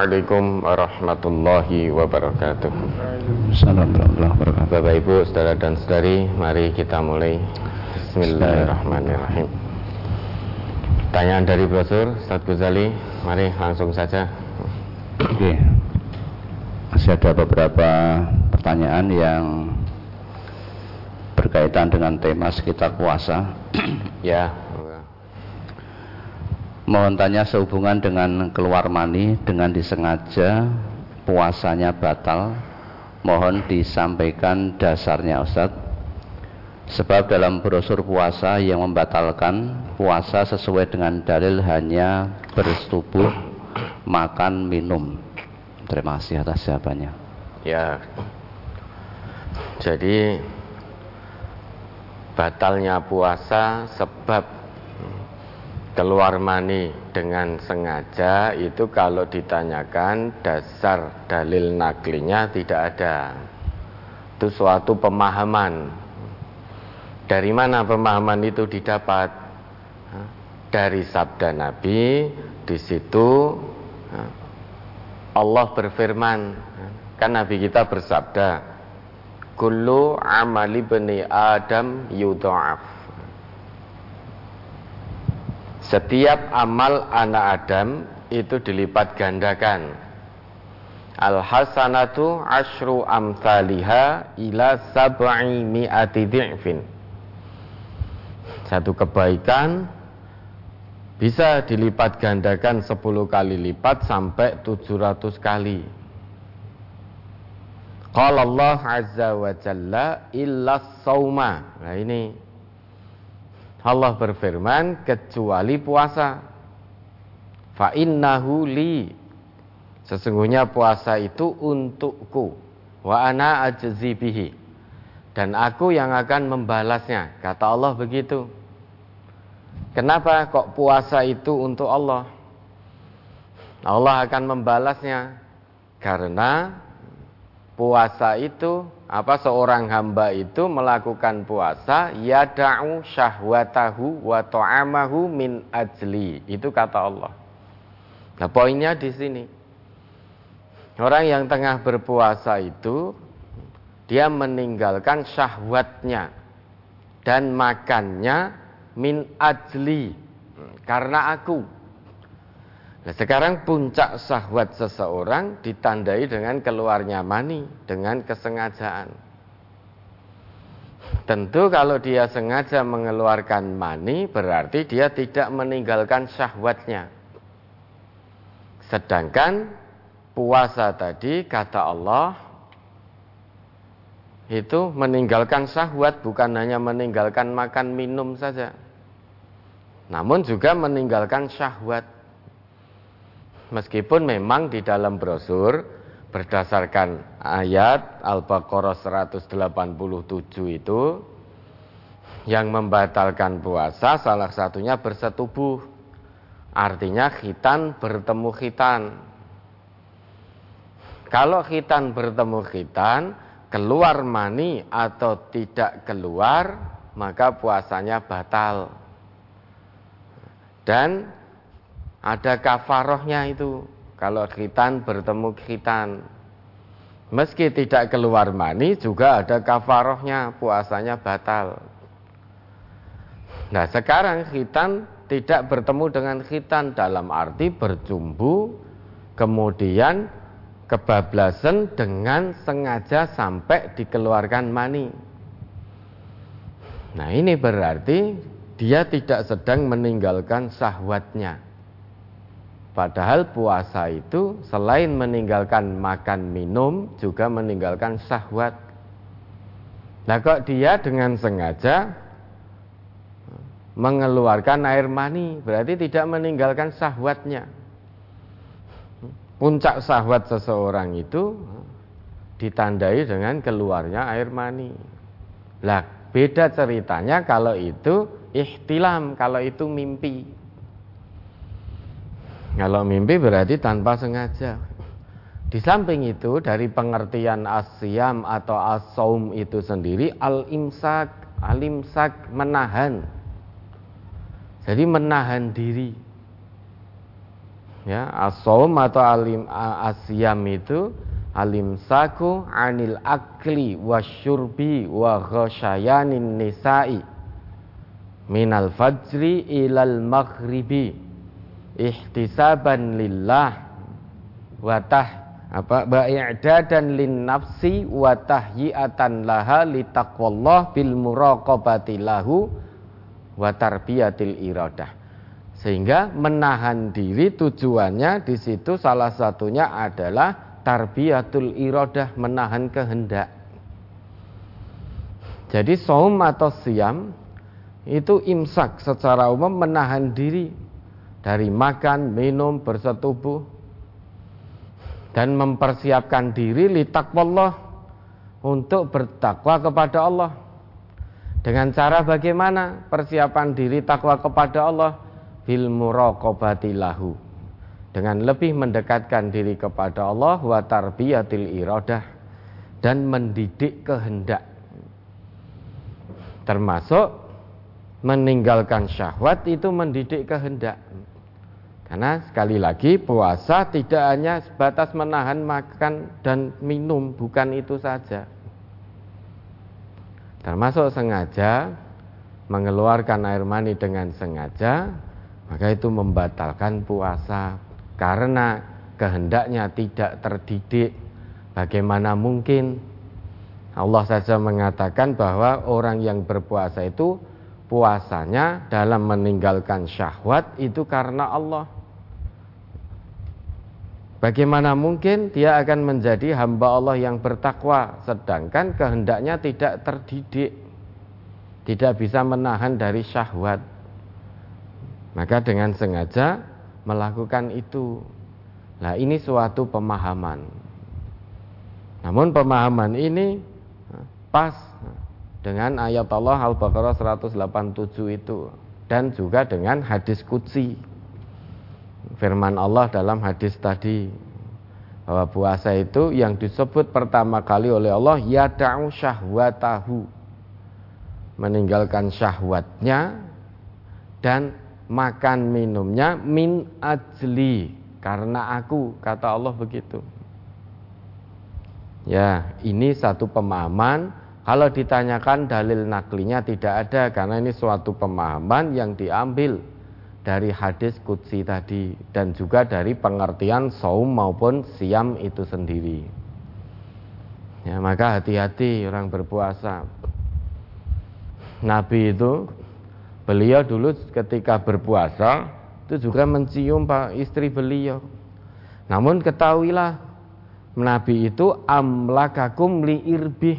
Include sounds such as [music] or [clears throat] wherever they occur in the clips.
Assalamualaikum warahmatullahi wabarakatuh. Assalamualaikum warahmatullahi wabarakatuh. Bapak Ibu, saudara dan saudari, mari kita mulai. Bismillahirrahmanirrahim. Pertanyaan dari brosur Ustaz Guzali, mari langsung saja. Oke. Masih ada beberapa pertanyaan yang berkaitan dengan tema sekitar puasa. ya. Mohon tanya sehubungan dengan keluar mani dengan disengaja puasanya batal. Mohon disampaikan dasarnya Ustaz. Sebab dalam brosur puasa yang membatalkan puasa sesuai dengan dalil hanya bersetubuh makan minum. Terima kasih atas jawabannya. Ya. Jadi batalnya puasa sebab keluar mani dengan sengaja itu kalau ditanyakan dasar dalil naklinya tidak ada. Itu suatu pemahaman. Dari mana pemahaman itu didapat? Dari sabda Nabi di situ Allah berfirman kan Nabi kita bersabda kullu amali bani adam yudha'af setiap amal anak Adam itu dilipat gandakan. Al hasanatu ashru amthaliha ila sab'i mi'ati dhi'fin. Satu kebaikan bisa dilipat gandakan 10 kali lipat sampai 700 kali. Qala Allah azza wa jalla illa sauma. Nah ini Allah berfirman kecuali puasa. Fa innahu li. Sesungguhnya puasa itu untukku. Wa ana ajzi. Dan aku yang akan membalasnya. Kata Allah begitu. Kenapa kok puasa itu untuk Allah? Allah akan membalasnya. Karena puasa itu apa seorang hamba itu melakukan puasa yada'u syahwatahu wa ta'amahu min ajli. Itu kata Allah. Nah poinnya di sini. Orang yang tengah berpuasa itu dia meninggalkan syahwatnya dan makannya min ajli. Karena aku Nah sekarang puncak syahwat seseorang ditandai dengan keluarnya mani dengan kesengajaan. Tentu kalau dia sengaja mengeluarkan mani berarti dia tidak meninggalkan syahwatnya. Sedangkan puasa tadi kata Allah itu meninggalkan syahwat bukan hanya meninggalkan makan minum saja. Namun juga meninggalkan syahwat. Meskipun memang di dalam brosur berdasarkan ayat Al-Baqarah 187 itu yang membatalkan puasa salah satunya bersetubuh. Artinya khitan bertemu khitan. Kalau khitan bertemu khitan, keluar mani atau tidak keluar, maka puasanya batal. Dan ada kafarohnya itu. Kalau khitan bertemu khitan. Meski tidak keluar mani juga ada kafarohnya. Puasanya batal. Nah sekarang khitan tidak bertemu dengan khitan dalam arti berjumbu. Kemudian kebablasan dengan sengaja sampai dikeluarkan mani. Nah ini berarti dia tidak sedang meninggalkan sahwatnya. Padahal puasa itu selain meninggalkan makan minum juga meninggalkan syahwat. Nah kok dia dengan sengaja mengeluarkan air mani berarti tidak meninggalkan syahwatnya. Puncak syahwat seseorang itu ditandai dengan keluarnya air mani. Lah beda ceritanya kalau itu ihtilam, kalau itu mimpi. Kalau mimpi berarti tanpa sengaja. Di samping itu dari pengertian asyam atau asaum itu sendiri al-imsak, al-imsak menahan. Jadi menahan diri. ya asom atau alim asyam itu alim saku anil akli wasyurbi wa ghasyayanin nisa'i minal fajri ilal maghribi ihtisaban lillah wa tah apa ba'i'dadan lin nafsi wa tahyi'atan laha litaqwallah bil muraqabati lahu wa tarbiyatil iradah. Sehingga menahan diri tujuannya di situ salah satunya adalah tarbiyatul iradah, menahan kehendak. Jadi saum atau siam itu imsak secara umum menahan diri dari makan, minum, bersetubuh, dan mempersiapkan diri litakwallah untuk bertakwa kepada Allah. Dengan cara bagaimana persiapan diri takwa kepada Allah? Bil muraqabati lahu. Dengan lebih mendekatkan diri kepada Allah wa tarbiyatil iradah dan mendidik kehendak. Termasuk meninggalkan syahwat itu mendidik kehendak. Karena sekali lagi puasa tidak hanya sebatas menahan makan dan minum, bukan itu saja. Termasuk sengaja mengeluarkan air mani dengan sengaja, maka itu membatalkan puasa karena kehendaknya tidak terdidik. Bagaimana mungkin Allah saja mengatakan bahwa orang yang berpuasa itu puasanya dalam meninggalkan syahwat itu karena Allah. Bagaimana mungkin dia akan menjadi hamba Allah yang bertakwa sedangkan kehendaknya tidak terdidik, tidak bisa menahan dari syahwat. Maka dengan sengaja melakukan itu. Nah, ini suatu pemahaman. Namun pemahaman ini pas dengan ayat Allah Al-Baqarah 187 itu dan juga dengan hadis kutsi firman Allah dalam hadis tadi. Bahwa puasa itu yang disebut pertama kali oleh Allah yada'u syahwatahu. Meninggalkan syahwatnya dan makan minumnya min ajli. Karena aku kata Allah begitu. Ya ini satu pemahaman. Kalau ditanyakan dalil naklinya tidak ada karena ini suatu pemahaman yang diambil dari hadis kutsi tadi dan juga dari pengertian saum maupun siam itu sendiri. Ya, maka hati-hati orang berpuasa. Nabi itu beliau dulu ketika berpuasa itu juga mencium pak istri beliau. Namun ketahuilah Nabi itu amlakakum li irbih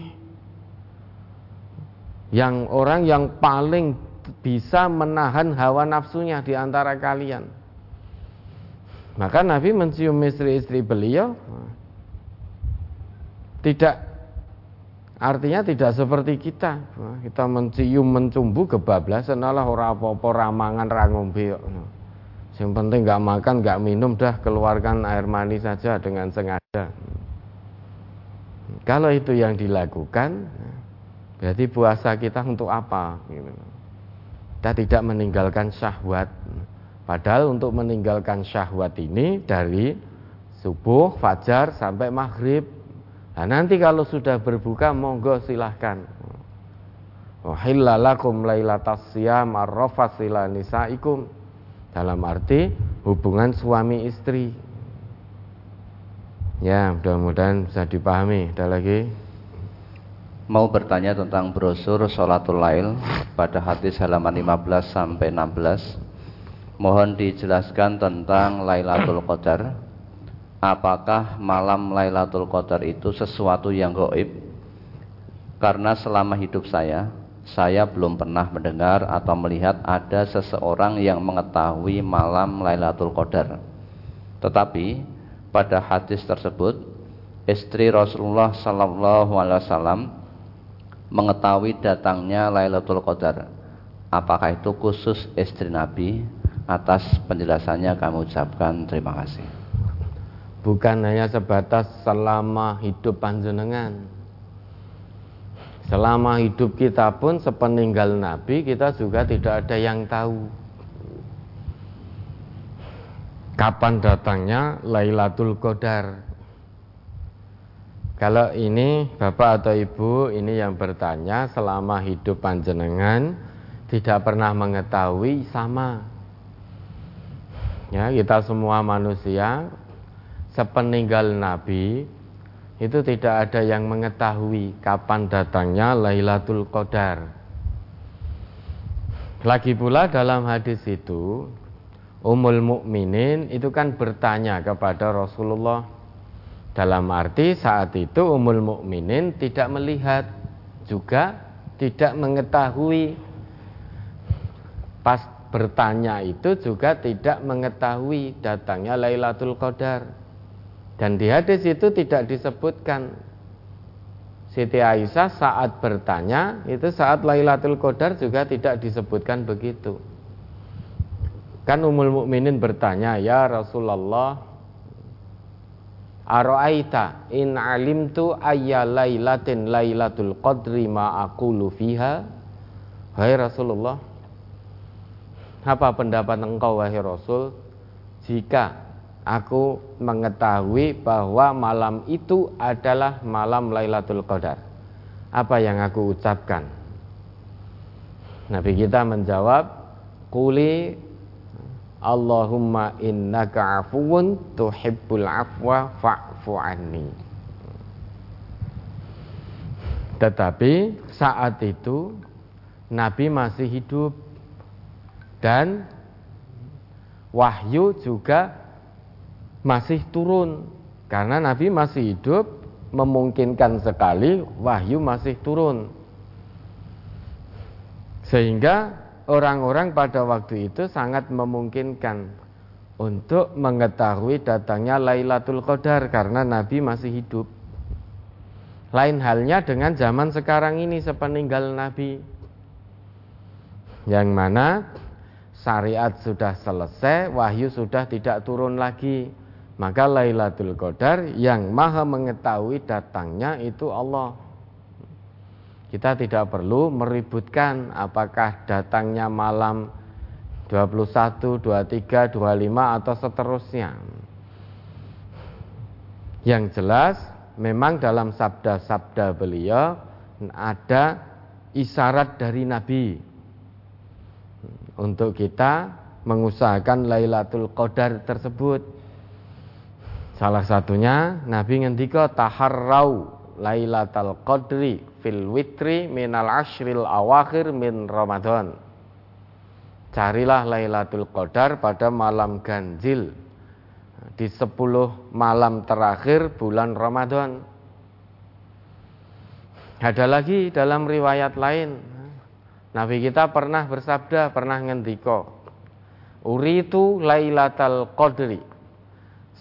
yang orang yang paling bisa menahan hawa nafsunya di antara kalian. Maka Nabi mencium istri-istri beliau tidak artinya tidak seperti kita. Kita mencium mencumbu kebablasan Allah ora apa-apa ramangan ra Yang penting nggak makan, nggak minum, dah keluarkan air mani saja dengan sengaja. Kalau itu yang dilakukan, berarti puasa kita untuk apa? Gitu. Kita tidak meninggalkan syahwat. Padahal untuk meninggalkan syahwat ini dari subuh, fajar sampai maghrib. Nah, nanti kalau sudah berbuka monggo silahkan. Wahillalakum lailatas siyam arrafas nisaikum. Dalam arti hubungan suami istri. Ya, mudah-mudahan bisa dipahami. Ada lagi? Mau bertanya tentang brosur Sholatul Lail pada hadis halaman 15 sampai 16. Mohon dijelaskan tentang Lailatul Qadar. Apakah malam Lailatul Qadar itu sesuatu yang goib? Karena selama hidup saya, saya belum pernah mendengar atau melihat ada seseorang yang mengetahui malam Lailatul Qadar. Tetapi pada hadis tersebut, istri Rasulullah Sallallahu Alaihi Wasallam mengetahui datangnya Lailatul Qadar. Apakah itu khusus istri Nabi? Atas penjelasannya kami ucapkan terima kasih. Bukan hanya sebatas selama hidup panjenengan. Selama hidup kita pun sepeninggal Nabi kita juga tidak ada yang tahu. kapan datangnya Lailatul Qadar. Kalau ini Bapak atau Ibu ini yang bertanya selama hidup panjenengan tidak pernah mengetahui sama. Ya, kita semua manusia sepeninggal Nabi itu tidak ada yang mengetahui kapan datangnya Lailatul Qadar. Lagi pula dalam hadis itu Ummul Mukminin itu kan bertanya kepada Rasulullah dalam arti saat itu Ummul Mukminin tidak melihat juga tidak mengetahui. Pas bertanya itu juga tidak mengetahui datangnya Lailatul Qadar. Dan di hadis itu tidak disebutkan. Siti Aisyah saat bertanya itu saat Lailatul Qadar juga tidak disebutkan begitu. Kan Ummul Mukminin bertanya, "Ya Rasulullah, Aro'aita in alimtu ayya lailatin lailatul qadri ma aqulu fiha?" Hai Rasulullah, apa pendapat engkau wahai Rasul jika aku mengetahui bahwa malam itu adalah malam Lailatul Qadar? Apa yang aku ucapkan? Nabi kita menjawab, "Quli Allahumma innaka afuun tuhibbul afwa fa'fu anni. Tetapi saat itu Nabi masih hidup. Dan wahyu juga masih turun. Karena Nabi masih hidup memungkinkan sekali wahyu masih turun. Sehingga orang-orang pada waktu itu sangat memungkinkan untuk mengetahui datangnya Lailatul Qadar karena Nabi masih hidup. Lain halnya dengan zaman sekarang ini sepeninggal Nabi. Yang mana syariat sudah selesai, wahyu sudah tidak turun lagi. Maka Lailatul Qadar yang maha mengetahui datangnya itu Allah. Kita tidak perlu meributkan apakah datangnya malam 21, 23, 25 atau seterusnya. Yang jelas memang dalam sabda-sabda beliau ada isyarat dari Nabi untuk kita mengusahakan Lailatul Qadar tersebut. Salah satunya Nabi ngendika taharrau Lailatul Qadri fil witri minal ashril awakhir min Ramadan. Carilah Lailatul Qadar pada malam ganjil di 10 malam terakhir bulan Ramadan. Ada lagi dalam riwayat lain Nabi kita pernah bersabda, pernah ngendiko Uritu Lailatul Qadri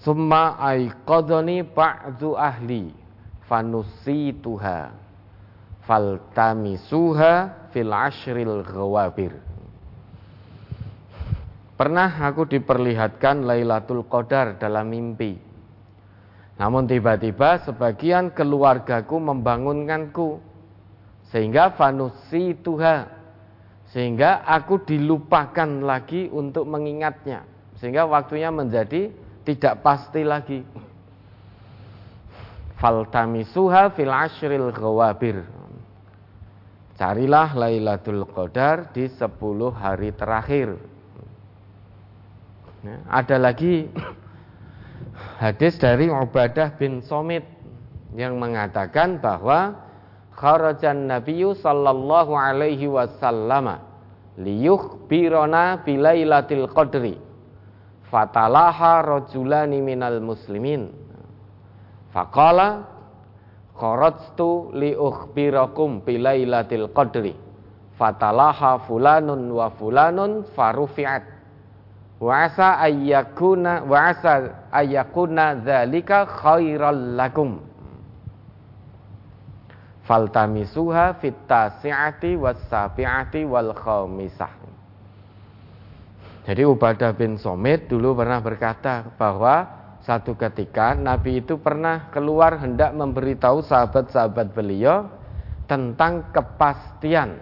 Summa aiqadani ba'du ahli fanusituha faltamisuha fil ashril ghawabir Pernah aku diperlihatkan Lailatul Qadar dalam mimpi. Namun tiba-tiba sebagian keluargaku membangunkanku sehingga fanusi tuha sehingga aku dilupakan lagi untuk mengingatnya sehingga waktunya menjadi tidak pasti lagi. Faltamisuha fil ashril ghawabir Carilah Lailatul Qadar di 10 hari terakhir. Ya, ada lagi hadis dari Ubadah bin Somit yang mengatakan bahwa kharajan nabiyyu sallallahu alaihi wasallam liyukhbirana bilailatil qadri fatalaha rajulani minal muslimin faqala Kharajtu li ukhbirakum bilailatil qadri. Fatalaha fulanun wa fulanun farufi'at. Wa asa ayyakuna wa asa ayyakuna dzalika khairal lakum. Faltamisuha fit tasi'ati was wal khamisah. Jadi Ubadah bin Somit dulu pernah berkata bahwa satu ketika Nabi itu pernah keluar hendak memberitahu sahabat-sahabat beliau tentang kepastian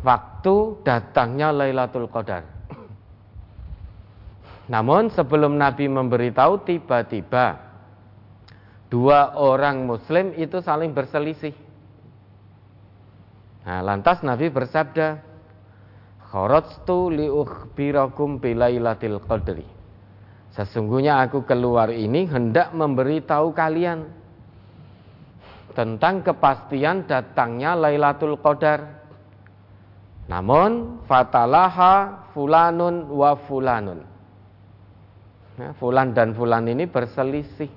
waktu datangnya Lailatul Qadar. Namun sebelum Nabi memberitahu tiba-tiba dua orang muslim itu saling berselisih. Nah, lantas Nabi bersabda, "Kharajtu li ukhbirakum bilailatil qadri." Sesungguhnya aku keluar ini hendak memberitahu kalian tentang kepastian datangnya Lailatul Qadar. Namun fatalaha fulanun wa fulanun. Ya, fulan dan fulan ini berselisih.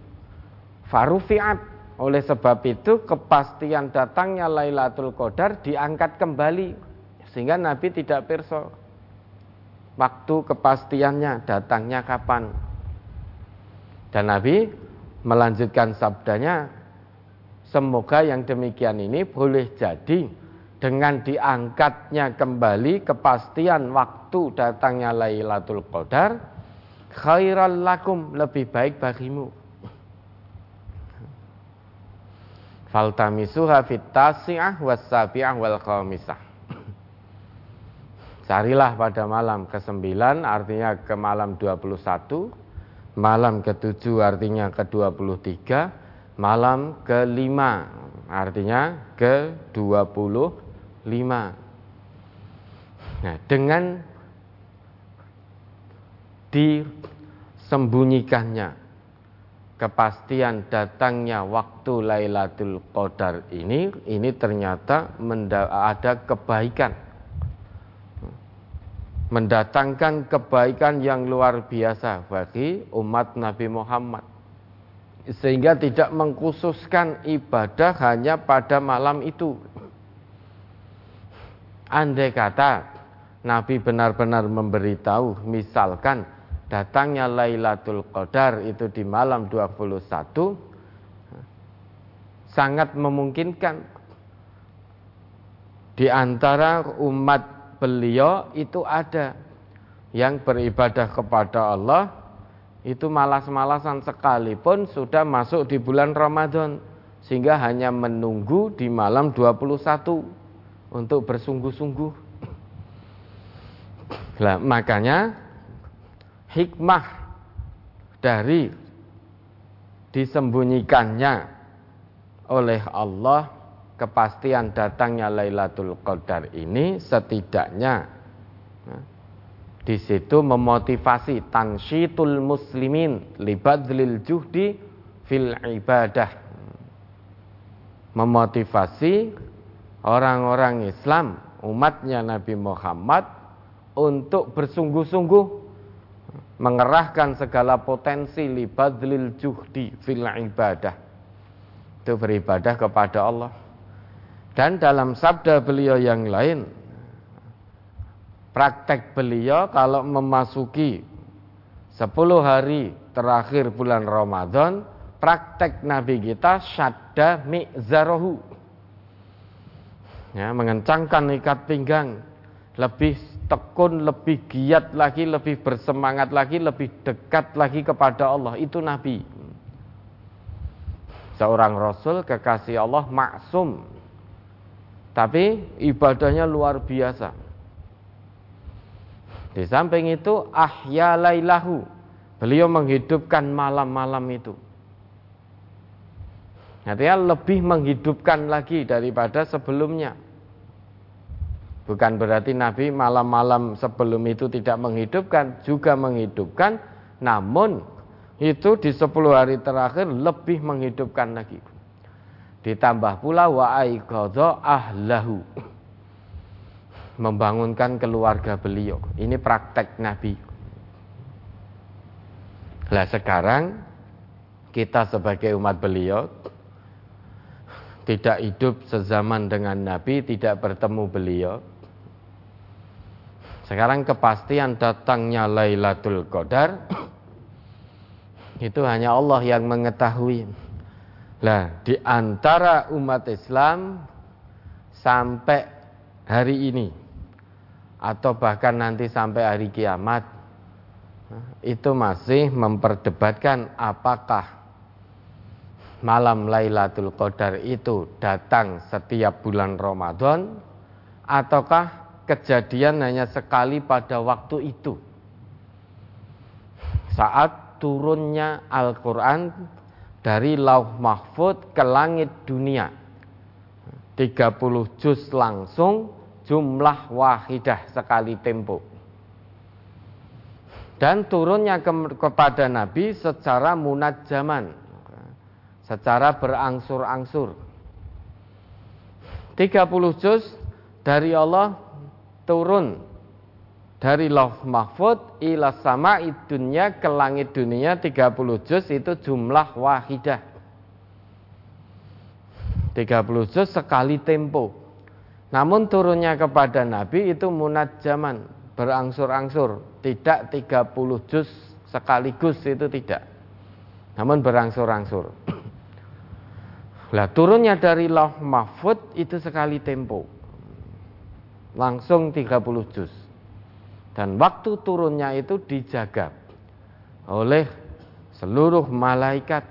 Farufiat. Oleh sebab itu kepastian datangnya Lailatul Qadar diangkat kembali sehingga Nabi tidak perso waktu kepastiannya datangnya kapan. Dan Nabi melanjutkan sabdanya, semoga yang demikian ini boleh jadi dengan diangkatnya kembali kepastian waktu datangnya Lailatul Qadar khairal lakum lebih baik bagimu faltamisuha fit tasi'ah was wal khamisah carilah pada malam ke-9 artinya ke malam 21 malam ke-7 artinya ke-23 malam ke-5 artinya ke-25 nah dengan disembunyikannya kepastian datangnya waktu Lailatul Qadar ini ini ternyata ada kebaikan mendatangkan kebaikan yang luar biasa bagi umat Nabi Muhammad. Sehingga tidak mengkhususkan ibadah hanya pada malam itu. Andai kata Nabi benar-benar memberitahu misalkan datangnya Lailatul Qadar itu di malam 21 sangat memungkinkan. Di antara umat beliau itu ada yang beribadah kepada Allah itu malas-malasan sekalipun sudah masuk di bulan Ramadan sehingga hanya menunggu di malam 21 untuk bersungguh-sungguh. Nah, makanya hikmah dari disembunyikannya oleh Allah kepastian datangnya Lailatul Qadar ini setidaknya nah, di situ memotivasi tansyitul muslimin libadlil juhdi fil ibadah. Memotivasi orang-orang Islam umatnya Nabi Muhammad untuk bersungguh-sungguh mengerahkan segala potensi libadlil juhdi fil ibadah. Itu beribadah kepada Allah dan dalam sabda beliau yang lain praktek beliau kalau memasuki 10 hari terakhir bulan Ramadan praktek Nabi kita syadda mi'zarohu ya, mengencangkan ikat pinggang lebih tekun, lebih giat lagi, lebih bersemangat lagi, lebih dekat lagi kepada Allah. Itu Nabi. Seorang Rasul kekasih Allah maksum. Tapi ibadahnya luar biasa. Di samping itu ahya lailahu. Beliau menghidupkan malam-malam itu. Artinya lebih menghidupkan lagi daripada sebelumnya. Bukan berarti Nabi malam-malam sebelum itu tidak menghidupkan, juga menghidupkan, namun itu di 10 hari terakhir lebih menghidupkan lagi. Ditambah pula wa ahlahu. Membangunkan keluarga beliau. Ini praktek Nabi. Lah sekarang kita sebagai umat beliau tidak hidup sezaman dengan Nabi, tidak bertemu beliau sekarang kepastian datangnya Lailatul Qadar itu hanya Allah yang mengetahui. Lah, di antara umat Islam sampai hari ini atau bahkan nanti sampai hari kiamat itu masih memperdebatkan apakah malam Lailatul Qadar itu datang setiap bulan Ramadan ataukah kejadian hanya sekali pada waktu itu. saat turunnya Al-Quran dari lauh mahfud ke langit dunia. 30 juz langsung jumlah wahidah sekali tempo. Dan turunnya ke, kepada Nabi secara munajjaman secara berangsur-angsur. 30 juz dari Allah turun dari lauh mahfud ila sama dunya ke langit dunia 30 juz itu jumlah wahidah. 30 juz sekali tempo. Namun turunnya kepada Nabi itu munat zaman berangsur-angsur. Tidak 30 juz sekaligus itu tidak. Namun berangsur-angsur. [clears throat] Lah turunnya dari lauh mahfud itu sekali tempo. Langsung 30 juz dan waktu turunnya itu dijaga oleh seluruh malaikat.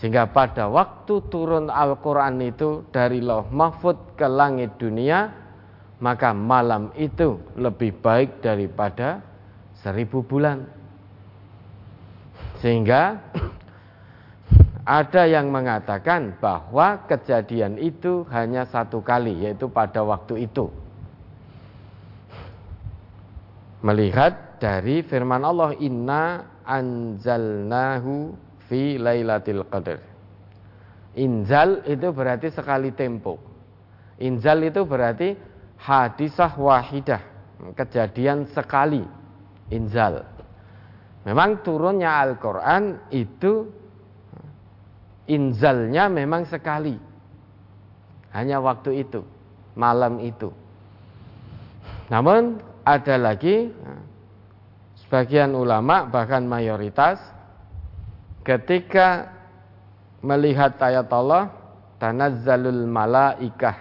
Sehingga pada waktu turun Al-Quran itu dari loh mahfud ke langit dunia maka malam itu lebih baik daripada seribu bulan. Sehingga ada yang mengatakan bahwa kejadian itu hanya satu kali yaitu pada waktu itu melihat dari firman Allah inna anzalnahu fi lailatul qadar. Inzal itu berarti sekali tempo. Inzal itu berarti hadisah wahidah, kejadian sekali. Inzal. Memang turunnya Al-Qur'an itu inzalnya memang sekali. Hanya waktu itu, malam itu. Namun ada lagi sebagian ulama bahkan mayoritas ketika melihat ayat Allah tanazzalul malaikah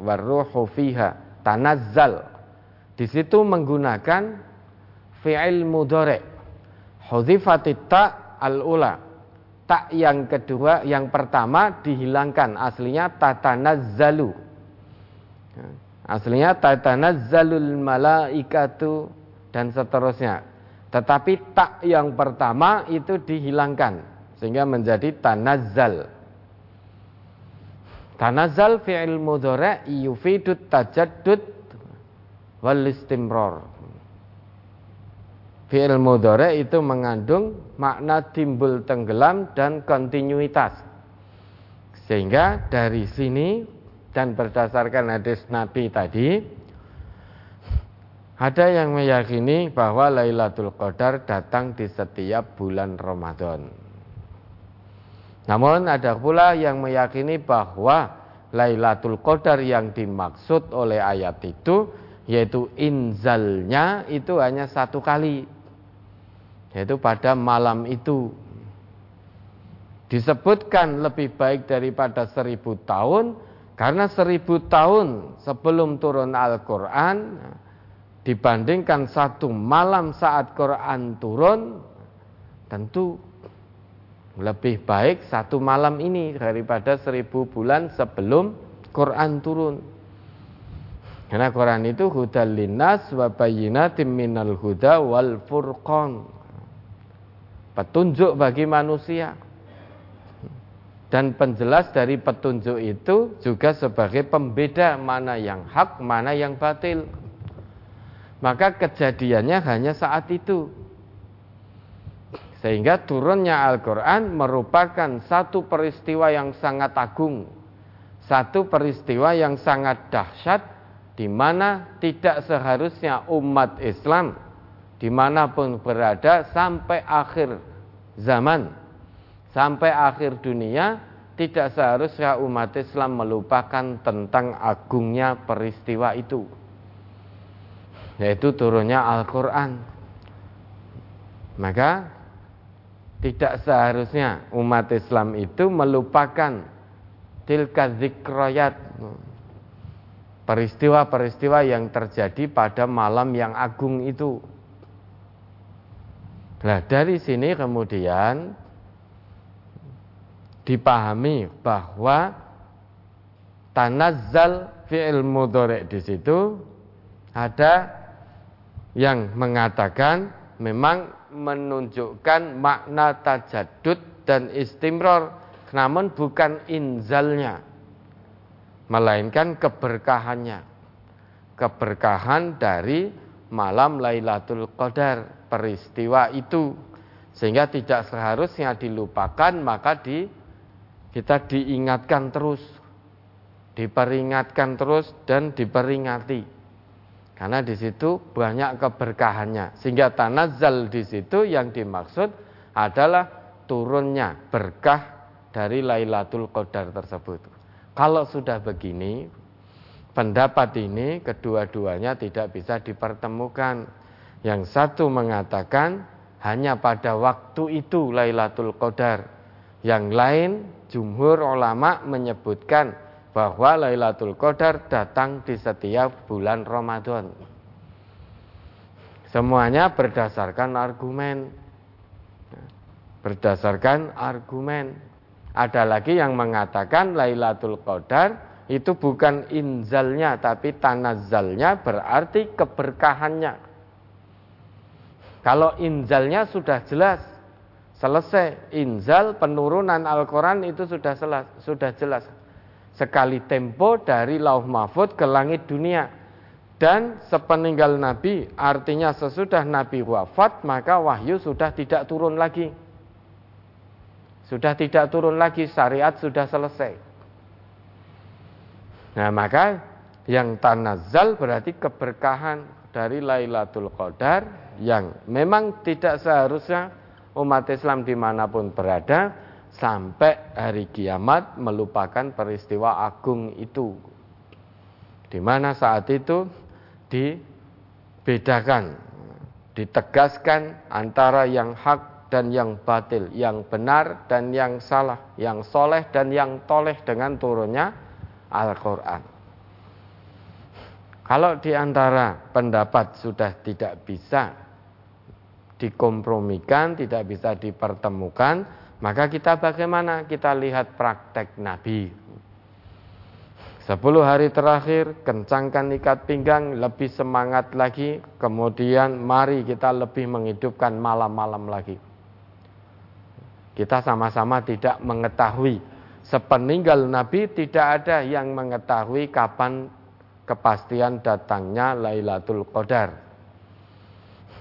waruhu fiha. Tanazzal. Di situ menggunakan fi'il mudhari. Hudzifatit ta al ula tak yang kedua yang pertama dihilangkan. Aslinya tatanazzalu Aslinya tatanazzalul malaikatu dan seterusnya. Tetapi tak yang pertama itu dihilangkan sehingga menjadi tanazzal. Tanazzal fi'il mudhari' yufidut tajaddud wal istimrar. Fi'il mudhari' itu mengandung makna timbul tenggelam dan kontinuitas. Sehingga dari sini dan berdasarkan hadis Nabi tadi ada yang meyakini bahwa Lailatul Qadar datang di setiap bulan Ramadan. Namun ada pula yang meyakini bahwa Lailatul Qadar yang dimaksud oleh ayat itu yaitu inzalnya itu hanya satu kali yaitu pada malam itu disebutkan lebih baik daripada seribu tahun karena seribu tahun sebelum turun Al-Quran Dibandingkan satu malam saat Quran turun Tentu lebih baik satu malam ini Daripada seribu bulan sebelum Quran turun. Karena Quran itu hudal linnas wa bayyinatim minal huda wal furqan. Petunjuk bagi manusia dan penjelas dari petunjuk itu juga sebagai pembeda mana yang hak, mana yang batil. Maka kejadiannya hanya saat itu. Sehingga turunnya Al-Quran merupakan satu peristiwa yang sangat agung. Satu peristiwa yang sangat dahsyat di mana tidak seharusnya umat Islam di mana pun berada sampai akhir zaman sampai akhir dunia tidak seharusnya umat Islam melupakan tentang agungnya peristiwa itu. Yaitu turunnya Al-Quran. Maka tidak seharusnya umat Islam itu melupakan tilka zikroyat peristiwa-peristiwa yang terjadi pada malam yang agung itu. Nah dari sini kemudian dipahami bahwa tanazzal fi'il mudhari di situ ada yang mengatakan memang menunjukkan makna tajadud dan istimror namun bukan inzalnya melainkan keberkahannya keberkahan dari malam Lailatul Qadar peristiwa itu sehingga tidak seharusnya dilupakan maka di kita diingatkan terus diperingatkan terus dan diperingati. Karena di situ banyak keberkahannya. Sehingga tanazal di situ yang dimaksud adalah turunnya berkah dari Lailatul Qadar tersebut. Kalau sudah begini pendapat ini kedua-duanya tidak bisa dipertemukan. Yang satu mengatakan hanya pada waktu itu Lailatul Qadar. Yang lain jumhur ulama menyebutkan bahwa Lailatul Qadar datang di setiap bulan Ramadan. Semuanya berdasarkan argumen. Berdasarkan argumen. Ada lagi yang mengatakan Lailatul Qadar itu bukan inzalnya tapi tanazalnya berarti keberkahannya. Kalau inzalnya sudah jelas selesai. Inzal penurunan Al-Qur'an itu sudah jelas, sudah jelas. Sekali tempo dari lauh mahfud ke langit dunia. Dan sepeninggal Nabi artinya sesudah Nabi wafat maka wahyu sudah tidak turun lagi. Sudah tidak turun lagi syariat sudah selesai. Nah maka yang tanazal berarti keberkahan dari Lailatul Qadar yang memang tidak seharusnya umat Islam di mana pun berada sampai hari kiamat melupakan peristiwa agung itu. Di mana saat itu dibedakan, ditegaskan antara yang hak dan yang batil, yang benar dan yang salah, yang soleh dan yang toleh dengan turunnya Al-Quran. Kalau di antara pendapat sudah tidak bisa dikompromikan, tidak bisa dipertemukan, maka kita bagaimana? Kita lihat praktek Nabi. Sepuluh hari terakhir, kencangkan ikat pinggang, lebih semangat lagi. Kemudian mari kita lebih menghidupkan malam-malam lagi. Kita sama-sama tidak mengetahui. Sepeninggal Nabi tidak ada yang mengetahui kapan kepastian datangnya Lailatul Qadar.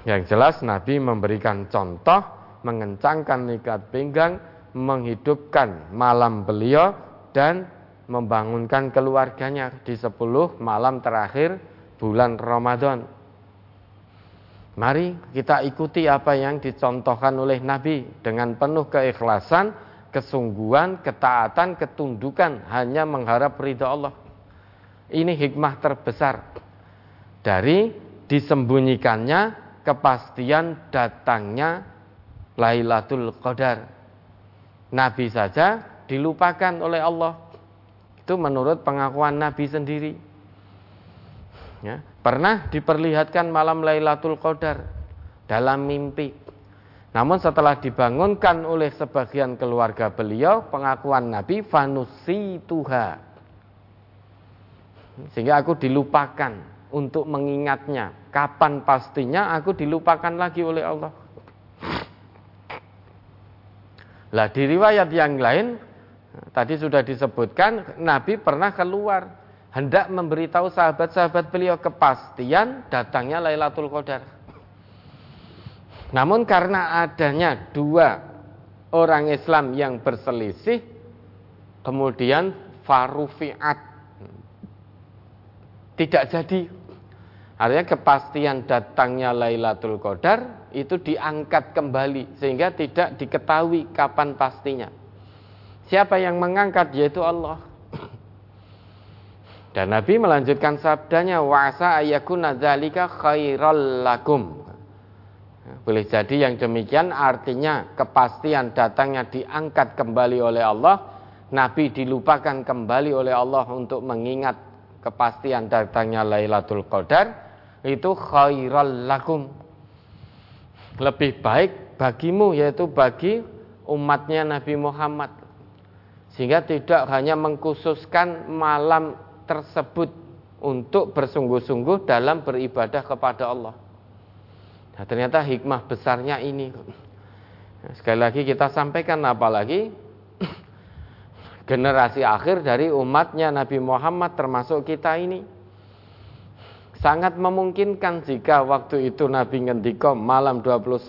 Yang jelas Nabi memberikan contoh mengencangkan ikat pinggang, menghidupkan malam beliau dan membangunkan keluarganya di sepuluh malam terakhir bulan Ramadan. Mari kita ikuti apa yang dicontohkan oleh Nabi dengan penuh keikhlasan, kesungguhan, ketaatan, ketundukan hanya mengharap ridha Allah. Ini hikmah terbesar dari disembunyikannya kepastian datangnya Lailatul Qadar. Nabi saja dilupakan oleh Allah. Itu menurut pengakuan Nabi sendiri. Ya, pernah diperlihatkan malam Lailatul Qadar dalam mimpi. Namun setelah dibangunkan oleh sebagian keluarga beliau, pengakuan Nabi fanusi tuha. Sehingga aku dilupakan untuk mengingatnya. Kapan pastinya aku dilupakan lagi oleh Allah. Lah di riwayat yang lain tadi sudah disebutkan Nabi pernah keluar hendak memberitahu sahabat-sahabat beliau kepastian datangnya Lailatul Qadar. Namun karena adanya dua orang Islam yang berselisih kemudian farufiat tidak jadi Artinya kepastian datangnya Lailatul Qadar itu diangkat kembali sehingga tidak diketahui kapan pastinya. Siapa yang mengangkat yaitu Allah. [clears throat] Dan Nabi melanjutkan sabdanya wa'asa ayakuna dzalika khairal lakum. Boleh jadi yang demikian artinya kepastian datangnya diangkat kembali oleh Allah, Nabi dilupakan kembali oleh Allah untuk mengingat kepastian datangnya Lailatul Qadar itu khairal lakum lebih baik bagimu yaitu bagi umatnya Nabi Muhammad sehingga tidak hanya mengkhususkan malam tersebut untuk bersungguh-sungguh dalam beribadah kepada Allah Nah, ternyata hikmah besarnya ini. Nah, sekali lagi kita sampaikan apalagi [clears throat] generasi akhir dari umatnya Nabi Muhammad termasuk kita ini. Sangat memungkinkan jika waktu itu Nabi ngendikom malam 21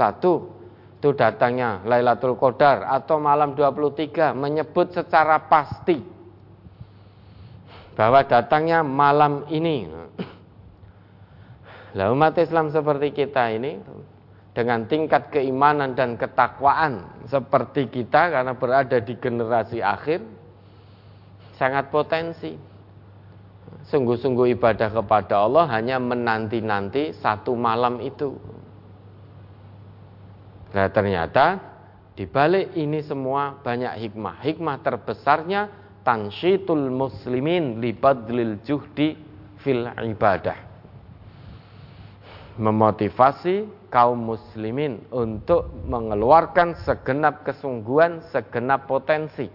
itu datangnya Lailatul Qadar atau malam 23 menyebut secara pasti bahwa datangnya malam ini. [clears throat] Lah umat Islam seperti kita ini dengan tingkat keimanan dan ketakwaan seperti kita karena berada di generasi akhir sangat potensi. Sungguh-sungguh ibadah kepada Allah hanya menanti-nanti satu malam itu. Nah ternyata di balik ini semua banyak hikmah. Hikmah terbesarnya tansyitul muslimin libadlil juhdi fil ibadah memotivasi kaum muslimin untuk mengeluarkan segenap kesungguhan, segenap potensi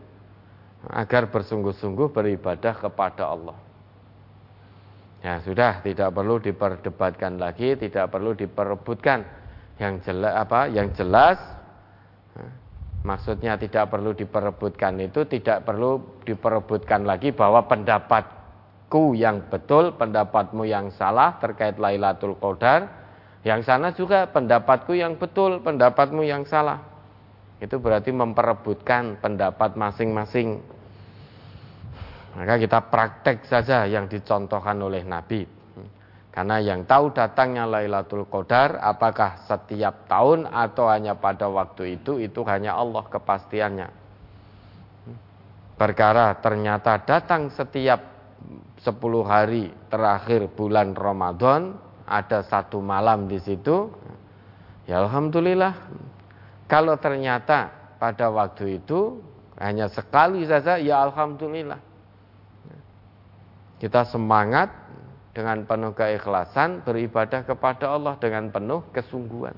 agar bersungguh-sungguh beribadah kepada Allah. Ya sudah, tidak perlu diperdebatkan lagi, tidak perlu diperebutkan. Yang jelas apa? Yang jelas maksudnya tidak perlu diperebutkan itu tidak perlu diperebutkan lagi bahwa pendapat pendapatku yang betul, pendapatmu yang salah terkait Lailatul Qadar. Yang sana juga pendapatku yang betul, pendapatmu yang salah. Itu berarti memperebutkan pendapat masing-masing. Maka kita praktek saja yang dicontohkan oleh Nabi. Karena yang tahu datangnya Lailatul Qadar apakah setiap tahun atau hanya pada waktu itu itu hanya Allah kepastiannya. Perkara ternyata datang setiap 10 hari terakhir bulan Ramadan ada satu malam di situ ya alhamdulillah kalau ternyata pada waktu itu hanya sekali saja ya alhamdulillah kita semangat dengan penuh keikhlasan beribadah kepada Allah dengan penuh kesungguhan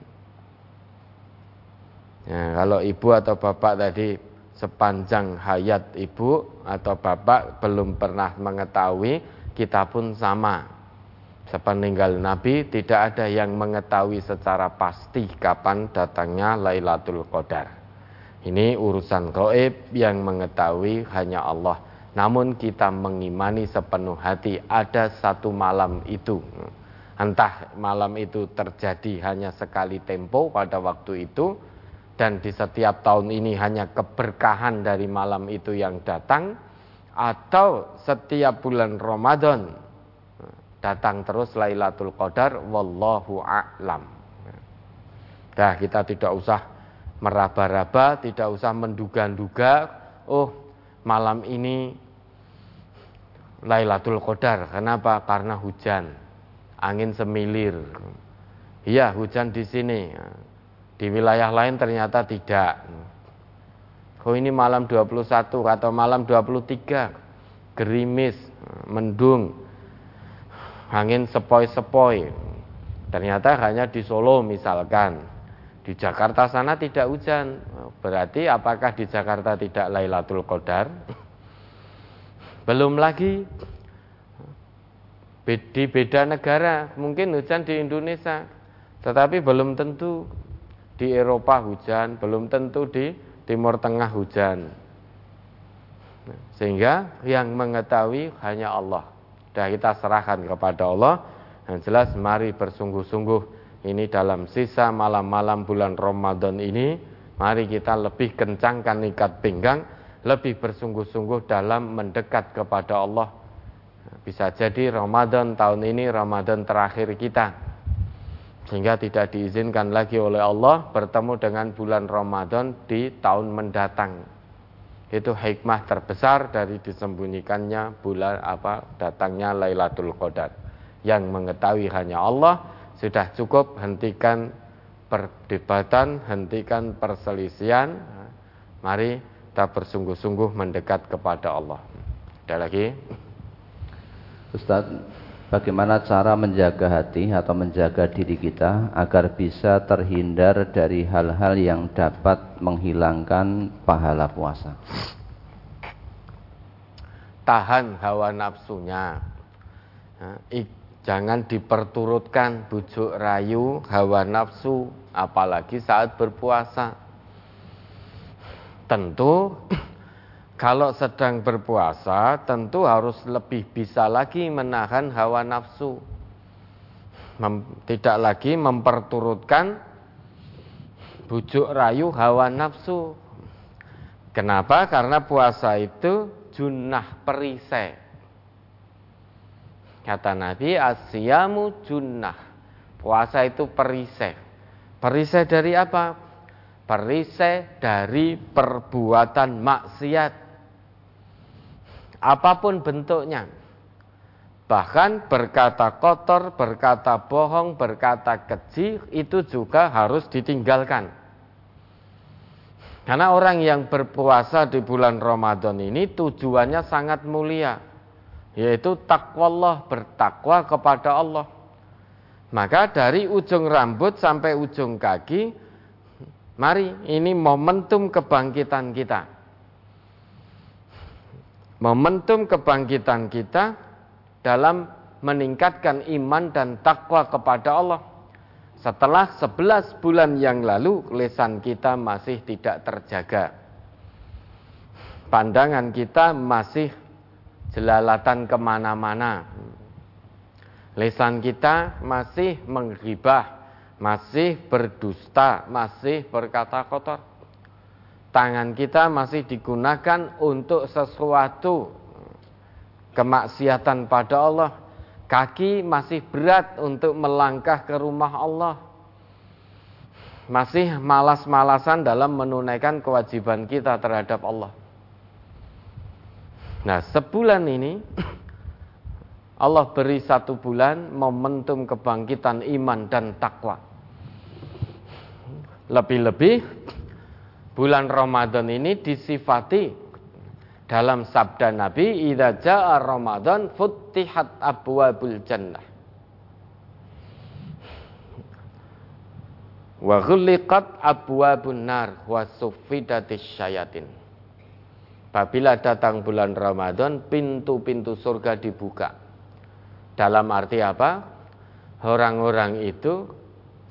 ya, kalau ibu atau bapak tadi sepanjang hayat ibu atau bapak belum pernah mengetahui, kita pun sama. Sepeninggal Nabi tidak ada yang mengetahui secara pasti kapan datangnya Lailatul Qadar. Ini urusan gaib yang mengetahui hanya Allah. Namun kita mengimani sepenuh hati ada satu malam itu. Entah malam itu terjadi hanya sekali tempo pada waktu itu dan di setiap tahun ini hanya keberkahan dari malam itu yang datang atau setiap bulan Ramadan datang terus Lailatul Qadar wallahu a'lam. Dah kita tidak usah meraba-raba, tidak usah menduga-duga, oh malam ini Lailatul Qadar. Kenapa? Karena hujan, angin semilir. Iya, hujan di sini. Di wilayah lain ternyata tidak. Oh ini malam 21 atau malam 23 gerimis, mendung, angin sepoi-sepoi. Ternyata hanya di Solo misalkan. Di Jakarta sana tidak hujan. Berarti apakah di Jakarta tidak Lailatul Qadar? Belum lagi di beda negara, mungkin hujan di Indonesia, tetapi belum tentu di Eropa hujan, belum tentu di Timur Tengah hujan. Sehingga yang mengetahui hanya Allah. Dan kita serahkan kepada Allah. Yang jelas mari bersungguh-sungguh ini dalam sisa malam-malam bulan Ramadan ini. Mari kita lebih kencangkan ikat pinggang. Lebih bersungguh-sungguh dalam mendekat kepada Allah. Bisa jadi Ramadan tahun ini Ramadan terakhir kita sehingga tidak diizinkan lagi oleh Allah bertemu dengan bulan Ramadan di tahun mendatang. Itu hikmah terbesar dari disembunyikannya bulan apa datangnya Lailatul Qadar. Yang mengetahui hanya Allah sudah cukup hentikan perdebatan, hentikan perselisihan. Mari kita bersungguh-sungguh mendekat kepada Allah. Ada lagi? Ustaz, Bagaimana cara menjaga hati atau menjaga diri kita agar bisa terhindar dari hal-hal yang dapat menghilangkan pahala puasa? Tahan hawa nafsunya. Jangan diperturutkan bujuk rayu, hawa nafsu, apalagi saat berpuasa. Tentu [clears throat] kalau sedang berpuasa tentu harus lebih bisa lagi menahan hawa nafsu. Mem, tidak lagi memperturutkan bujuk rayu hawa nafsu. Kenapa? Karena puasa itu junah perisai Kata Nabi, asyamu junnah. Puasa itu perisai. Perisai dari apa? Perisai dari perbuatan maksiat. Apa pun bentuknya. Bahkan berkata kotor, berkata bohong, berkata keji, itu juga harus ditinggalkan. Karena orang yang berpuasa di bulan Ramadan ini tujuannya sangat mulia yaitu takwallah bertakwa kepada Allah. Maka dari ujung rambut sampai ujung kaki, mari ini momentum kebangkitan kita. Momentum kebangkitan kita dalam meningkatkan iman dan takwa kepada Allah. Setelah 11 bulan yang lalu, lesan kita masih tidak terjaga. Pandangan kita masih jelalatan ke mana-mana. Lesan kita masih menghibah, masih berdusta, masih berkata kotor. Tangan kita masih digunakan untuk sesuatu kemaksiatan pada Allah. Kaki masih berat untuk melangkah ke rumah Allah. Masih malas-malasan dalam menunaikan kewajiban kita terhadap Allah. Nah, sebulan ini Allah beri satu bulan momentum kebangkitan iman dan takwa. Lebih-lebih bulan Ramadan ini disifati dalam sabda Nabi, "Idza jaa Ramadan futtihat abwabul jannah." Wa ghulliqat abwabun nar wa suffidatis syayatin. Apabila datang bulan Ramadan, pintu-pintu surga dibuka. Dalam arti apa? Orang-orang itu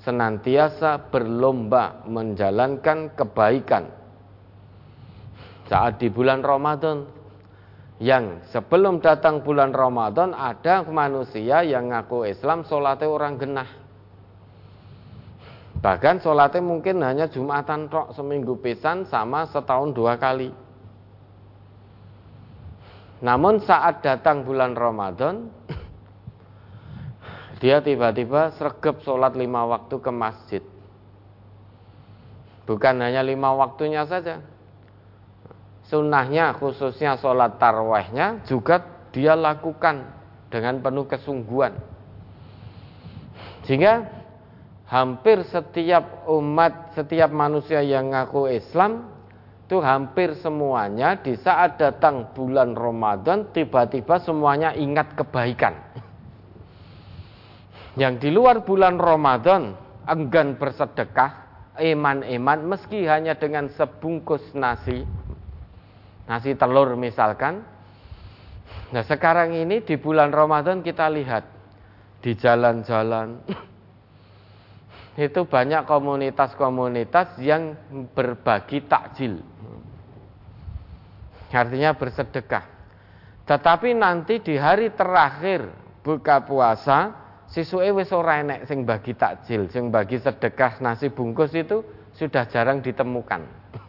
senantiasa berlomba menjalankan kebaikan. Saat di bulan Ramadan, yang sebelum datang bulan Ramadan ada manusia yang ngaku Islam sholatnya orang genah. Bahkan sholatnya mungkin hanya Jumatan tok seminggu pisan sama setahun dua kali. Namun saat datang bulan Ramadan, dia tiba-tiba sergap sholat lima waktu ke masjid. Bukan hanya lima waktunya saja. Sunnahnya khususnya sholat tarwehnya juga dia lakukan dengan penuh kesungguhan. Sehingga hampir setiap umat, setiap manusia yang ngaku Islam itu hampir semuanya di saat datang bulan Ramadan tiba-tiba semuanya ingat kebaikan. Yang di luar bulan Ramadan enggan bersedekah, eman-eman meski hanya dengan sebungkus nasi, nasi telur misalkan. Nah sekarang ini di bulan Ramadan kita lihat di jalan-jalan [clears throat] itu banyak komunitas-komunitas yang berbagi takjil artinya bersedekah. Tetapi nanti di hari terakhir buka puasa, sisuke wis ora enek sing bagi takjil, sing bagi sedekah nasi bungkus itu sudah jarang ditemukan. [laughs]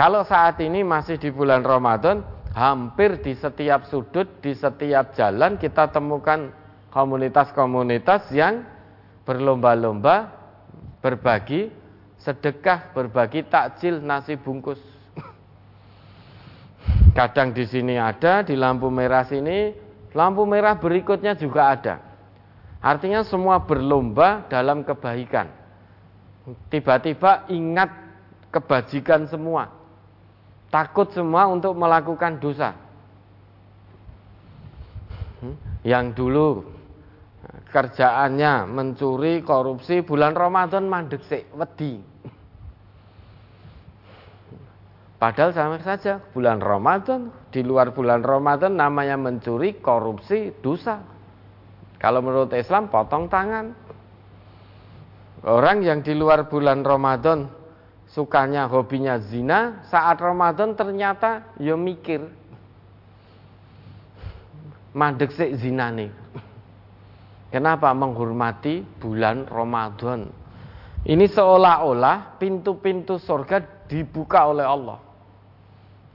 Kalau saat ini masih di bulan Ramadan, hampir di setiap sudut, di setiap jalan kita temukan komunitas-komunitas yang berlomba-lomba berbagi sedekah, berbagi takjil nasi bungkus. [laughs] Kadang di sini ada, di lampu merah sini, lampu merah berikutnya juga ada. Artinya semua berlomba dalam kebaikan. Tiba-tiba ingat kebajikan semua. Takut semua untuk melakukan dosa. Hmm? Yang dulu kerjaannya mencuri, korupsi, bulan Ramadan mandek sik, wedi Padahal sama saja bulan Ramadan, di luar bulan Ramadan namanya mencuri, korupsi, dosa. Kalau menurut Islam potong tangan. Orang yang di luar bulan Ramadan sukanya hobinya zina, saat Ramadan ternyata ya mikir. Mandek sik zina nih. Kenapa menghormati bulan Ramadan? Ini seolah-olah pintu-pintu surga dibuka oleh Allah.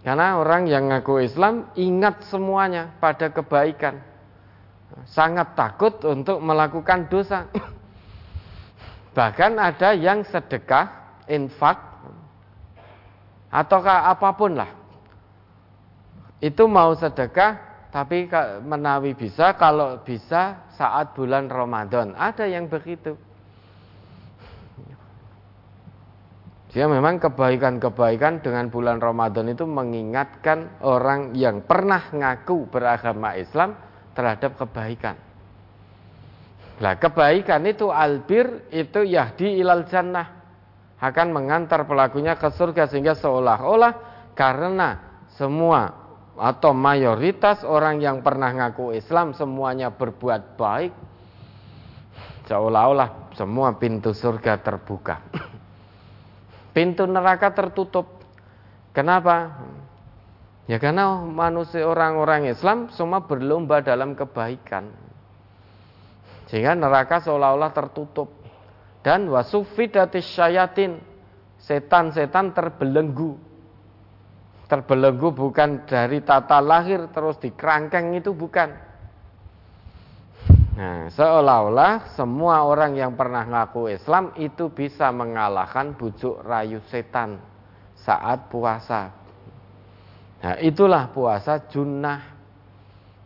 Karena orang yang ngaku Islam ingat semuanya pada kebaikan. Sangat takut untuk melakukan dosa. [coughs] Bahkan ada yang sedekah, infak, ataukah apa pun lah. Itu mau sedekah, tapi menawi bisa, kalau bisa saat bulan Ramadan. Ada yang begitu. Dia memang kebaikan-kebaikan dengan bulan Ramadan itu mengingatkan orang yang pernah ngaku beragama Islam terhadap kebaikan. Nah, kebaikan itu albir itu yahdi ilal jannah akan mengantar pelakunya ke surga sehingga seolah-olah karena semua atau mayoritas orang yang pernah ngaku Islam semuanya berbuat baik seolah-olah semua pintu surga terbuka. Pintu neraka tertutup. Kenapa? Ya karena manusia orang-orang Islam semua berlomba dalam kebaikan. Sehingga neraka seolah-olah tertutup. Dan wasufidatis syayatin. Setan-setan terbelenggu. Terbelenggu bukan dari tata lahir terus dikerangkeng itu bukan Nah, seolah-olah semua orang yang pernah ngaku Islam itu bisa mengalahkan bujuk rayu setan saat puasa. Nah, itulah puasa junnah.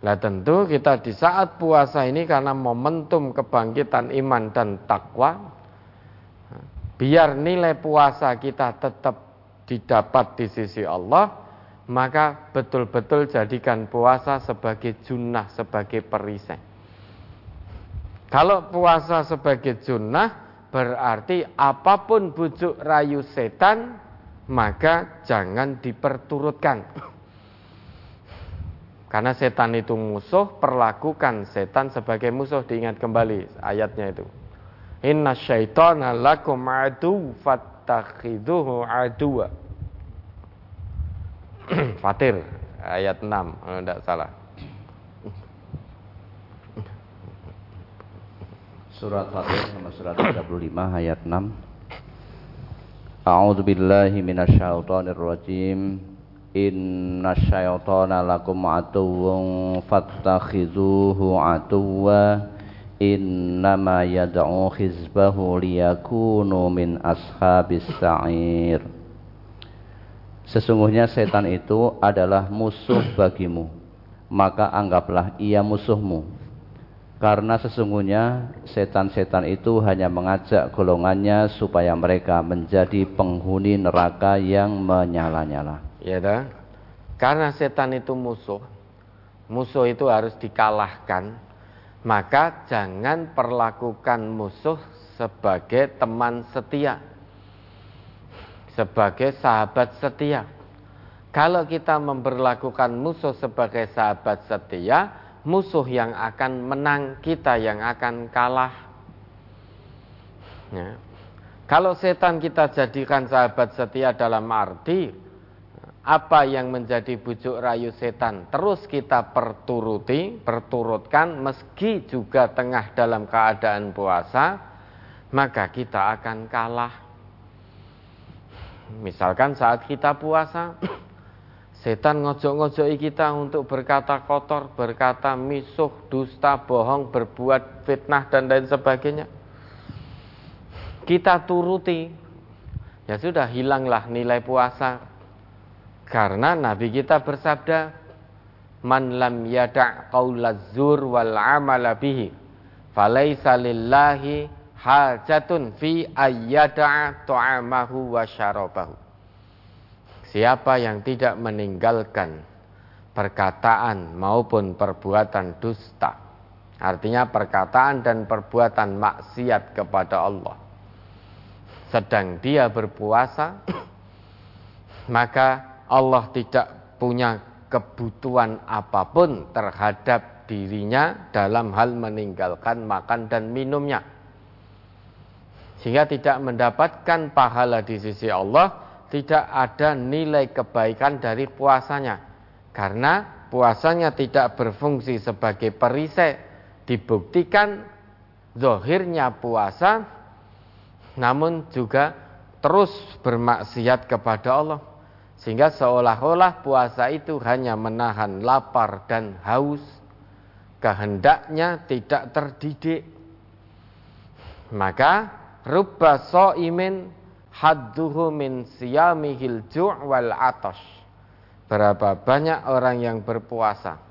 Nah, tentu kita di saat puasa ini karena momentum kebangkitan iman dan takwa, biar nilai puasa kita tetap didapat di sisi Allah, maka betul-betul jadikan puasa sebagai junnah, sebagai perisai. Kalau puasa sebagai sunnah berarti apa pun bujuk rayu setan maka jangan diperturutkan. Karena setan itu musuh, perlakukan setan sebagai musuh. Diingat kembali ayatnya itu. Inna syaitana lakum adu fattakhiduhu aduwa. [clears throat] Fatir ayat 6, tidak salah. Surat Fatih nomor surat 35 ayat 6. A'udzu billahi minasyaitonir rajim. Inna syaitana lakum aduwwun fattakhidhuhu aduwwa innama yad'u hizbahu liyakunu min ashabis sa'ir. Sesungguhnya setan itu adalah musuh bagimu, maka anggaplah ia musuhmu karena sesungguhnya setan-setan itu hanya mengajak golongannya supaya mereka menjadi penghuni neraka yang menyala-nyala. Ya dah. Karena setan itu musuh, musuh itu harus dikalahkan, maka jangan perlakukan musuh sebagai teman setia, sebagai sahabat setia. Kalau kita memperlakukan musuh sebagai sahabat setia, musuh yang akan menang, kita yang akan kalah. Ya. Kalau setan kita jadikan sahabat setia dalam arti apa yang menjadi bujuk rayu setan terus kita perturuti, perturutkan meski juga tengah dalam keadaan puasa, maka kita akan kalah. Misalkan saat kita puasa, Setan ngojok-ngojoki kita untuk berkata kotor, berkata misuh, dusta, bohong, berbuat fitnah dan lain sebagainya. Kita turuti. Ya sudah hilanglah nilai puasa. Karena Nabi kita bersabda, "Man lam yada' qaulaz zur wal amala bihi, falaisa lillahi hajatun fi ayyada'a ta'amahu wa syarabahu." Siapa yang tidak meninggalkan perkataan maupun perbuatan dusta, artinya perkataan dan perbuatan maksiat kepada Allah, sedang dia berpuasa, maka Allah tidak punya kebutuhan apa pun terhadap dirinya dalam hal meninggalkan makan dan minumnya. Sehingga tidak mendapatkan pahala di sisi Allah, tidak ada nilai kebaikan dari puasanya. Karena puasanya tidak berfungsi sebagai perisai, dibuktikan zohirnya puasa, namun juga terus bermaksiat kepada Allah. Sehingga seolah-olah puasa itu hanya menahan lapar dan haus. Kehendaknya tidak terdidik. Maka rubba so'imin hadduhu min siyamihil ju' wal atas berapa banyak orang yang berpuasa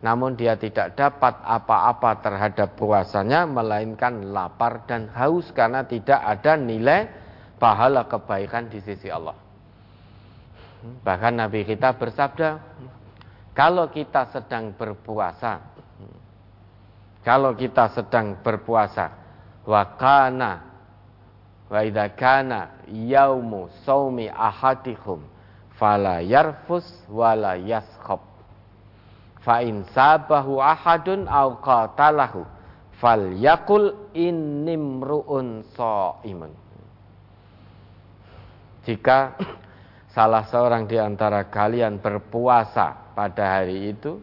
namun dia tidak dapat apa-apa terhadap puasanya melainkan lapar dan haus karena tidak ada nilai pahala kebaikan di sisi Allah. Bahkan Nabi kita bersabda, kalau kita sedang berpuasa, kalau kita sedang berpuasa, wakana wa idza kana yaumu saumi ahadikum fala yarfus wala yaskhab. Fa in sabahu ahadun aw qatalahu falyakul innimruun shaimun jika salah seorang di antara kalian berpuasa pada hari itu,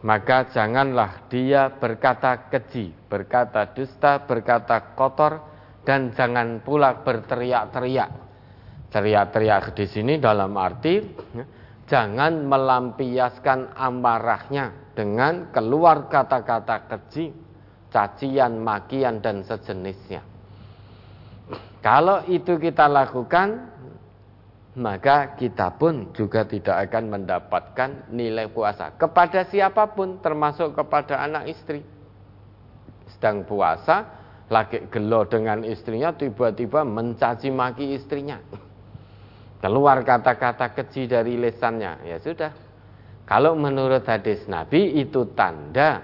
maka janganlah dia berkata keji, berkata dusta, berkata kotor, dan jangan pula berteriak-teriak. Teriak-teriak di sini dalam arti ya, jangan melampiaskan amarahnya dengan keluar kata-kata keji, cacian, makian, dan sejenisnya. Kalau itu kita lakukan, maka kita pun juga tidak akan mendapatkan nilai puasa kepada siapa pun, termasuk kepada anak istri. Sedang puasa, lagi gelo dengan istrinya, tiba-tiba mencaci maki istrinya. Keluar kata-kata keji dari lesannya, ya sudah. Kalau menurut hadis Nabi itu tanda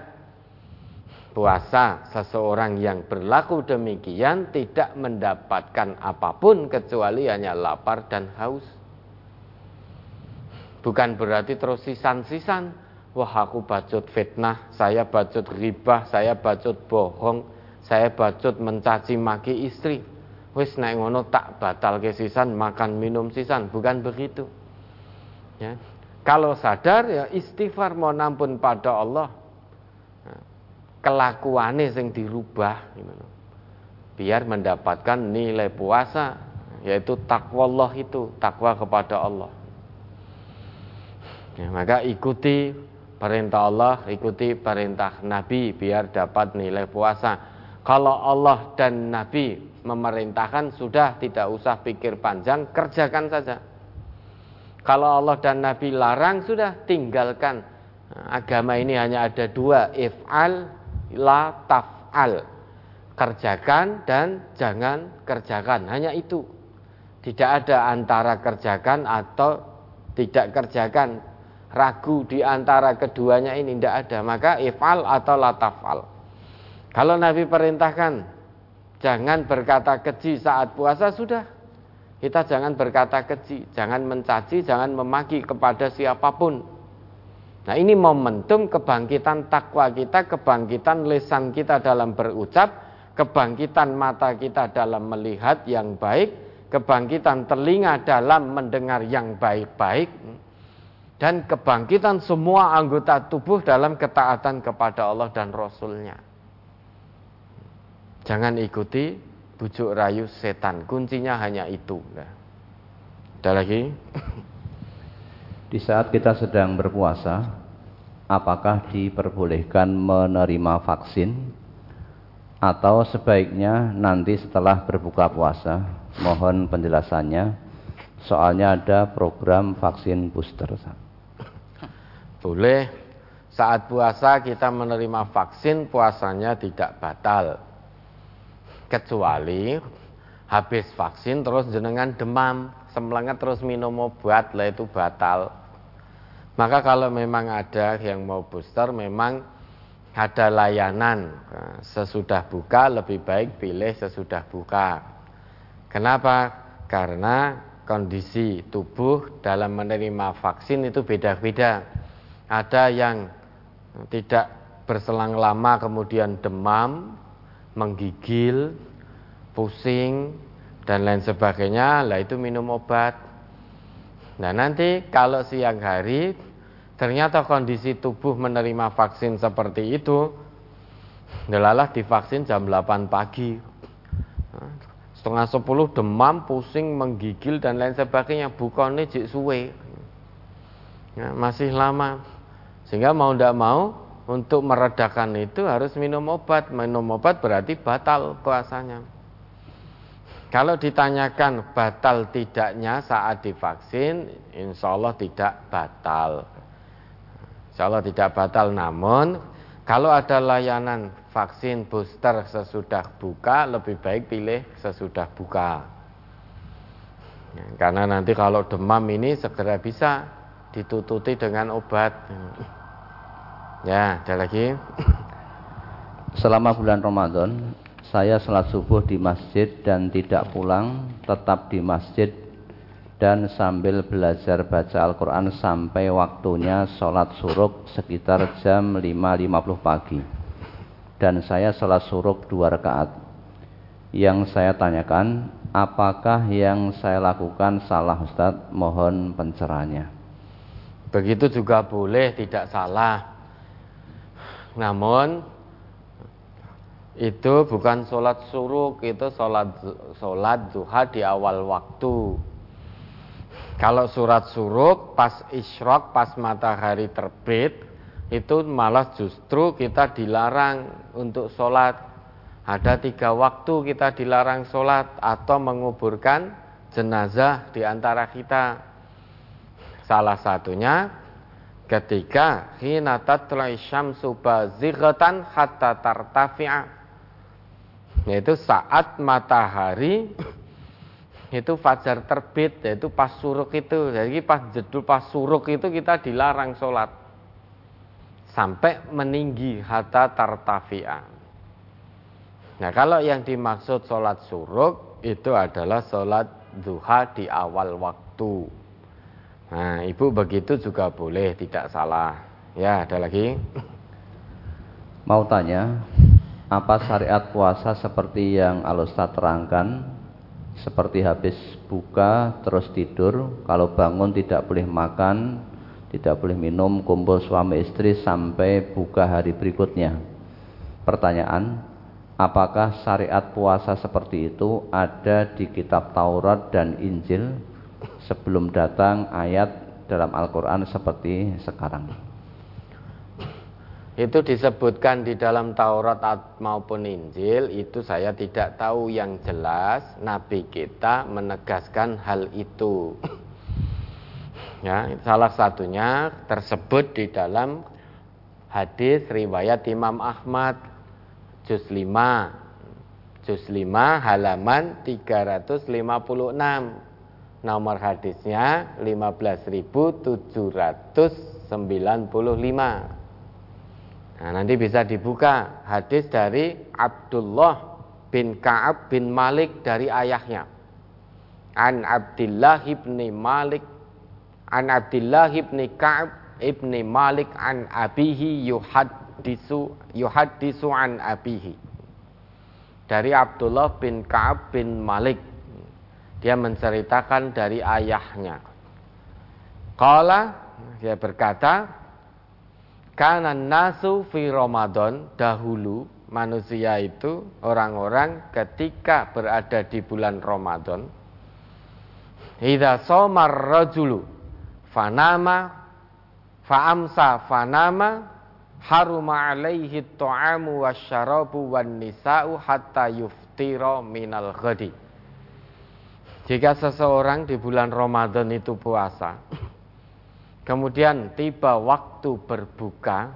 puasa seseorang yang berlaku demikian tidak mendapatkan apa pun kecuali hanya lapar dan haus. Bukan berarti terus sisan-sisan. Wah aku bacut fitnah, saya bacut ribah, saya bacut bohong, saya bacut mencaci maki istri. Wis naik ngono tak batal ke sisan, makan minum sisan, bukan begitu. Ya. Kalau sadar ya istighfar mohon ampun pada Allah kelakuannya yang dirubah biar mendapatkan nilai puasa yaitu takwa Allah itu takwa kepada Allah ya, maka ikuti perintah Allah ikuti perintah Nabi biar dapat nilai puasa kalau Allah dan Nabi memerintahkan sudah tidak usah pikir panjang kerjakan saja kalau Allah dan Nabi larang sudah tinggalkan agama ini hanya ada dua if'al la taf'al. Kerjakan dan jangan kerjakan. Hanya itu. Tidak ada antara kerjakan atau tidak kerjakan. Ragu di antara keduanya ini tidak ada. Maka if'al atau la taf'al. Kalau Nabi perintahkan jangan berkata keji saat puasa sudah. Kita jangan berkata keji, jangan mencaci, jangan memaki kepada siapa pun Nah ini momentum kebangkitan takwa kita, kebangkitan lesan kita dalam berucap, kebangkitan mata kita dalam melihat yang baik, kebangkitan telinga dalam mendengar yang baik-baik, dan kebangkitan semua anggota tubuh dalam ketaatan kepada Allah dan Rasulnya. Jangan ikuti bujuk rayu setan, kuncinya hanya itu. Ada lagi? [laughs] Di saat kita sedang berpuasa, apakah diperbolehkan menerima vaksin atau sebaiknya nanti setelah berbuka puasa? Mohon penjelasannya. Soalnya ada program vaksin booster. Boleh. Saat puasa kita menerima vaksin, puasanya tidak batal. Kecuali habis vaksin terus jenengan demam, sembelangat terus minum obat lah itu batal. Maka kalau memang ada yang mau booster memang ada layanan nah, sesudah buka lebih baik pilih sesudah buka. Kenapa? Karena kondisi tubuh dalam menerima vaksin itu beda-beda. Ada yang tidak berselang lama kemudian demam, menggigil, pusing, dan lain sebagainya, lah itu minum obat. Nah nanti kalau siang hari ternyata kondisi tubuh menerima vaksin seperti itu, delalah divaksin jam 8 pagi. Setengah 10 demam, pusing, menggigil dan lain sebagainya, bukannya jik suwe. Ya, masih lama. Sehingga mau tidak mau untuk meredakan itu harus minum obat. Minum obat berarti batal puasanya. Kalau ditanyakan batal tidaknya saat divaksin, insya Allah tidak batal. Insya Allah tidak batal, namun kalau ada layanan vaksin booster sesudah buka, lebih baik pilih sesudah buka. Karena nanti kalau demam ini segera bisa ditututi dengan obat. Ya, ada lagi. [clears throat] Selama bulan Ramadan, saya sholat subuh di masjid dan tidak pulang, tetap di masjid dan sambil belajar baca Al-Quran sampai waktunya sholat suruk sekitar jam 5.50 pagi. Dan saya sholat suruk dua rakaat. Yang saya tanyakan, apakah yang saya lakukan salah Ustadz? Mohon pencerahannya. Begitu juga boleh, tidak salah. Namun itu bukan sholat suruk itu sholat sholat duha di awal waktu. Kalau surat suruk pas isyrok pas matahari terbit itu malah justru kita dilarang untuk sholat. Ada tiga waktu kita dilarang sholat atau menguburkan jenazah di antara kita. Salah satunya ketika hina tatlai syamsu bazighatan hatta tartafi'a. Yaitu saat matahari itu fajar terbit yaitu pas suruk itu. Jadi pas jedul pas suruk itu kita dilarang sholat. Sampai meninggi hatta tartafia. Nah kalau yang dimaksud sholat suruk itu adalah sholat duha di awal waktu nah ibu begitu juga boleh tidak salah. Ya ada lagi? Mau tanya apa syariat puasa seperti yang Alustad terangkan? Seperti habis buka terus tidur kalau bangun tidak boleh makan tidak boleh minum kumpul suami istri sampai buka hari berikutnya. Pertanyaan apakah syariat puasa seperti itu ada di kitab Taurat dan Injil sebelum datang ayat dalam Al-Quran seperti sekarang. Itu disebutkan di dalam Taurat maupun Injil itu saya tidak tahu yang jelas. Nabi kita menegaskan hal itu. Ya salah satunya tersebut di dalam hadis riwayat Imam Ahmad juz 5 juz 5 halaman 356 nomor hadisnya 15795 Nah, nanti bisa dibuka hadis dari Abdullah bin Ka'ab bin Malik dari ayahnya. An Abdullah bin Malik An Abdullah bin Ka'ab bin Malik an abihi yuhaddisu yuhaddisu an abihi. Dari Abdullah bin Ka'ab bin Malik. Dia menceritakan dari ayahnya. Kala dia berkata, karena nasu fi Ramadan dahulu manusia itu orang-orang ketika berada di bulan Ramadan Idza somar rajulu fanama faamsa fanama haruma alaihi ta'amu wasyarabu wan nisa'u hatta yuftira minal ghadi Jika seseorang di bulan Ramadan itu puasa Kemudian tiba waktu berbuka,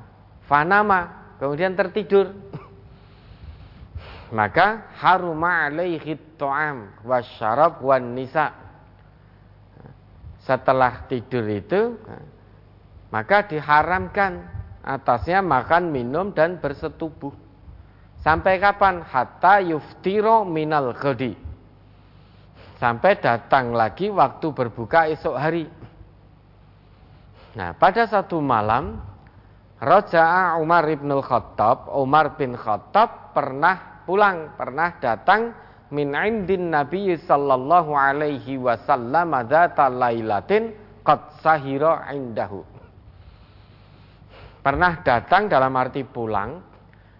fanama, kemudian tertidur. Maka haruma alaihi ta'am wasyarab wan nisa. Setelah tidur itu, maka diharamkan atasnya makan, minum dan bersetubuh. Sampai kapan? Hatta yuftiro minal ghadi. Sampai datang lagi waktu berbuka esok hari. Nah, pada satu malam Raja'a Umar ibn Khattab, Umar bin Khattab pernah pulang, pernah datang min indin Nabi sallallahu alaihi wasallam dzata lailatin qad sahira indahu. Pernah datang dalam arti pulang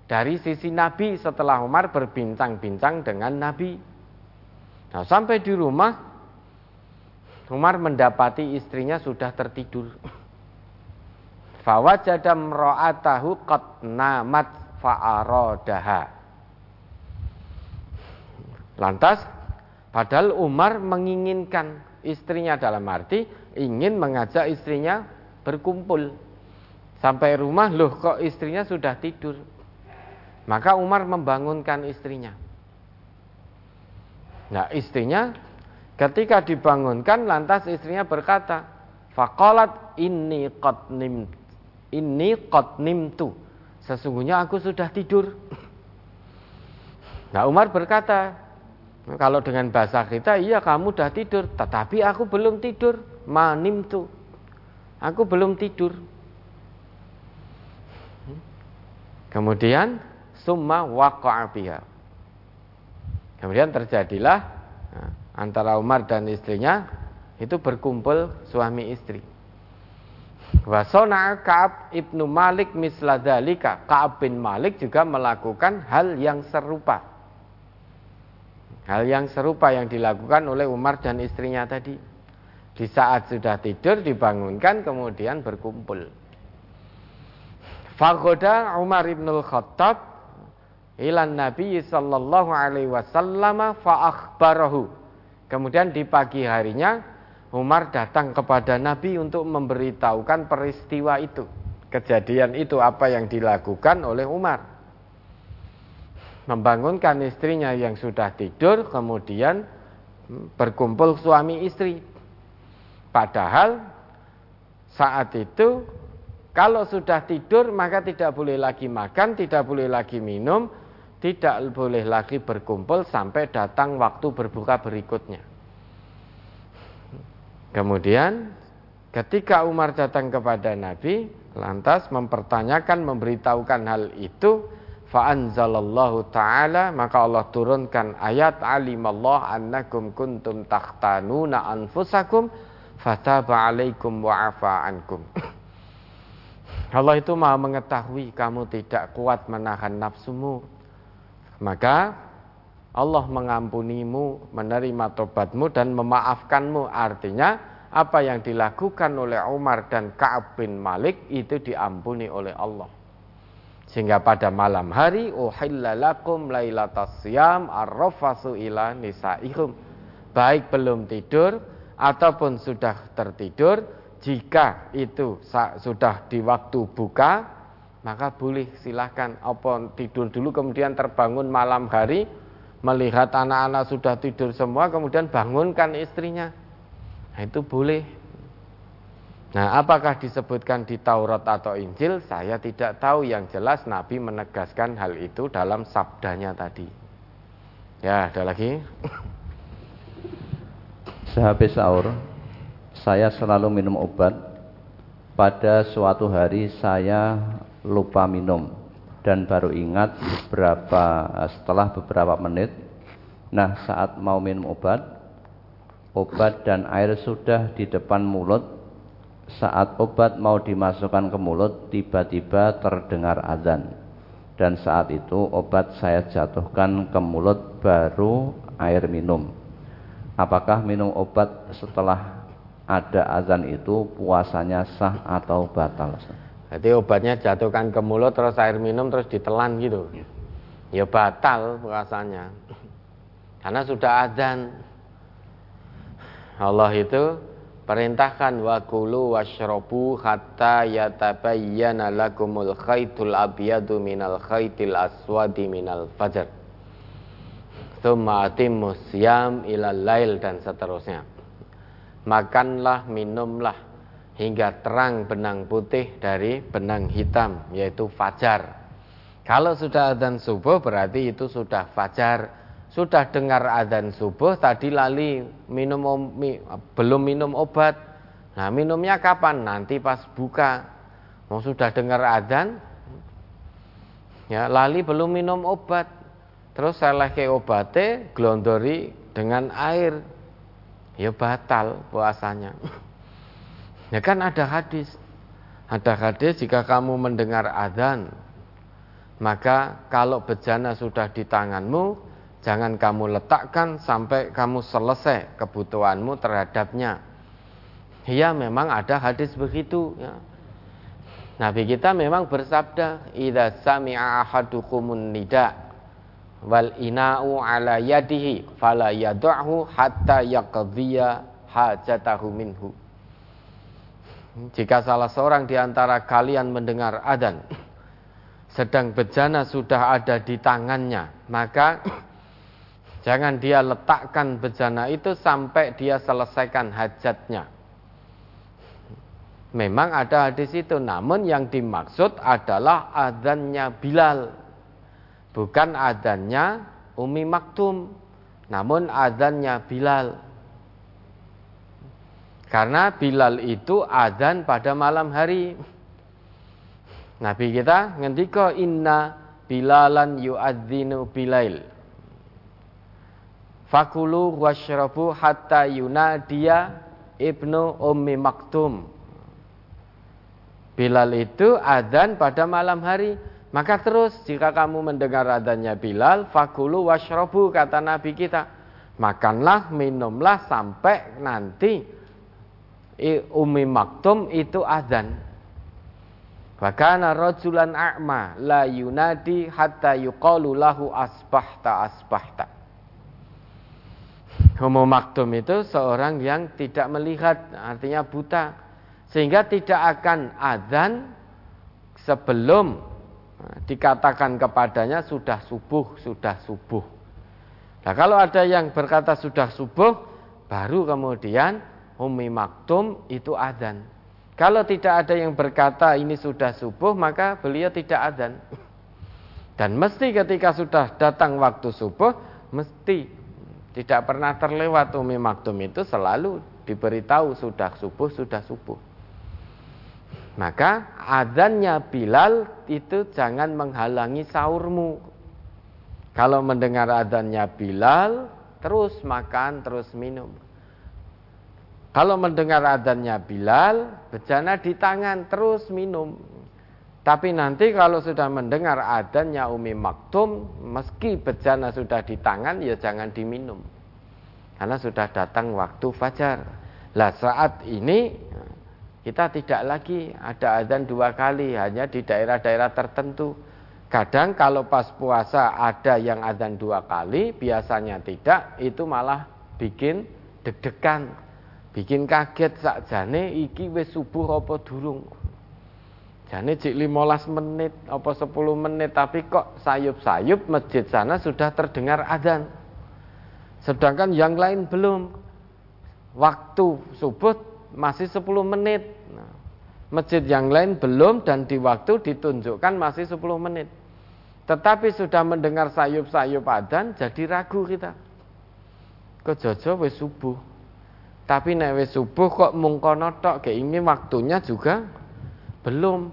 dari sisi Nabi setelah Umar berbincang-bincang dengan Nabi. Nah, sampai di rumah Umar mendapati istrinya sudah tertidur. Fawajada mra'atahu qad namat fa'aradaha. Lantas padahal Umar menginginkan istrinya dalam arti ingin mengajak istrinya berkumpul. Sampai rumah loh kok istrinya sudah tidur. Maka Umar membangunkan istrinya. Nah istrinya ketika dibangunkan lantas istrinya berkata, Fakolat ini qad nim ini qad nimtu. Sesungguhnya aku sudah tidur. Nah Umar berkata, kalau dengan bahasa kita, iya kamu sudah tidur, tetapi aku belum tidur. Manim tu, aku belum tidur. Kemudian summa waqa'a Kemudian terjadilah nah, antara Umar dan istrinya itu berkumpul suami istri. Wasona Kaab ibnu Malik misladalika. Kaab bin Malik juga melakukan hal yang serupa. Hal yang serupa yang dilakukan oleh Umar dan istrinya tadi. Di saat sudah tidur dibangunkan kemudian berkumpul. Fagoda Umar ibnul Khattab ilan Nabi sallallahu alaihi wasallam fa akhbarahu. Kemudian di pagi harinya Umar datang kepada Nabi untuk memberitahukan peristiwa itu. Kejadian itu apa yang dilakukan oleh Umar. Membangunkan istrinya yang sudah tidur kemudian berkumpul suami istri. Padahal saat itu kalau sudah tidur maka tidak boleh lagi makan, tidak boleh lagi minum, tidak boleh lagi berkumpul sampai datang waktu berbuka berikutnya. Kemudian ketika Umar datang kepada Nabi, lantas mempertanyakan, memberitahukan hal itu, fa'anzalallahu ta'ala, maka Allah turunkan ayat alimallah annakum kuntum takhtanuna anfusakum fataba alaikum wa'afa ankum. Allah itu maha mengetahui kamu tidak kuat menahan nafsumu, maka Allah mengampunimu, menerima tobatmu dan memaafkanmu. Artinya apa yang dilakukan oleh Umar dan Ka'ab bin Malik itu diampuni oleh Allah. Sehingga pada malam hari uhilla lakum lailatas siyam arrafasu ila nisaikum. Baik belum tidur ataupun sudah tertidur, jika itu sudah di waktu buka, maka boleh silahkan. Apa tidur dulu kemudian terbangun malam hari melihat anak-anak sudah tidur semua kemudian bangunkan istrinya. Nah, itu boleh. Nah apakah disebutkan di Taurat atau Injil? Saya tidak tahu. Yang jelas Nabi menegaskan hal itu dalam sabdanya tadi. Ya ada lagi? [coughs] Sehabis sahur saya selalu minum obat. Pada suatu hari saya lupa minum. Dan baru ingat beberapa setelah beberapa menit nah saat mau minum obat obat dan air sudah di depan mulut. Saat obat mau dimasukkan ke mulut tiba-tiba terdengar azan. Dan saat itu obat saya jatuhkan ke mulut baru air minum. Apakah minum obat setelah ada azan itu puasanya sah atau batal jadi obatnya jatuhkan ke mulut terus air minum terus ditelan gitu. Ya batal puasanya. Karena sudah adzan. Allah itu perintahkan wa kulu washrabu hatta yatabayyana lakumul khaitul abyadu minal khaitil aswadi minal fajr. Tsumma atimmus siyam ilal lail dan seterusnya. Makanlah, minumlah hingga terang benang putih dari benang hitam yaitu fajar. Kalau sudah adzan subuh berarti itu sudah fajar. sudah dengar adzan subuh tadi lali minum mi, belum minum obat. Nah, minumnya kapan? Nanti pas buka. Mau sudah dengar adzan ya lali belum minum obat. Terus saya ke obate glondori dengan air. Ya batal puasanya. [laughs] Ya kan ada hadis. Ada hadis jika kamu mendengar adzan maka kalau bejana sudah di tanganmu Jangan kamu letakkan sampai kamu selesai kebutuhanmu terhadapnya. Ya memang ada hadis begitu. Ya. Nabi kita memang bersabda, "Idza sami'a ahadukumun nida wal ina'u ala yadihi fala hatta yaqdiya hajatahu minhu." Jika salah seorang di antara kalian mendengar adzan sedang bejana sudah ada di tangannya, maka Jangan dia letakkan bejana itu sampai dia selesaikan hajatnya. Memang ada hadis itu, namun yang dimaksud adalah adanya Bilal. Bukan adanya Umi Maktum, namun adanya Bilal. Karena Bilal itu adzan pada malam hari. Nabi kita ngendika inna bilalan yu'adzinu bilail Fakulu washrabu hatta yunadiya ibnu ummi maktum. Bilal itu adzan pada malam hari. Maka terus jika kamu mendengar adanya Bilal, fakulu washrabu kata Nabi kita. Makanlah, minumlah sampai nanti Umi Maktum itu adzan. Bahkan rajulan a'ma la yunadi hatta yuqalu lahu asbahta asbahta. Homo maktum itu seorang yang tidak melihat, artinya buta. Sehingga tidak akan adzan sebelum eh, dikatakan kepadanya sudah subuh, sudah subuh. Nah kalau ada yang berkata sudah subuh, baru kemudian Umi Maktum itu adzan. Kalau tidak ada yang berkata ini sudah subuh, maka beliau tidak adzan. Dan mesti ketika sudah datang waktu subuh, mesti tidak pernah terlewat Umi Maktum itu selalu diberitahu sudah subuh, sudah subuh. Maka adzannya Bilal itu jangan menghalangi sahurmu. Kalau mendengar adzannya Bilal, terus makan, terus minum. Kalau mendengar adzannya Bilal, bejana di tangan, terus minum. Tapi nanti kalau sudah mendengar adanya Umi Maktum, meski bejana sudah di tangan, ya jangan diminum. Karena sudah datang waktu fajar. Lah saat ini kita tidak lagi ada adzan dua kali, hanya di daerah-daerah tertentu. Kadang kalau pas puasa ada yang adzan dua kali, biasanya tidak, itu malah bikin deg-degan, bikin kaget sakjane iki wis subuh apa durung. Jane cik 15 menit apa 10 menit tapi kok sayup-sayup masjid sana sudah terdengar adzan. Sedangkan yang lain belum. Waktu subuh masih 10 menit. Nah, masjid yang lain belum dan di waktu ditunjukkan masih 10 menit. Tetapi sudah mendengar sayup-sayup adzan jadi ragu kita. Kok jojo wis subuh. Tapi nek wis subuh kok mung kono tok ini waktunya juga belum.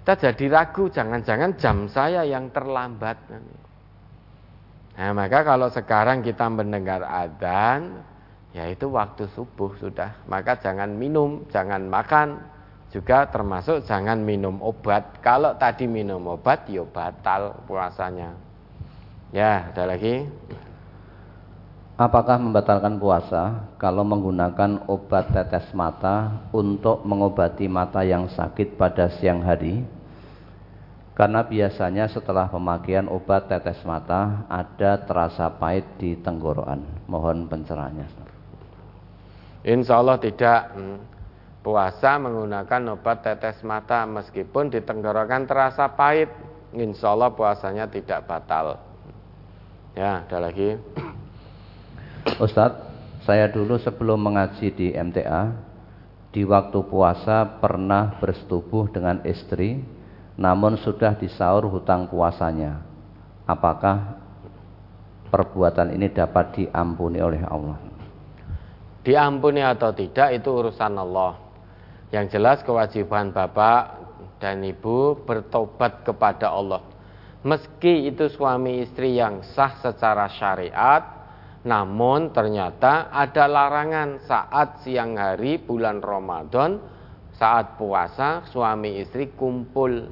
Kita jadi ragu, jangan-jangan jam saya yang terlambat. Nah, maka kalau sekarang kita mendengar adzan, yaitu waktu subuh sudah. Maka jangan minum, jangan makan, juga termasuk jangan minum obat. Kalau tadi minum obat, ya batal puasanya. Ya, ada lagi. Apakah membatalkan puasa kalau menggunakan obat tetes mata untuk mengobati mata yang sakit pada siang hari? Karena biasanya setelah pemakaian obat tetes mata ada terasa pahit di tenggorokan. Mohon pencerahannya. Insya Allah tidak puasa menggunakan obat tetes mata meskipun di tenggorokan terasa pahit. Insya Allah puasanya tidak batal. Ya, ada lagi. Ustadz, saya dulu sebelum mengaji di MTA, di waktu puasa pernah bersetubuh dengan istri, namun sudah disaur hutang puasanya. Apakah perbuatan ini dapat diampuni oleh Allah? Diampuni atau tidak itu urusan Allah. Yang jelas kewajiban Bapak dan Ibu bertobat kepada Allah. Meski itu suami istri yang sah secara syariat, namun ternyata ada larangan saat siang hari bulan Ramadan, saat puasa suami istri kumpul.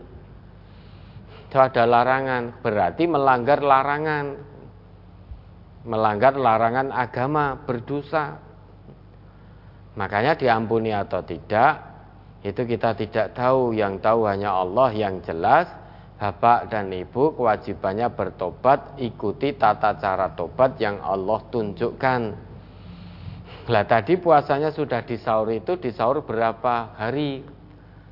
Itu ada larangan, berarti melanggar larangan. Melanggar larangan agama, berdosa. Makanya diampuni atau tidak, itu kita tidak tahu. Yang tahu hanya Allah yang jelas. Bapak dan Ibu kewajibannya bertobat, ikuti tata cara tobat yang Allah tunjukkan. Lah tadi puasanya sudah disaur itu disaur berapa hari?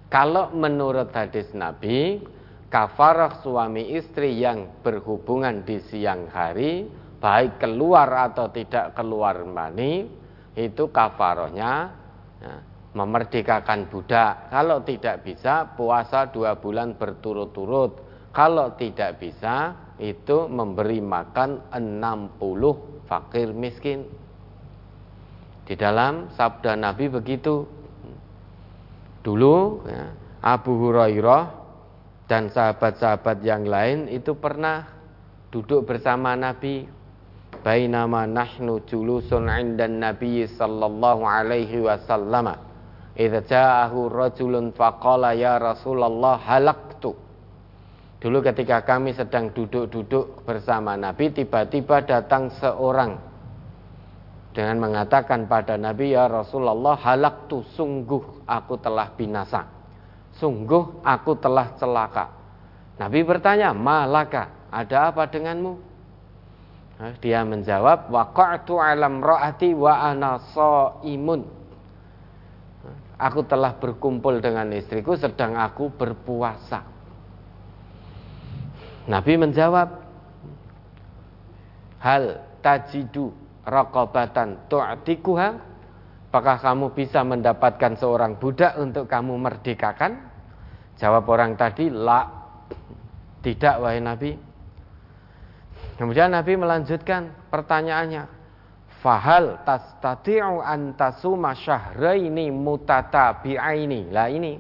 Kalau menurut hadis Nabi, kafarah suami istri yang berhubungan di siang hari, baik keluar atau tidak keluar mani, itu kafarohnya ya, memerdekakan budak. Kalau tidak bisa, puasa dua bulan berturut-turut. Kalau tidak bisa, itu memberi makan 60 fakir miskin. Di dalam sabda Nabi begitu. Dulu ya, Abu Hurairah dan sahabat-sahabat yang lain itu pernah duduk bersama Nabi bainama nahnu julusun 'indan nabiy sallallahu alaihi wasallam idza ja'ahu rajulun faqala ya Rasulullah halaktu. Dulu ketika kami sedang duduk-duduk bersama Nabi tiba-tiba datang seorang dengan mengatakan pada Nabi ya Rasulullah halaktu. Sungguh aku telah binasa. Sungguh aku telah celaka. Nabi bertanya malaka ada apa denganmu? Dia menjawab waqa'tu alam ra'ati wa ana imun. Aku telah berkumpul dengan istriku sedang aku berpuasa. Nabi menjawab, Hal tajidu raqabatan tu'tikuha? Apakah kamu bisa mendapatkan seorang budak untuk kamu merdekakan? Jawab orang tadi, la. Tidak wahai Nabi. Kemudian Nabi melanjutkan pertanyaannya. Fahal tastati'u an tasuma syahraini mutatabi'aini. Lah ini.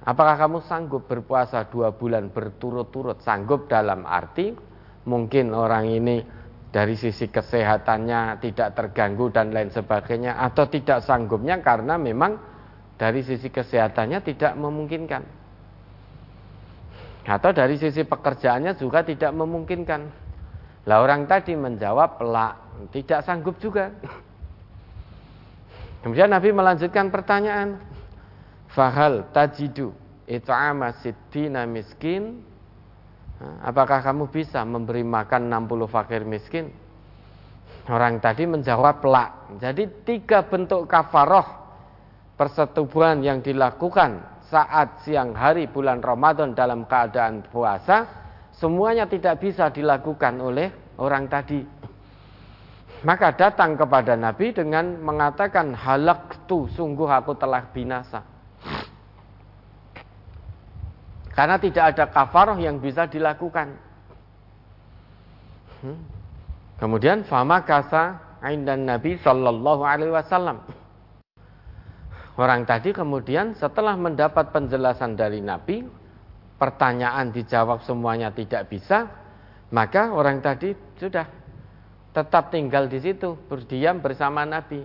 Apakah kamu sanggup berpuasa dua bulan berturut-turut? Sanggup dalam arti mungkin orang ini dari sisi kesehatannya tidak terganggu dan lain sebagainya atau tidak sanggupnya karena memang dari sisi kesehatannya tidak memungkinkan. Atau dari sisi pekerjaannya juga tidak memungkinkan. Lah orang tadi menjawab, lah tidak sanggup juga. Kemudian Nabi melanjutkan pertanyaan, Fahal tajidu it'ama siddina miskin Apakah kamu bisa memberi makan 60 fakir miskin? Orang tadi menjawab lah. Jadi tiga bentuk kafaroh persetubuhan yang dilakukan saat siang hari bulan Ramadan dalam keadaan puasa semuanya tidak bisa dilakukan oleh orang tadi. Maka datang kepada Nabi dengan mengatakan halak tu sungguh aku telah binasa. Karena tidak ada kafaroh yang bisa dilakukan. Hmm. Kemudian fama kasa dan Nabi Shallallahu Alaihi Wasallam. Orang tadi kemudian setelah mendapat penjelasan dari Nabi, pertanyaan dijawab semuanya tidak bisa, maka orang tadi sudah tetap tinggal di situ, berdiam bersama Nabi.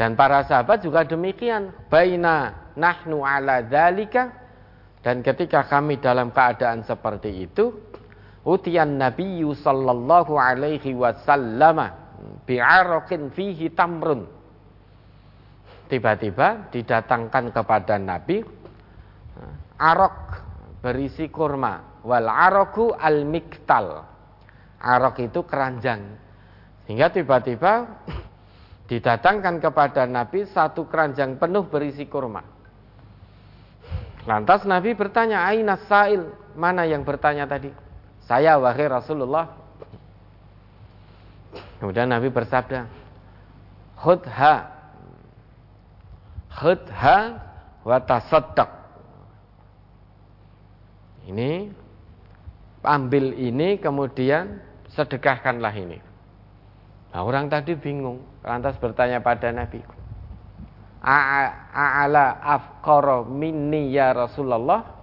Dan para sahabat juga demikian. Baina nahnu ala dzalika dan ketika kami dalam keadaan seperti itu, utian Nabi sallallahu alaihi wasallam bi'araqin fihi tamrun tiba-tiba didatangkan kepada Nabi arok berisi kurma. Wal aroku al miktal. Arok itu keranjang. Sehingga tiba-tiba [clears throat] didatangkan kepada Nabi satu keranjang penuh berisi kurma. Lantas Nabi bertanya aina sail? Mana yang bertanya tadi? Saya wahai Rasulullah. Kemudian Nabi bersabda khudha khudha wa tasaddaq. Ini ambil ini kemudian sedekahkanlah ini. Nah, orang tadi bingung, lantas bertanya pada Nabi, A'ala afqara minni ya Rasulullah?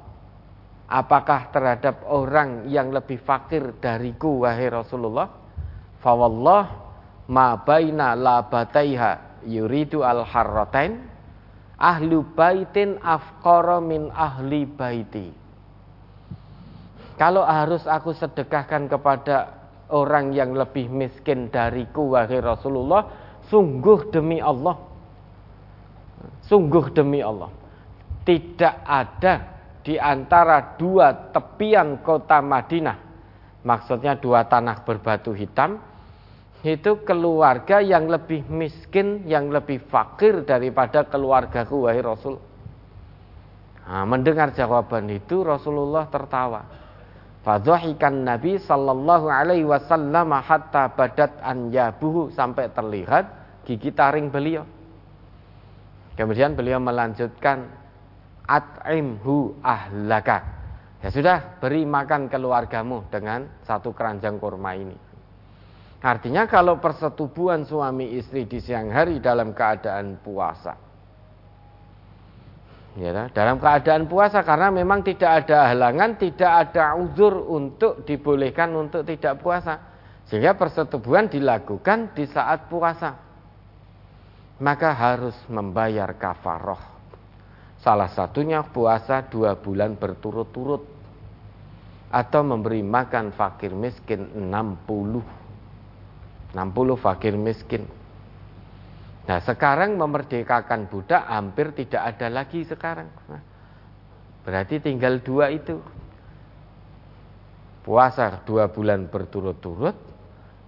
Apakah terhadap orang yang lebih fakir dariku wahai Rasulullah? Fawallah ma baina labataiha yuridu al harratain ahlu baitin afqara min ahli baiti. Kalau harus aku sedekahkan kepada orang yang lebih miskin dariku wahai Rasulullah, sungguh demi Allah. Sungguh demi Allah. Tidak ada di antara dua tepian kota Madinah, maksudnya dua tanah berbatu hitam, itu keluarga yang lebih miskin, yang lebih fakir daripada keluarga wahai Rasul. Nah, mendengar jawaban itu Rasulullah tertawa. Fadhahikan Nabi sallallahu alaihi wasallam hatta badat anjabuhu sampai terlihat gigi taring beliau. Kemudian beliau melanjutkan at'imhu ahlaka. Ya sudah, beri makan keluargamu dengan satu keranjang kurma ini. Artinya kalau persetubuhan suami istri di siang hari dalam keadaan puasa. Ya, dalam keadaan puasa karena memang tidak ada halangan, tidak ada uzur untuk dibolehkan untuk tidak puasa. Sehingga persetubuhan dilakukan di saat puasa. Maka harus membayar kafaroh. Salah satunya puasa dua bulan berturut-turut. Atau memberi makan fakir miskin 60 60 fakir miskin Nah sekarang memerdekakan budak hampir tidak ada lagi sekarang. Nah, Berarti tinggal dua itu. Puasa dua bulan berturut-turut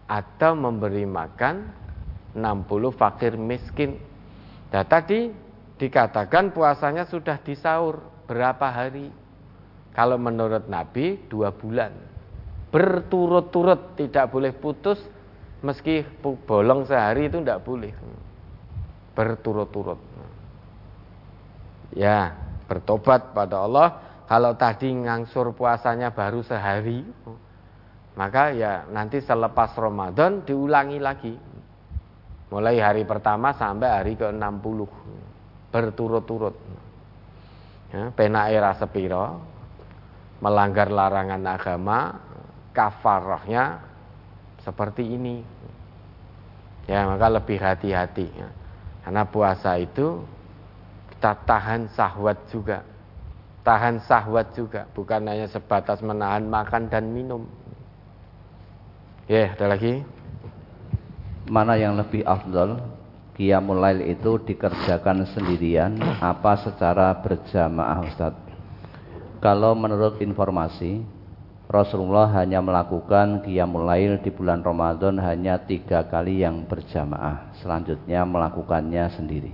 Atau memberi makan 60 fakir miskin. Nah tadi dikatakan puasanya sudah disaur berapa hari? Kalau menurut Nabi dua bulan. Berturut-turut tidak boleh putus meski bolong sehari itu tidak boleh berturut-turut. Ya bertobat pada Allah. Kalau tadi ngangsur puasanya baru sehari, maka ya nanti selepas Ramadan diulangi lagi. Mulai hari pertama sampai hari ke-60 berturut-turut. Ya, pena era sepiro melanggar larangan agama, kafarahnya seperti ini. Ya, maka lebih hati-hati ya. Karena puasa itu kita tahan sahwat juga. Tahan sahwat juga, bukan hanya sebatas menahan makan dan minum. Ya, ada lagi? Mana yang lebih afdal Qiyamul Lail itu dikerjakan sendirian apa secara berjamaah Ustaz? Kalau menurut informasi Rasulullah hanya melakukan Qiyamul Lail di bulan Ramadan hanya tiga kali yang berjamaah. Selanjutnya melakukannya sendiri.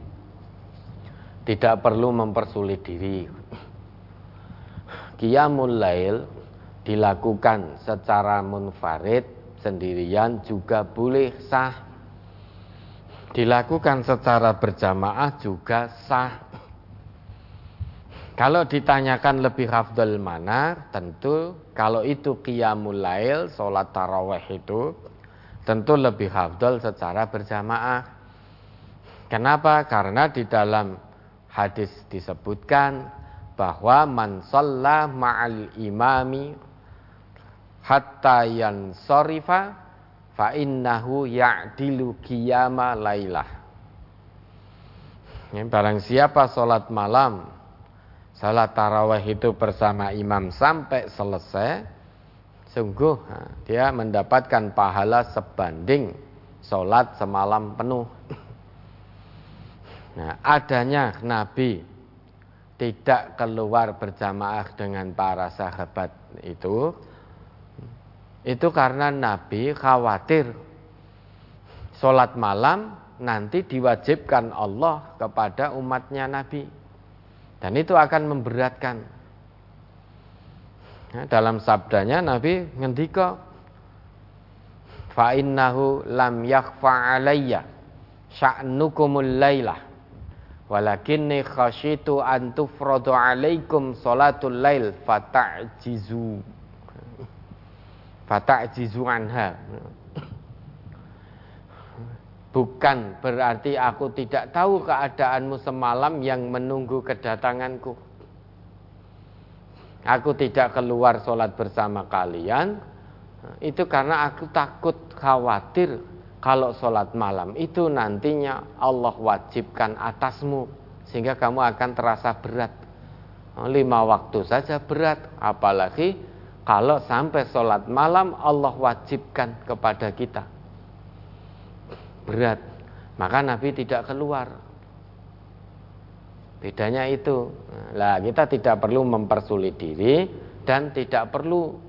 Tidak perlu mempersulit diri. Qiyamul Lail dilakukan secara munfarid sendirian juga boleh sah. Dilakukan secara berjamaah juga sah. Kalau ditanyakan lebih hafdal mana, tentu kalau itu qiyamul lail, sholat taraweh itu, tentu lebih hafdal secara berjamaah. Kenapa? Karena di dalam hadis disebutkan bahwa man ma'al imami hatta yansorifa fa innahu ya'dilu qiyama lailah. Barang siapa sholat malam, sholat tarawih itu bersama imam sampai selesai, sungguh dia mendapatkan pahala sebanding sholat semalam penuh. Nah, adanya Nabi tidak keluar berjamaah dengan para sahabat itu itu karena Nabi khawatir sholat malam nanti diwajibkan Allah kepada umatnya Nabi. Dan itu akan memberatkan. Ya, dalam sabdanya Nabi ngendika fa innahu lam yakhfa alayya sya'nukumul lailah walakinni khasyitu an tufradu alaikum salatul lail fata'jizu fata'jizu anha bukan berarti aku tidak tahu keadaanmu semalam yang menunggu kedatanganku. Aku tidak keluar sholat bersama kalian. Itu karena aku takut khawatir kalau sholat malam itu nantinya Allah wajibkan atasmu sehingga kamu akan terasa berat. Lima waktu saja berat apalagi kalau sampai sholat malam Allah wajibkan kepada kita berat maka Nabi tidak keluar bedanya itu lah kita tidak perlu mempersulit diri dan tidak perlu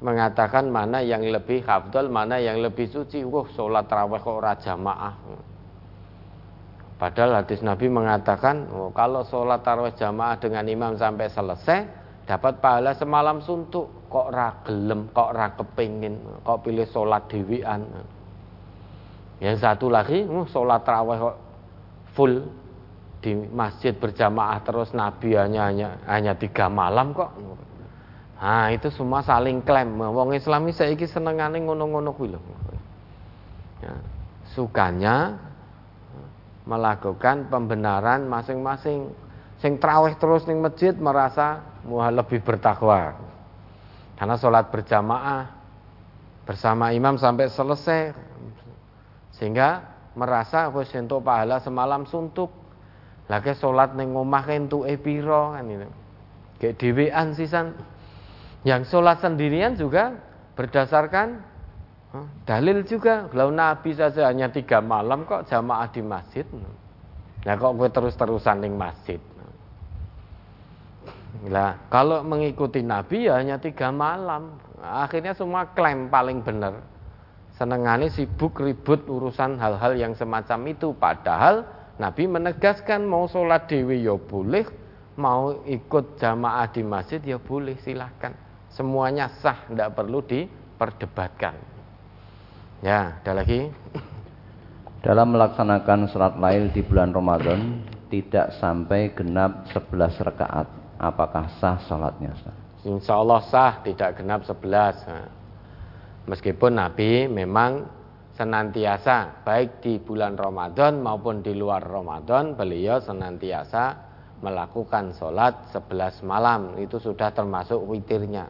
mengatakan mana yang lebih hafdal, mana yang lebih suci. Wah, sholat tarawih kok ora jamaah. Padahal hadis Nabi mengatakan, oh, kalau sholat tarawih jamaah dengan imam sampai selesai, dapat pahala semalam suntuk. Kok ra gelem, kok ra kepingin, kok pilih sholat dewian. Yang satu lagi, oh, sholat tarawih kok full di masjid berjamaah terus Nabi hanya hanya, hanya tiga malam kok. Nah, itu semua saling klaim. Wong Islami saiki senengane ngono-ngono kuwi. Ya, sukanya melakukan pembenaran masing-masing. Sing traweh terus ning masjid merasa muha lebih bertakwa. Karena sholat berjamaah bersama imam sampai selesai sehingga merasa wis entuk pahala semalam suntuk. Lagi sholat ning omah entuk e pira kan itu. Kayak dhewean sisan. Yang sholat sendirian juga berdasarkan Dalil juga, kalau Nabi saja hanya tiga malam kok jamaah di masjid. Nah kok gue terus-terusan di masjid. Nah, kalau mengikuti Nabi ya hanya tiga malam. Akhirnya semua klaim paling benar. Senengane sibuk ribut urusan hal-hal yang semacam itu. Padahal Nabi menegaskan mau sholat dewi ya boleh, mau ikut jamaah di masjid ya boleh silahkan. Semuanya sah, tidak perlu diperdebatkan. Ya, ada lagi. Dalam melaksanakan sholat lail di bulan Ramadan tidak sampai genap 11 rakaat, apakah sah sholatnya? Insya Allah sah, tidak genap 11. Meskipun Nabi memang senantiasa baik di bulan Ramadan maupun di luar Ramadan beliau senantiasa melakukan sholat 11 malam itu sudah termasuk witirnya.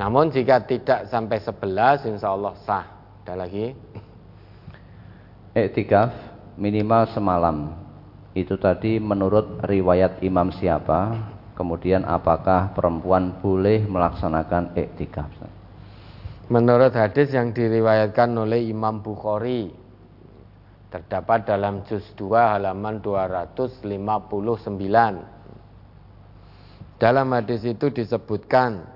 Namun jika tidak sampai 11 insya Allah sah ada lagi? Iktikaf minimal semalam. Itu tadi menurut riwayat imam siapa? Kemudian apakah perempuan boleh melaksanakan iktikaf? Menurut hadis yang diriwayatkan oleh Imam Bukhari terdapat dalam juz 2 halaman 259. Dalam hadis itu disebutkan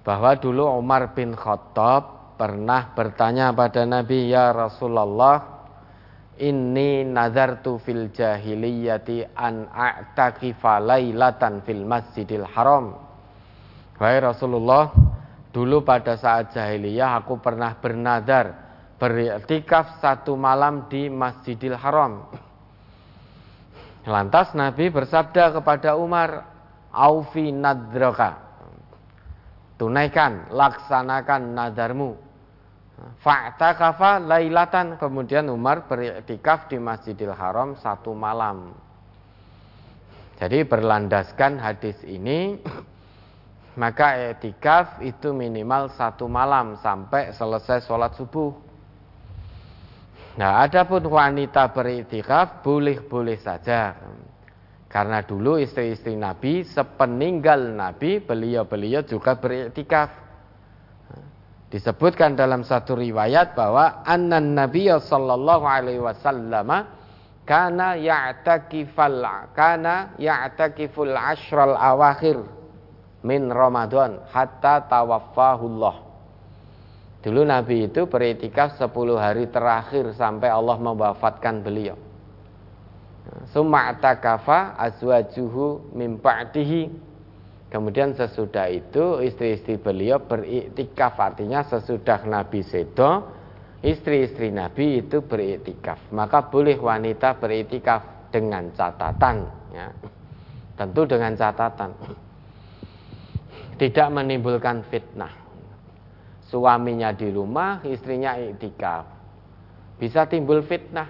bahwa dulu Umar bin Khattab pernah bertanya pada Nabi ya Rasulullah inni nazartu fil jahiliyati an a'takifa lailatan fil masjidil haram Wahai Rasulullah dulu pada saat jahiliyah aku pernah bernazar beriktikaf satu malam di Masjidil Haram. Lantas Nabi bersabda kepada Umar Aufi nadraka. Tunaikan, laksanakan nadarmu. Fa'takafa lailatan. Kemudian Umar beriktikaf di Masjidil Haram satu malam. Jadi berlandaskan hadis ini maka etikaf itu minimal satu malam sampai selesai sholat subuh. Nah, adapun wanita beriktikaf boleh-boleh saja. Karena dulu istri-istri Nabi sepeninggal Nabi beliau-beliau juga beriktikaf. Disebutkan dalam satu riwayat bahwa annan Nabi sallallahu alaihi wasallam kana ya'takifal kana ya'takiful ashral awakhir min Ramadan hatta tawaffahullah. Dulu Nabi itu beritikaf 10 hari terakhir sampai Allah mewafatkan beliau. Summa atakafa azwajuhu min ba'dihi Kemudian sesudah itu istri-istri beliau beriktikaf artinya sesudah Nabi Sedo istri-istri Nabi itu beriktikaf. Maka boleh wanita beriktikaf dengan catatan ya. Tentu dengan catatan tidak menimbulkan fitnah. suaminya di rumah, istrinya iktikaf. Bisa timbul fitnah.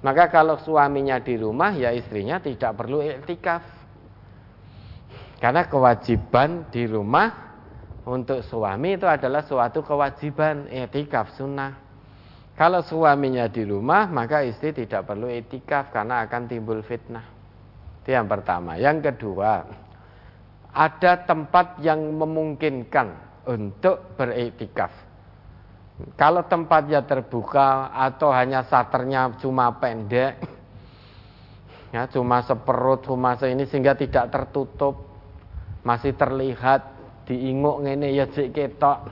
Maka kalau suaminya di rumah, ya istrinya tidak perlu iktikaf. Karena kewajiban di rumah untuk suami itu adalah suatu kewajiban iktikaf sunnah. Kalau suaminya di rumah, maka istri tidak perlu iktikaf karena akan timbul fitnah. Itu yang pertama. Yang kedua, ada tempat yang memungkinkan untuk beriktikaf. Kalau tempatnya terbuka atau hanya saternya cuma pendek, ya cuma seperut, cuma ini sehingga tidak tertutup, masih terlihat diinguk ini ya cik ketok,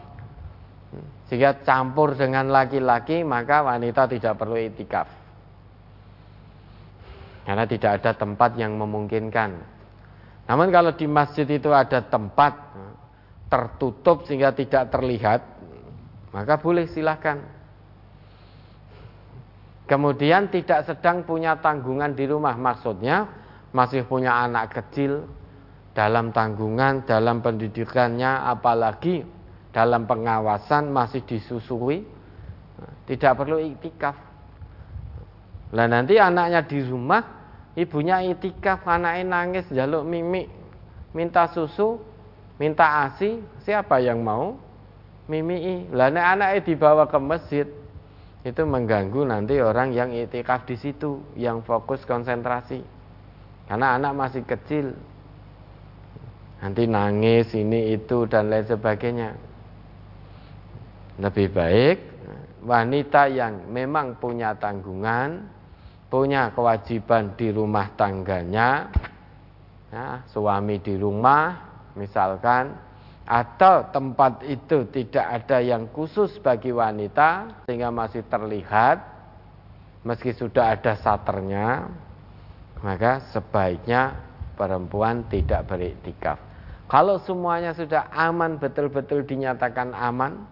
sehingga campur dengan laki-laki maka wanita tidak perlu itikaf karena tidak ada tempat yang memungkinkan. Namun kalau di masjid itu ada tempat tertutup sehingga tidak terlihat, maka boleh silahkan. Kemudian tidak sedang punya tanggungan di rumah, maksudnya masih punya anak kecil dalam tanggungan, dalam pendidikannya, apalagi dalam pengawasan masih disusui, tidak perlu iktikaf. Lah nanti anaknya di rumah, ibunya itikaf, anaknya nangis, jaluk mimik, minta susu, minta ASI, siapa yang mau? Mimi, Lah nek anaknya dibawa ke masjid, itu mengganggu nanti orang yang itikaf di situ, yang fokus konsentrasi. Karena anak masih kecil. Nanti nangis ini itu dan lain sebagainya. Lebih baik wanita yang memang punya tanggungan, punya kewajiban di rumah tangganya, ya, suami di rumah, misalkan atau tempat itu tidak ada yang khusus bagi wanita sehingga masih terlihat meski sudah ada saternya maka sebaiknya perempuan tidak beriktikaf kalau semuanya sudah aman betul-betul dinyatakan aman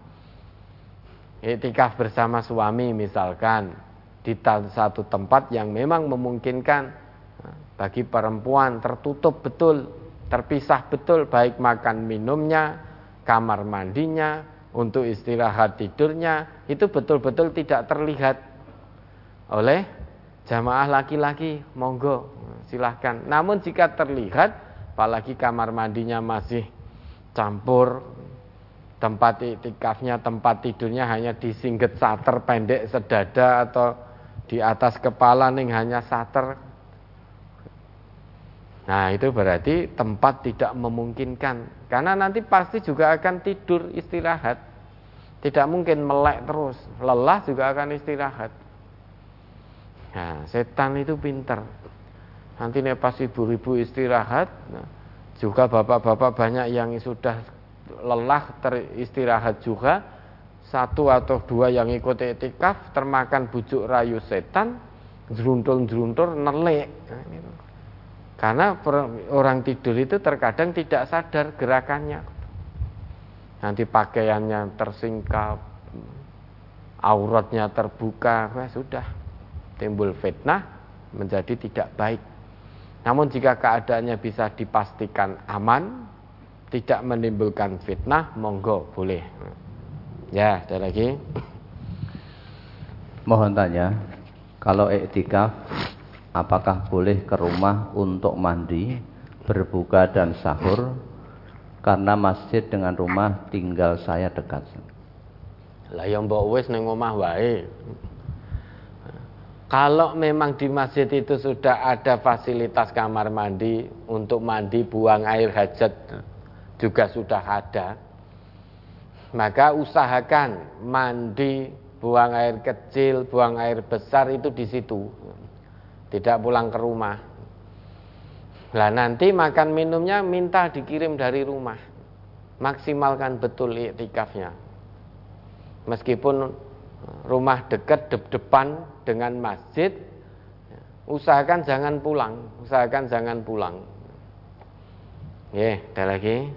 iktikaf bersama suami misalkan di satu tempat yang memang memungkinkan bagi perempuan tertutup betul terpisah betul baik makan minumnya, kamar mandinya, untuk istirahat tidurnya itu betul-betul tidak terlihat oleh jamaah laki-laki. Monggo silahkan. Namun jika terlihat, apalagi kamar mandinya masih campur tempat itikafnya, tempat tidurnya hanya disingget sater pendek sedada atau di atas kepala nih hanya sater. Nah itu berarti tempat tidak memungkinkan. Karena nanti pasti juga akan tidur istirahat. Tidak mungkin melek terus. Lelah juga akan istirahat. Nah setan itu pinter. Nanti nih pas ibu-ibu istirahat nah, Juga bapak-bapak banyak yang sudah lelah teristirahat juga Satu atau dua yang ikut etikaf Termakan bujuk rayu setan Jeruntul-jeruntul nelek nah, karena orang tidur itu terkadang tidak sadar gerakannya. Nanti pakaiannya tersingkap, auratnya terbuka, wah sudah timbul fitnah menjadi tidak baik. Namun jika keadaannya bisa dipastikan aman, tidak menimbulkan fitnah, monggo boleh. Ya, ada lagi. Mohon tanya, kalau etika apakah boleh ke rumah untuk mandi, berbuka dan sahur karena masjid dengan rumah tinggal saya dekat. Lah yang mbok wis ning omah wae. Kalau memang di masjid itu sudah ada fasilitas kamar mandi untuk mandi buang air hajat juga sudah ada. Maka usahakan mandi, buang air kecil, buang air besar itu di situ tidak pulang ke rumah. Lah nanti makan minumnya minta dikirim dari rumah. Maksimalkan betul iktikafnya. Meskipun rumah dekat de depan dengan masjid, usahakan jangan pulang, usahakan jangan pulang. Ya, ada lagi.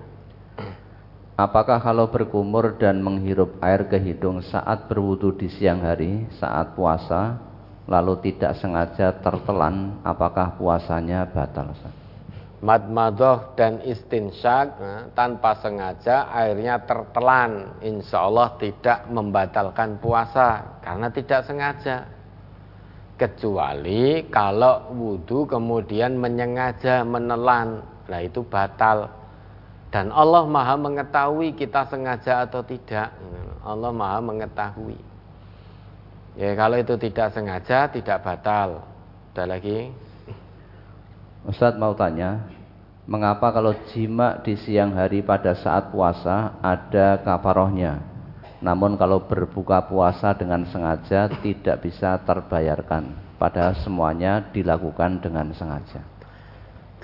Apakah kalau berkumur dan menghirup air ke hidung saat berwudu di siang hari, saat puasa, lalu tidak sengaja tertelan, apakah puasanya batal? madmadoh dan istinsyak tanpa sengaja airnya tertelan insya Allah tidak membatalkan puasa karena tidak sengaja kecuali kalau wudhu kemudian menyengaja menelan nah itu batal dan Allah maha mengetahui kita sengaja atau tidak. Allah maha mengetahui. Ya kalau itu tidak sengaja tidak batal. Ada lagi? Ustadz mau tanya, mengapa kalau jima di siang hari pada saat puasa ada kafarohnya, namun kalau berbuka puasa dengan sengaja tidak bisa terbayarkan, padahal semuanya dilakukan dengan sengaja.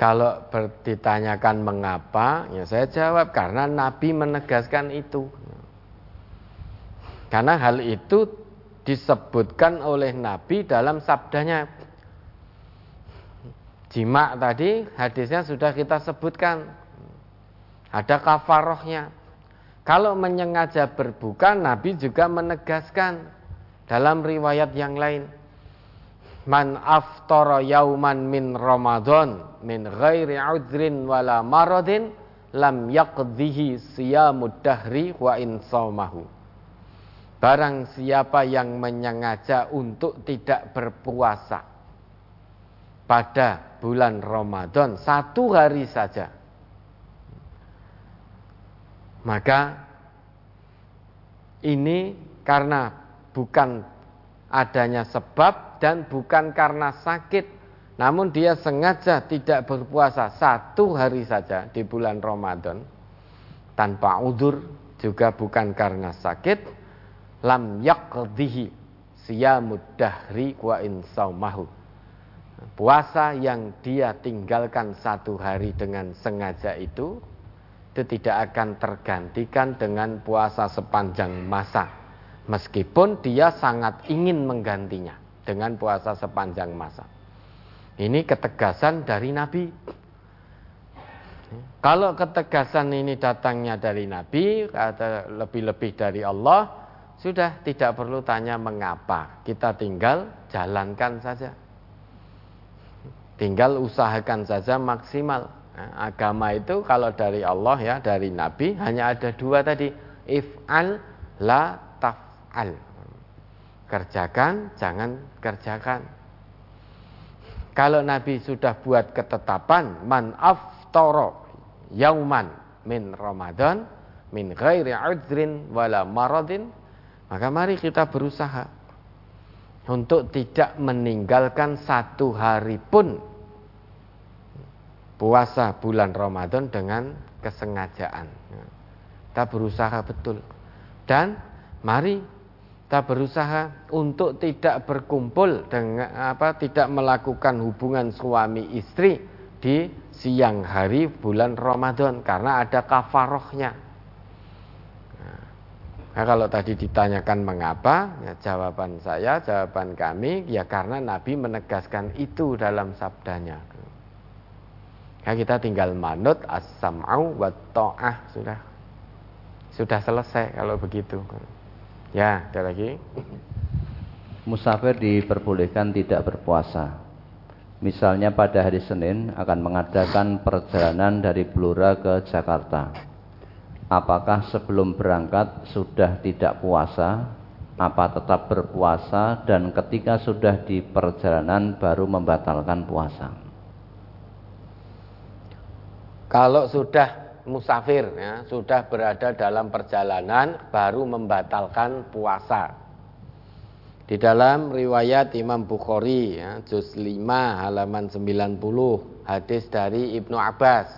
Kalau ditanyakan mengapa, ya saya jawab karena Nabi menegaskan itu. Karena hal itu disebutkan oleh Nabi dalam sabdanya Jima tadi hadisnya sudah kita sebutkan. Ada kafarohnya. Kalau menyengaja berbuka, Nabi juga menegaskan dalam riwayat yang lain. Man aftara yauman min Ramadan min ghairi udrin wala maradin lam yaqdhihi siyamud dahri wa insamahu. Barang siapa yang menyengaja untuk tidak berpuasa pada bulan Ramadan satu hari saja maka ini karena bukan adanya sebab dan bukan karena sakit. Namun dia sengaja tidak berpuasa satu hari saja di bulan Ramadan. Tanpa udur juga bukan karena sakit. Lam yaqdihi siyamud dahri wa insaumahu puasa yang dia tinggalkan satu hari dengan sengaja itu itu tidak akan tergantikan dengan puasa sepanjang masa meskipun dia sangat ingin menggantinya dengan puasa sepanjang masa ini ketegasan dari Nabi kalau ketegasan ini datangnya dari Nabi atau lebih-lebih dari Allah sudah tidak perlu tanya mengapa kita tinggal jalankan saja Tinggal usahakan saja maksimal. Agama itu kalau dari Allah ya, dari Nabi hanya ada dua tadi. If'al la taf'al. Kerjakan, jangan kerjakan. Kalau Nabi sudah buat ketetapan man aftoro yauman min Ramadan min ghairi udrin wala maradin maka mari kita berusaha untuk tidak meninggalkan satu hari pun puasa bulan Ramadan dengan kesengajaan. Kita berusaha betul. Dan mari kita berusaha untuk tidak berkumpul dengan apa tidak melakukan hubungan suami istri di siang hari bulan Ramadan karena ada kafarohnya. Nah, kalau tadi ditanyakan mengapa, ya jawaban saya, jawaban kami, ya karena Nabi menegaskan itu dalam sabdanya. Ya kita tinggal manut as-sam'u wa ta'ah sudah. Sudah selesai kalau begitu. Ya, ada lagi. Musafir diperbolehkan tidak berpuasa. Misalnya pada hari Senin akan mengadakan perjalanan dari Blora ke Jakarta. Apakah sebelum berangkat sudah tidak puasa? Apa tetap berpuasa dan ketika sudah di perjalanan baru membatalkan puasa? Kalau sudah musafir, ya, sudah berada dalam perjalanan, baru membatalkan puasa. Di dalam riwayat Imam Bukhari, ya, juz 5 halaman 90, hadis dari Ibnu Abbas.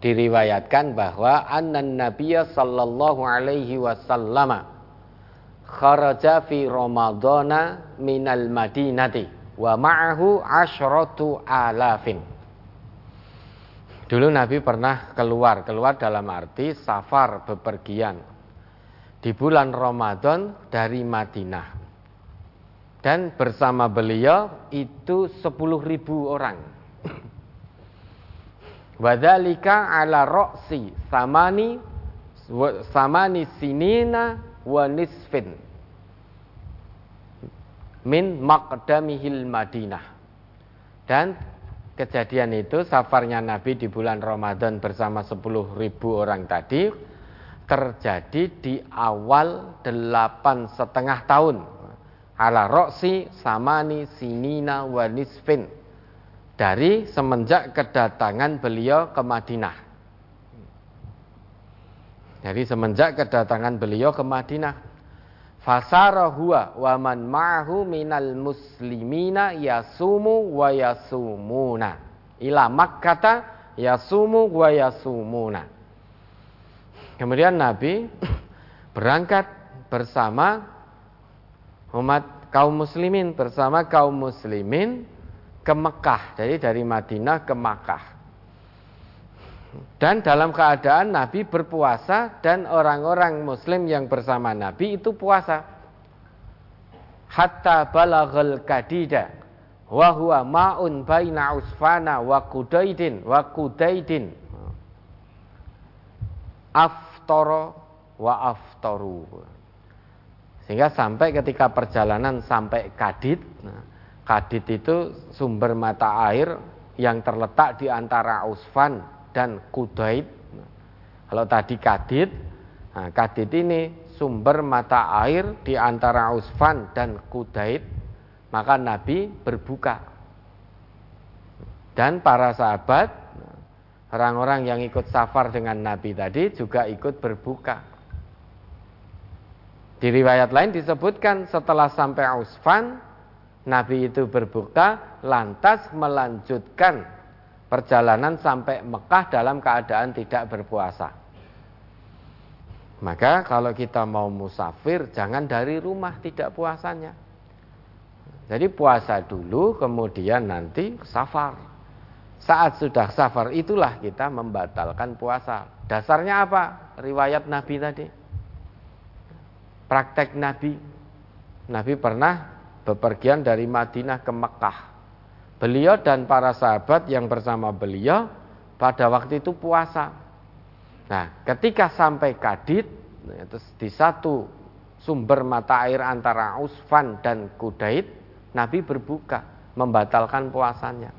Diriwayatkan bahwa annan Nabiya sallallahu alaihi wasallam kharaja fi Ramadana minal Madinati wa ma'ahu asyratu alafin Dulu Nabi pernah keluar, keluar dalam arti safar bepergian di bulan Ramadan dari Madinah. Dan bersama beliau itu 10 ribu orang. [clears throat] Wadhalika ala roksi samani samani sinina wa nisfin min maqdamihil Madinah. Dan kejadian itu safarnya Nabi di bulan Ramadan bersama 10 ribu orang tadi terjadi di awal delapan setengah tahun. Ala roksi samani sinina wanisfin dari semenjak kedatangan beliau ke Madinah. Dari semenjak kedatangan beliau ke Madinah Fasara huwa wa man ma'ahu minal muslimina yasumu wa yasumuna. Ila Makkata yasumu wa yasumuna. Kemudian Nabi [coughs] berangkat bersama umat kaum muslimin bersama kaum muslimin ke Mekah. Jadi dari Madinah ke Makkah. Dan dalam keadaan Nabi berpuasa dan orang-orang muslim yang bersama Nabi itu puasa. Hatta balaghal kadida wa huwa ma'un baina usfana wa kudaidin wa kudaidin. Aftara wa aftaru. Sehingga sampai ketika perjalanan sampai Kadid, nah, Kadid itu sumber mata air yang terletak di antara Usfan dan Kudaid. Kalau tadi Kadid, nah Kadid ini sumber mata air di antara Usfan dan Kudaid, maka Nabi berbuka. Dan para sahabat, orang-orang yang ikut safar dengan Nabi tadi juga ikut berbuka. Di riwayat lain disebutkan setelah sampai Usfan, Nabi itu berbuka lantas melanjutkan perjalanan sampai Mekah dalam keadaan tidak berpuasa. Maka kalau kita mau musafir jangan dari rumah tidak puasanya. Jadi puasa dulu kemudian nanti safar. Saat sudah safar itulah kita membatalkan puasa. Dasarnya apa? Riwayat Nabi tadi. Praktek Nabi. Nabi pernah bepergian dari Madinah ke Mekah Beliau dan para sahabat yang bersama beliau pada waktu itu puasa. Nah, ketika sampai Kadit, di satu sumber mata air antara Usfan dan Kudait, Nabi berbuka, membatalkan puasanya.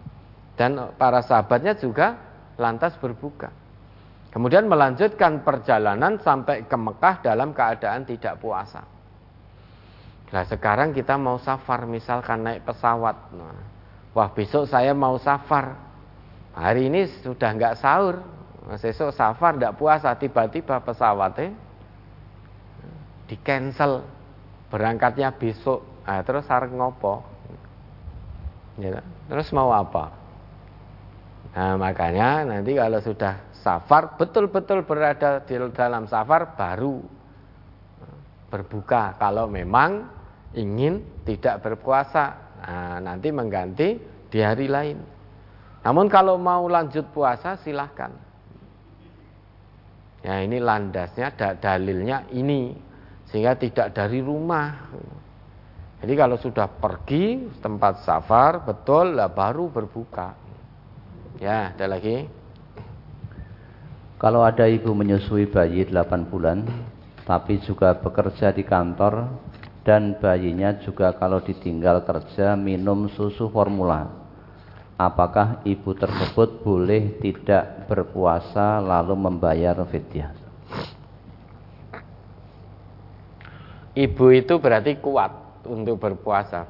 Dan para sahabatnya juga lantas berbuka. Kemudian melanjutkan perjalanan sampai ke Mekah dalam keadaan tidak puasa. Nah sekarang kita mau safar misalkan naik pesawat. Nah, Wah besok saya mau safar. Hari ini sudah nggak sahur. Besok safar nggak puasa. Tiba-tiba pesawatnya Di cancel. Berangkatnya besok. Nah, Terus harus ngopo? Ya, Terus mau apa? Nah makanya nanti kalau sudah safar Betul-betul berada di dalam safar Baru berbuka. Kalau memang ingin tidak berpuasa Nah, nanti mengganti di hari lain. Namun kalau mau lanjut puasa silahkan. Ya ini landasnya, dalilnya ini. Sehingga tidak dari rumah. Jadi kalau sudah pergi tempat safar, betul lah baru berbuka. Ya, ada lagi. Kalau ada ibu menyusui bayi 8 bulan, tapi juga bekerja di kantor dan bayinya juga kalau ditinggal kerja minum susu formula. Apakah ibu tersebut boleh tidak berpuasa lalu membayar fidyah? Ibu itu berarti kuat untuk berpuasa.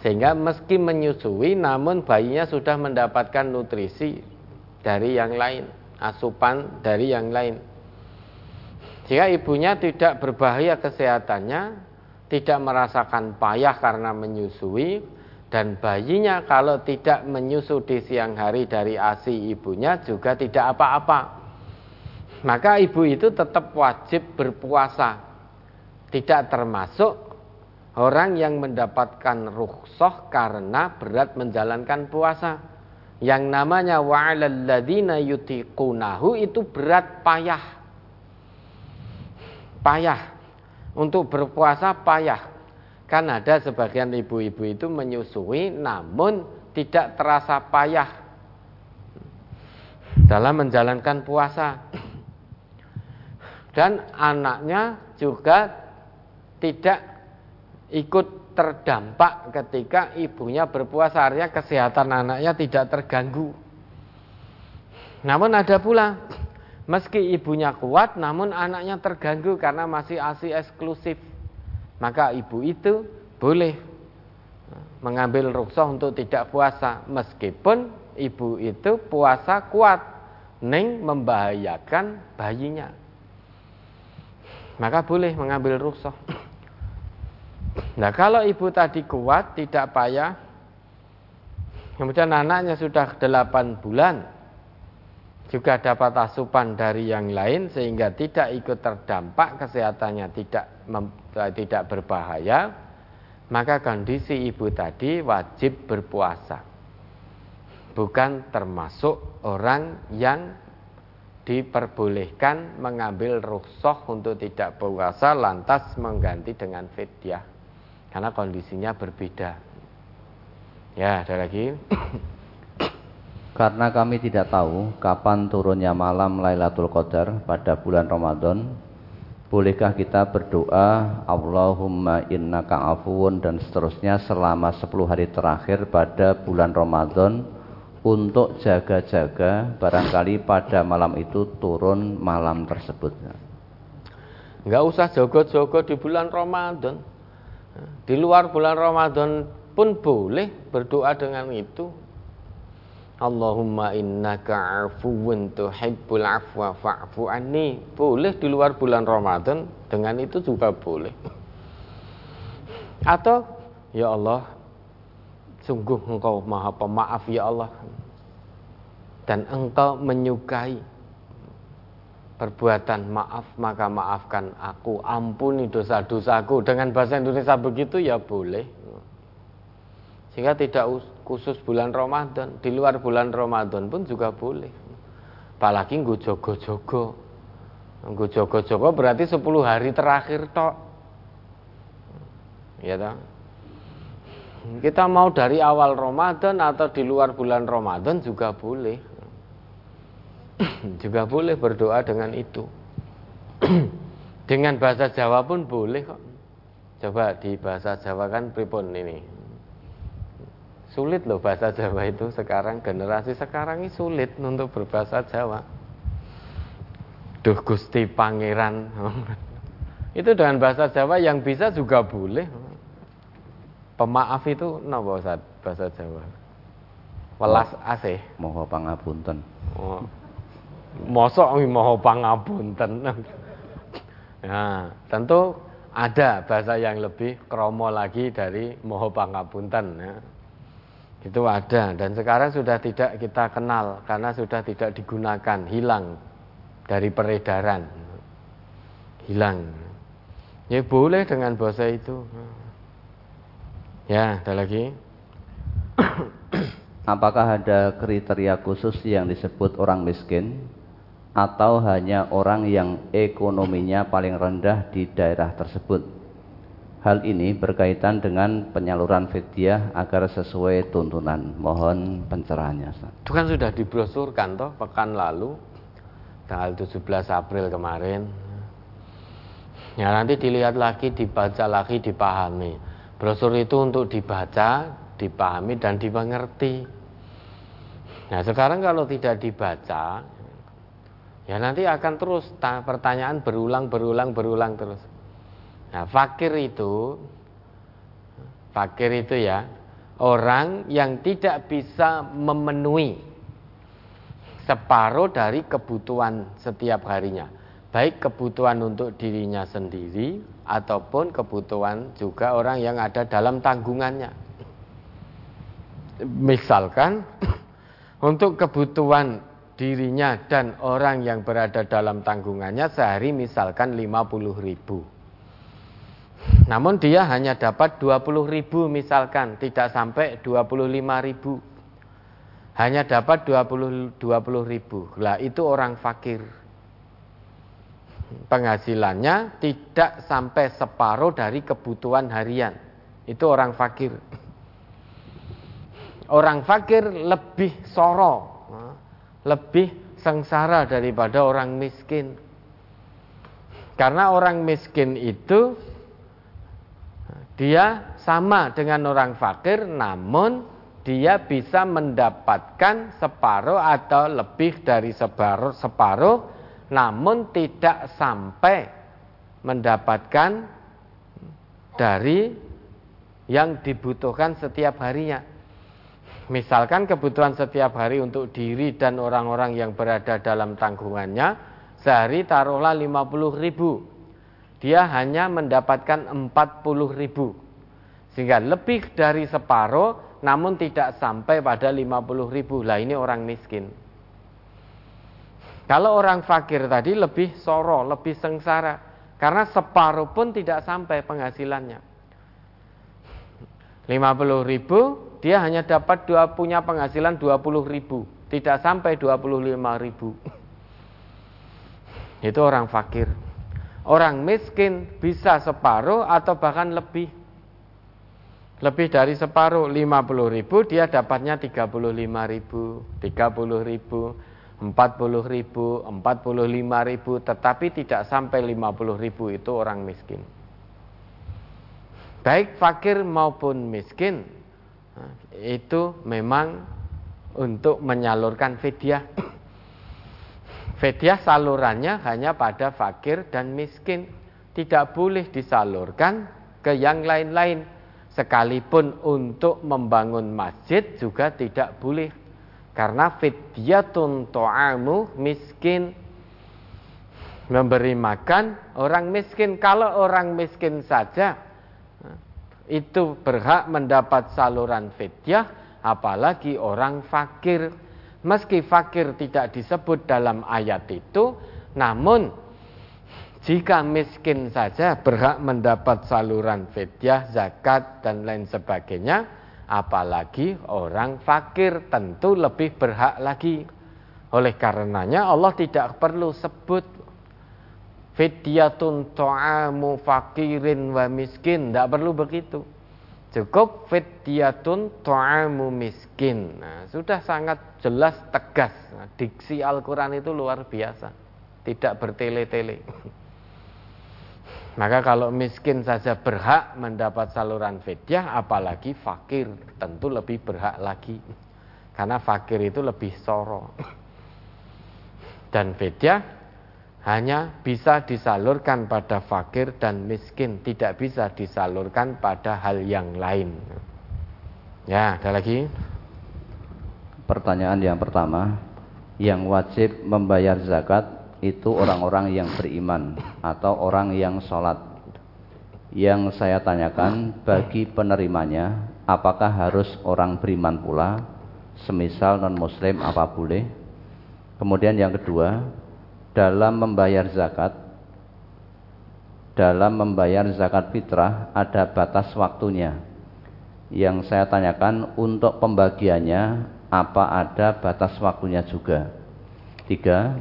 Sehingga meski menyusui namun bayinya sudah mendapatkan nutrisi dari yang lain, asupan dari yang lain. Jika ibunya tidak berbahaya kesehatannya, tidak merasakan payah karena menyusui, dan bayinya kalau tidak menyusu di siang hari dari ASI ibunya juga tidak apa-apa. Maka ibu itu tetap wajib berpuasa. Tidak termasuk orang yang mendapatkan rukhsah karena berat menjalankan puasa. Yang namanya wa'alal ladina yutiqunahu itu berat payah payah. Untuk berpuasa payah. Kan ada sebagian ibu-ibu itu menyusui namun tidak terasa payah. Dalam menjalankan puasa. Dan anaknya juga tidak ikut terdampak ketika ibunya berpuasa. Artinya kesehatan anaknya tidak terganggu. Namun ada pula meski ibunya kuat namun anaknya terganggu karena masih ASI eksklusif. Maka ibu itu boleh mengambil rukshoh untuk tidak puasa. Meskipun ibu itu puasa kuat neng membahayakan bayinya. Maka boleh mengambil rukshoh nah kalau ibu tadi kuat tidak payah. Kemudian anaknya sudah 8 bulan juga dapat asupan dari yang lain sehingga tidak ikut terdampak kesehatannya tidak tidak berbahaya maka kondisi ibu tadi wajib berpuasa. Bukan termasuk orang yang diperbolehkan mengambil rukhsah untuk tidak puasa lantas mengganti dengan fidyah. Karena kondisinya berbeda. Ya, ada lagi. Karena kami tidak tahu kapan turunnya malam Lailatul Qadar pada bulan Ramadan, Bolehkah kita berdoa Allahumma innaka afuun dan seterusnya selama 10 hari terakhir pada bulan Ramadan untuk jaga-jaga barangkali pada malam itu turun malam tersebut. Enggak usah jogo-jogo di bulan Ramadan. Di luar bulan Ramadan pun boleh berdoa dengan itu. Allahumma innaka afuwun tuhibbul afwa fa'fu anni. Boleh di luar bulan Ramadan, dengan itu juga boleh. Atau ya Allah, sungguh Engkau Maha Pemaaf ya Allah. Dan Engkau menyukai perbuatan maaf maka maafkan aku ampuni dosa-dosaku dengan bahasa Indonesia begitu ya boleh sehingga tidak khusus bulan Ramadan, di luar bulan Ramadan pun juga boleh. Apalagi nggo jogo-jogo. Nggo jogo-jogo berarti 10 hari terakhir tok. Ya toh? Kita mau dari awal Ramadan atau di luar bulan Ramadan juga boleh. [clears throat] juga boleh berdoa dengan itu. [clears throat] dengan bahasa Jawa pun boleh kok. Coba di bahasa Jawa kan pripun ini. Sulit loh bahasa Jawa itu sekarang generasi sekarang ini sulit untuk berbahasa Jawa. Duh Gusti Pangeran. [laughs] itu dengan bahasa Jawa yang bisa juga boleh. Pemaaf itu napa Ustaz bahasa Jawa? Welas asih. Moho pangapunten. Oh. Mosok moho pangapunten. Nah, [laughs] tentu ada bahasa yang lebih kromo lagi dari moho pangapunten ya itu ada dan sekarang sudah tidak kita kenal karena sudah tidak digunakan hilang dari peredaran. Hilang. Ya boleh dengan bahasa itu. Ya ada lagi? [coughs] Apakah ada kriteria khusus yang disebut orang miskin? Atau hanya orang yang ekonominya paling rendah di daerah tersebut Hal ini berkaitan dengan penyaluran fidyah agar sesuai tuntunan. Mohon pencerahannya. Itu kan sudah dibrosurkan toh pekan lalu tanggal 17 April kemarin. Ya nanti dilihat lagi, dibaca lagi, dipahami. Brosur itu untuk dibaca, dipahami dan dimengerti. Nah sekarang kalau tidak dibaca, ya nanti akan terus pertanyaan berulang, berulang, berulang terus. Nah, fakir itu fakir itu ya orang yang tidak bisa memenuhi separuh dari kebutuhan setiap harinya. Baik kebutuhan untuk dirinya sendiri ataupun kebutuhan juga orang yang ada dalam tanggungannya. Misalkan [clears throat] untuk kebutuhan dirinya dan orang yang berada dalam tanggungannya sehari misalkan 50 ribu namun dia hanya dapat 20 ribu misalkan, tidak sampai 25 ribu. Hanya dapat 20, 20 ribu. Lah itu orang fakir. Penghasilannya tidak sampai separuh dari kebutuhan harian. Itu orang fakir. Orang fakir lebih soro, lebih sengsara daripada orang miskin. Karena orang miskin itu dia sama dengan orang fakir namun dia bisa mendapatkan separuh atau lebih dari separuh, separuh namun tidak sampai mendapatkan dari yang dibutuhkan setiap harinya. Misalkan kebutuhan setiap hari untuk diri dan orang-orang yang berada dalam tanggungannya, sehari taruhlah 50 ribu. Dia hanya mendapatkan 40 ribu. Sehingga lebih dari separuh, namun tidak sampai pada 50 ribu. Lah ini orang miskin. Kalau orang fakir tadi lebih soro, lebih sengsara. Karena separuh pun tidak sampai penghasilannya. 50 ribu, dia hanya dapat dua, punya penghasilan 20 ribu. Tidak sampai 25 ribu. [laughs] Itu orang fakir. Orang miskin bisa separuh atau bahkan lebih. Lebih dari separuh, 50 ribu, dia dapatnya 35 ribu, 30 ribu, 40 ribu, 45 ribu, tetapi tidak sampai 50 ribu itu orang miskin baik fakir maupun miskin itu memang untuk menyalurkan fidyah. Fidyah salurannya hanya pada fakir dan miskin, tidak boleh disalurkan ke yang lain-lain. Sekalipun untuk membangun masjid juga tidak boleh. Karena fidyatun to'amu miskin memberi makan orang miskin. Kalau orang miskin saja itu berhak mendapat saluran fidyah apalagi orang fakir meski fakir tidak disebut dalam ayat itu namun jika miskin saja berhak mendapat saluran fidyah zakat dan lain sebagainya apalagi orang fakir tentu lebih berhak lagi oleh karenanya Allah tidak perlu sebut Fidyatun to'amu fakirin wa miskin. Tidak perlu begitu. Cukup fidyatun to'amu miskin. Nah, sudah sangat jelas tegas. Nah, diksi Al-Quran itu luar biasa. Tidak bertele-tele. [laughs] Maka kalau miskin saja berhak mendapat saluran fidyah, apalagi fakir tentu lebih berhak lagi. Karena fakir itu lebih soro. Dan fidyah hanya bisa disalurkan pada fakir dan miskin, tidak bisa disalurkan pada hal yang lain. Ya, ada lagi? Pertanyaan yang pertama, yang wajib membayar zakat itu orang-orang yang beriman atau orang yang sholat. Yang saya tanyakan bagi penerimanya, apakah harus orang beriman pula, semisal non-muslim apa boleh? Kemudian yang kedua, dalam membayar zakat dalam membayar zakat fitrah ada batas waktunya. Yang saya tanyakan untuk pembagiannya apa ada batas waktunya juga? Tiga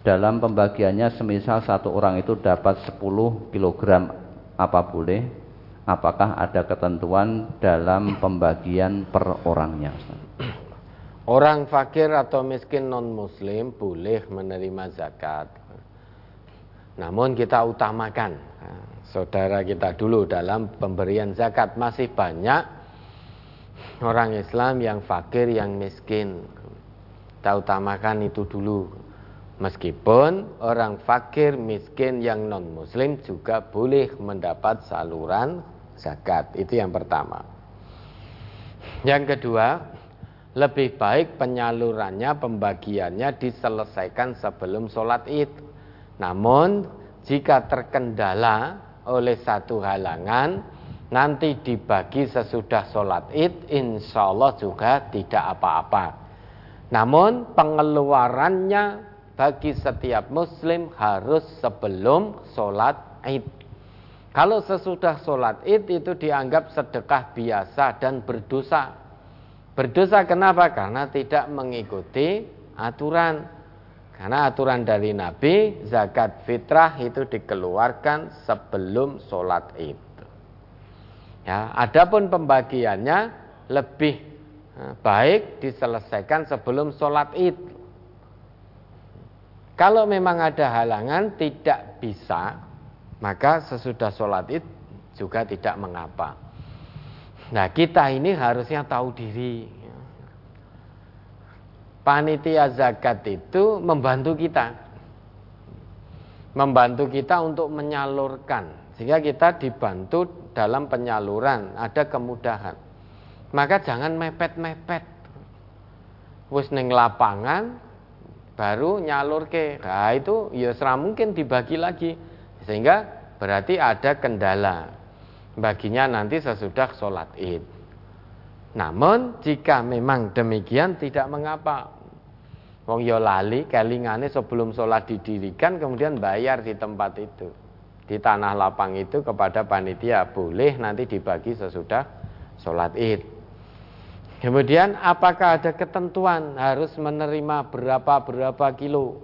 dalam pembagiannya semisal satu orang itu dapat 10 kg apa boleh? Apakah ada ketentuan dalam pembagian per orangnya Orang fakir atau miskin non muslim boleh menerima zakat. Namun kita utamakan saudara kita dulu dalam pemberian zakat masih banyak orang Islam yang fakir yang miskin. Kita utamakan itu dulu. Meskipun orang fakir miskin yang non muslim juga boleh mendapat saluran zakat. Itu yang pertama. Yang kedua, lebih baik penyalurannya, pembagiannya diselesaikan sebelum sholat id. Namun jika terkendala oleh satu halangan, nanti dibagi sesudah sholat id, insya Allah juga tidak apa-apa. Namun pengeluarannya bagi setiap muslim harus sebelum sholat id. Kalau sesudah sholat id itu dianggap sedekah biasa dan berdosa Berdosa kenapa? Karena tidak mengikuti aturan. Karena aturan dari Nabi, zakat fitrah itu dikeluarkan sebelum sholat itu. Ya, adapun pembagiannya lebih eh, baik diselesaikan sebelum sholat id. Kalau memang ada halangan tidak bisa, maka sesudah sholat id juga tidak mengapa. Nah, kita ini harusnya tahu diri. Panitia zakat itu membantu kita. Membantu kita untuk menyalurkan sehingga kita dibantu dalam penyaluran, ada kemudahan. Maka jangan mepet-mepet. Wis ning lapangan baru nyalur ke. Nah, itu ya mungkin dibagi lagi. Sehingga berarti ada kendala. Baginya nanti sesudah sholat id. Namun jika memang demikian tidak mengapa. Wong yo ya lali kelingane sebelum sholat didirikan kemudian bayar di tempat itu di tanah lapang itu kepada panitia boleh nanti dibagi sesudah sholat id. Kemudian apakah ada ketentuan harus menerima berapa berapa kilo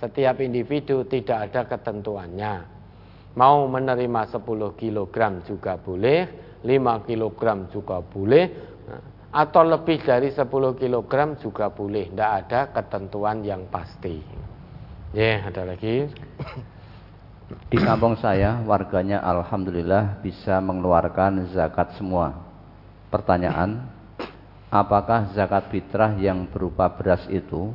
setiap individu tidak ada ketentuannya. Mau menerima 10 kg juga boleh, 5 kg juga boleh, atau lebih dari 10 kg juga boleh. Tidak ada ketentuan yang pasti. Ya, ada lagi. Di kampung saya, warganya alhamdulillah bisa mengeluarkan zakat semua. Pertanyaan, apakah zakat fitrah yang berupa beras itu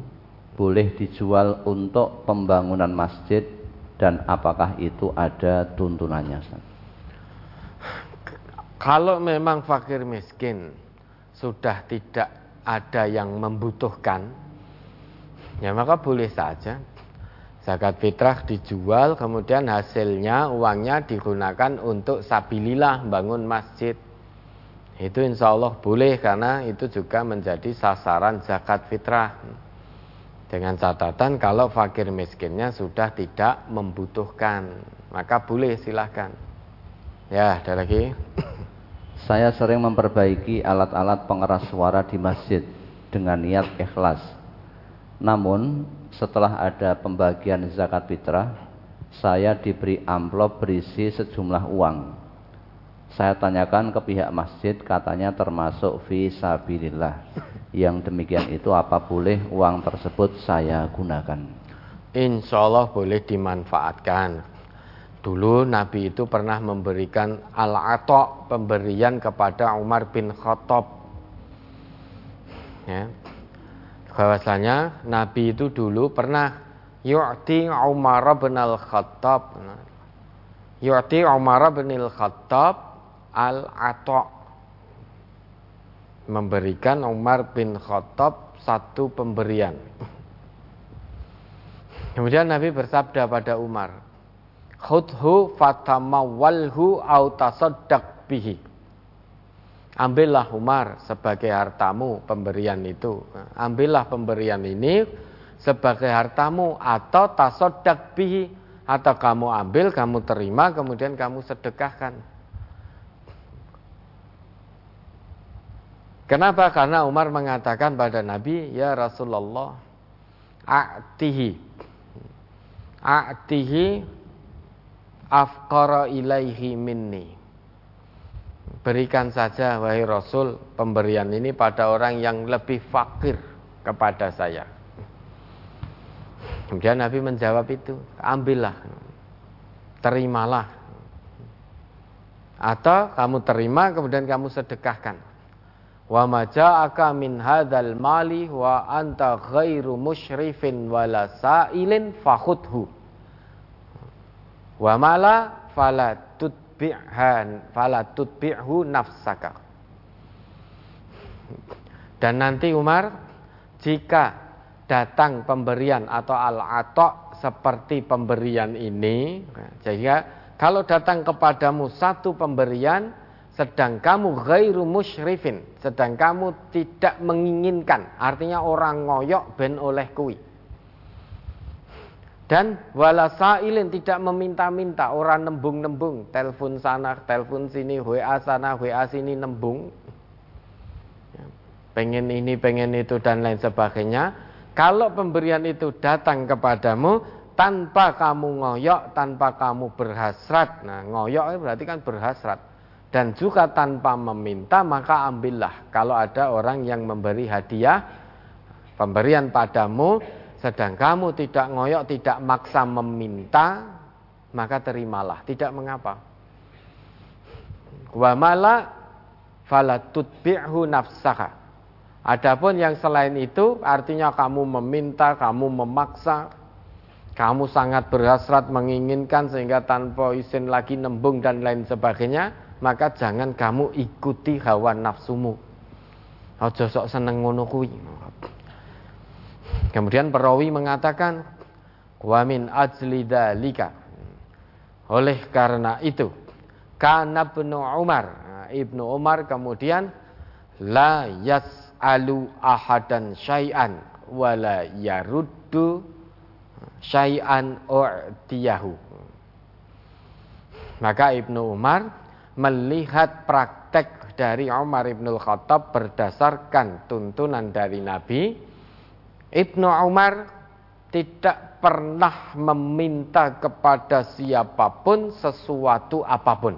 boleh dijual untuk pembangunan masjid dan apakah itu ada tuntunannya? Kalau memang fakir miskin sudah tidak ada yang membutuhkan, ya maka boleh saja zakat fitrah dijual, kemudian hasilnya uangnya digunakan untuk sabilillah bangun masjid. Itu insya Allah boleh karena itu juga menjadi sasaran zakat fitrah. Dengan catatan kalau fakir miskinnya sudah tidak membutuhkan, maka boleh silahkan. Ya, ada lagi. Saya sering memperbaiki alat-alat pengeras suara di masjid dengan niat ikhlas. Namun, setelah ada pembagian zakat fitrah, saya diberi amplop berisi sejumlah uang. Saya tanyakan ke pihak masjid, katanya termasuk visabilillah yang demikian itu apa boleh uang tersebut saya gunakan? Insya Allah boleh dimanfaatkan. Dulu Nabi itu pernah memberikan al-atok pemberian kepada Umar bin Khattab. Ya. Bahwasanya Nabi itu dulu pernah yu'ti Umar bin al-Khattab. Yu'ti Umar bin al-Khattab al-atok memberikan Umar bin Khattab satu pemberian. Kemudian Nabi bersabda pada Umar, "Khudhu fatamawalhu au tasaddaq bihi." Ambillah Umar sebagai hartamu pemberian itu. Ambillah pemberian ini sebagai hartamu atau tasodak bihi atau kamu ambil, kamu terima, kemudian kamu sedekahkan. Kenapa? Karena Umar mengatakan pada Nabi, "Ya Rasulullah, a'tihi a'tihi afqara ilaihi minni." Berikan saja wahai Rasul pemberian ini pada orang yang lebih fakir kepada saya. Kemudian Nabi menjawab itu, ambillah, terimalah. Atau kamu terima kemudian kamu sedekahkan. Wa ma ja'aka min hadzal mali wa anta ghairu musyrifin wala sa'ilin fakhudhu. Wa mala fala tutbi'han fala tutbi'hu nafsaka. Dan nanti Umar jika datang pemberian atau al-atok seperti pemberian ini, sehingga kalau datang kepadamu satu pemberian sedang kamu ghairu musyrifin, sedang kamu tidak menginginkan, artinya orang ngoyok ben oleh kui. Dan wala sailin tidak meminta-minta, orang nembung-nembung, telepon sana, telepon sini, WA sana, WA sini nembung. Pengen ini, pengen itu dan lain sebagainya. Kalau pemberian itu datang kepadamu tanpa kamu ngoyok, tanpa kamu berhasrat. Nah, ngoyok berarti kan berhasrat dan juga tanpa meminta maka ambillah. Kalau ada orang yang memberi hadiah pemberian padamu sedang kamu tidak ngoyok tidak maksa meminta maka terimalah. Tidak mengapa. Wa mala fala tutbi'hu nafsaka. Adapun yang selain itu artinya kamu meminta, kamu memaksa, kamu sangat berhasrat menginginkan sehingga tanpa izin lagi nembung dan lain sebagainya, maka jangan kamu ikuti hawa nafsumu. Ojo sok seneng ngono kuwi. Kemudian perawi mengatakan, "Wa min ajli dalika." Oleh karena itu, karena Ibnu Umar, nah, Ibnu Umar kemudian la yas'alu ahadan syai'an wala yaruddu syai'an u'tiyahu. Maka Ibnu Umar melihat praktek dari Umar Ibnu Khattab berdasarkan tuntunan dari Nabi. Ibnu Umar tidak pernah meminta kepada siapa pun sesuatu apa pun.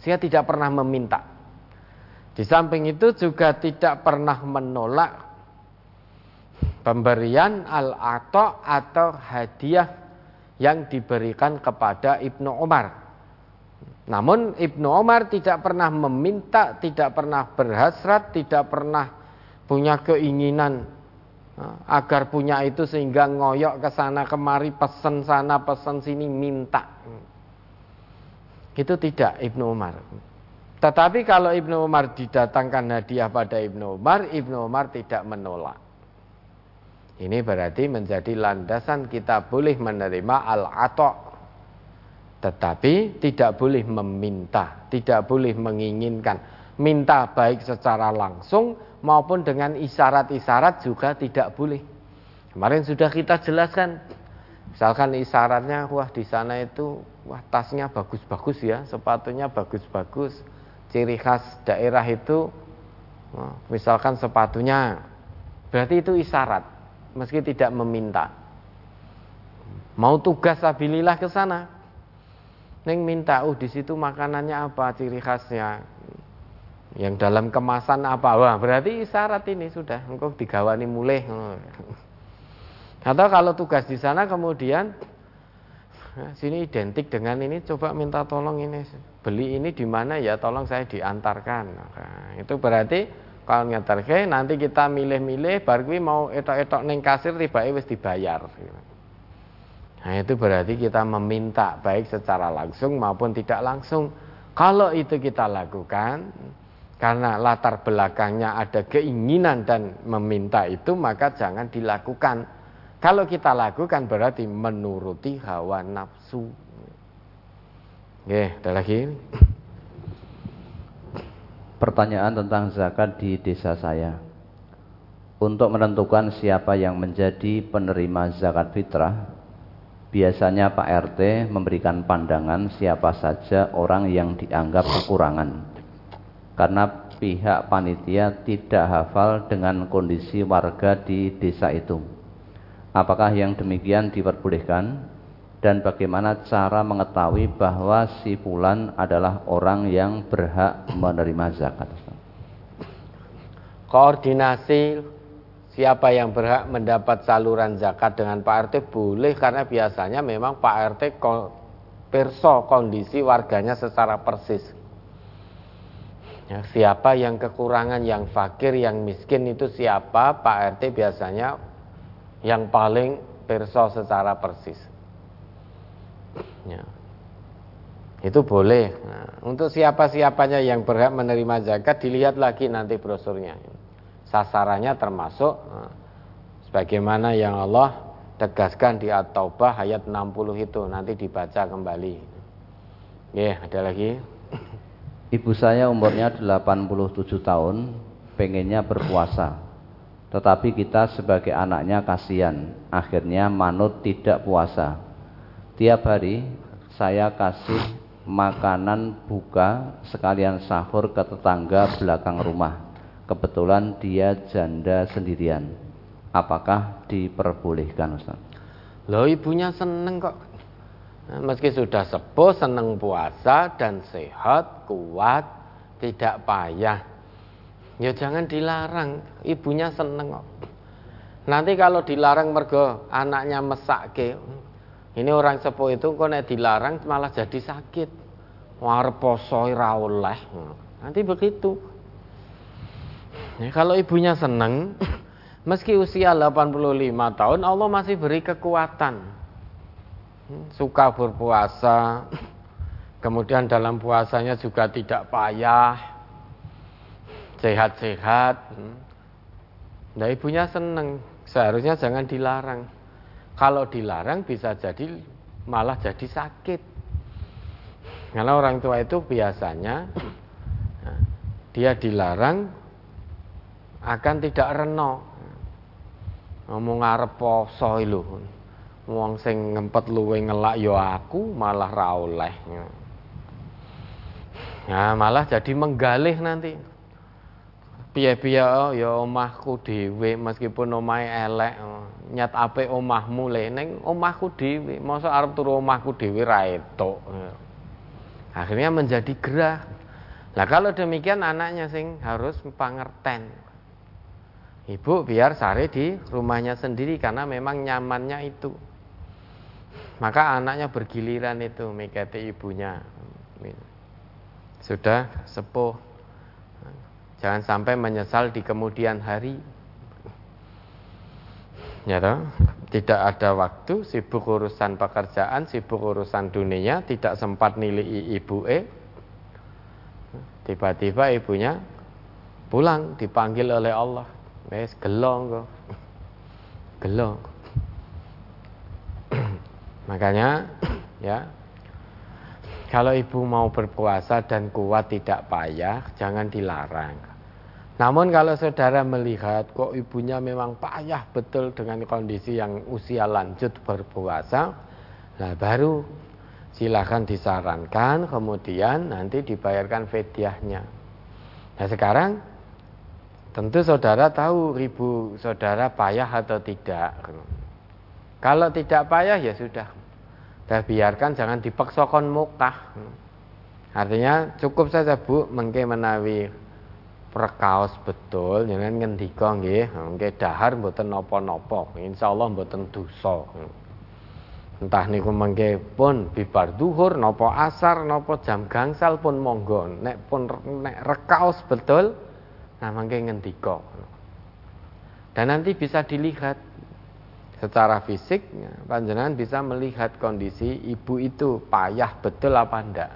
Saya tidak pernah meminta. Di samping itu juga tidak pernah menolak pemberian al-ato atau hadiah yang diberikan kepada Ibnu Umar. Namun Ibnu Umar tidak pernah meminta, tidak pernah berhasrat, tidak pernah punya keinginan agar punya itu sehingga ngoyok ke sana kemari pesen sana pesen sini minta. Itu tidak Ibnu Umar tetapi kalau Ibnu Umar didatangkan hadiah pada Ibnu Umar Ibnu Umar tidak menolak. Ini berarti menjadi landasan kita boleh menerima al-atok tetapi tidak boleh meminta tidak boleh menginginkan. Minta baik secara langsung maupun dengan isyarat-isyarat juga tidak boleh. Kemarin sudah kita jelaskan, misalkan isyaratnya, wah di sana itu, wah tasnya bagus-bagus ya, sepatunya bagus-bagus, ciri khas daerah itu, misalkan sepatunya, berarti itu isyarat, meski tidak meminta. Mau tugas abilillah ke sana, Neng minta, oh di situ makanannya apa, ciri khasnya, yang dalam kemasan apa? Wah berarti syarat ini sudah. Engkau digawani mulai atau kalau tugas di sana kemudian sini identik dengan ini coba minta tolong ini. Beli ini di mana ya? Tolong saya diantarkan. Nah, itu berarti kalau ngeterke nanti kita milih-milih baru mau etok-etok neng kasir tiba wis dibayar nah itu berarti kita meminta baik secara langsung maupun tidak langsung kalau itu kita lakukan karena latar belakangnya ada keinginan dan meminta itu maka jangan dilakukan. Kalau kita lakukan berarti menuruti hawa nafsu. Oke, ada lagi. Pertanyaan tentang zakat di desa saya. Untuk menentukan siapa yang menjadi penerima zakat fitrah, biasanya Pak RT memberikan pandangan siapa saja orang yang dianggap kekurangan karena pihak panitia tidak hafal dengan kondisi warga di desa itu. Apakah yang demikian diperbolehkan? Dan bagaimana cara mengetahui bahwa si fulan adalah orang yang berhak menerima zakat? Koordinasi siapa yang berhak mendapat saluran zakat dengan Pak RT boleh karena biasanya memang Pak RT perso kondisi warganya secara persis Ya, siapa yang kekurangan, yang fakir, yang miskin itu siapa? Pak RT biasanya yang paling perso secara persis. Ya. Itu boleh. Nah, untuk siapa-siapanya yang berhak menerima zakat dilihat lagi nanti brosurnya. Sasarannya termasuk nah, sebagaimana yang Allah tegaskan di At-Taubah ayat 60 itu nanti dibaca kembali. Ya, ada lagi. Ibu saya umurnya 87 tahun, pengennya berpuasa. Tetapi kita sebagai anaknya kasihan, akhirnya manut tidak puasa. Tiap hari saya kasih makanan buka sekalian sahur ke tetangga belakang rumah. Kebetulan dia janda sendirian. Apakah diperbolehkan Ustaz? Loh ibunya seneng kok meski sudah sepuh, senang puasa dan sehat, kuat, tidak payah. Ya jangan dilarang, ibunya seneng kok. Nanti kalau dilarang mergo anaknya mesak ke, ini orang sepuh itu kok nek dilarang malah jadi sakit. arep poso ora oleh. Nanti begitu. Ya, kalau ibunya seneng, [laughs] meski usia 85 tahun Allah masih beri kekuatan. Suka berpuasa, kemudian dalam puasanya juga tidak payah, sehat-sehat. Nah ibunya seneng, seharusnya jangan dilarang. Kalau dilarang bisa jadi malah jadi sakit. Karena orang tua itu biasanya dia dilarang akan tidak reno. Ngomong arep poso lho. Wong sing ngempet luwe ngelak ya aku malah ra oleh. Nah, malah jadi menggalih nanti. Piye-piye oh, ya omahku dhewe meskipun omahe elek, oh, nyat apik omahmu le ning omahku dhewe. Mosok arep turu omahku dhewe ra etuk. Akhirnya menjadi gerah. Nah kalau demikian anaknya sing harus pangerten. Ibu biar sare di rumahnya sendiri karena memang nyamannya itu. Maka anaknya bergiliran itu mengikuti ibunya. Sudah sepuh. Jangan sampai menyesal di kemudian hari. Ya toh? Tidak ada waktu, sibuk urusan pekerjaan, sibuk urusan dunia, tidak sempat nilai ibu e. Tiba-tiba ibunya pulang dipanggil oleh Allah. Wes gelong kok. Gelong. Makanya ya kalau ibu mau berpuasa dan kuat tidak payah, jangan dilarang. Namun kalau saudara melihat kok ibunya memang payah betul dengan kondisi yang usia lanjut berpuasa, nah baru silahkan disarankan kemudian nanti dibayarkan fediahnya. Nah sekarang tentu saudara tahu ibu saudara payah atau tidak. Kalau tidak payah ya sudah, dan biarkan jangan dipaksakan mukah. Artinya cukup saja bu mengke menawi perkaos betul jangan ngendika nggih. Nggih dahar mboten napa-napa. Insyaallah mboten dosa. Entah niku mengke pun bibar duhur napa asar napa jam gangsal pun monggo. Nek pun nek rekaos betul nah mengke ngendika dan nanti bisa dilihat secara fisik panjenengan bisa melihat kondisi ibu itu payah betul apa enggak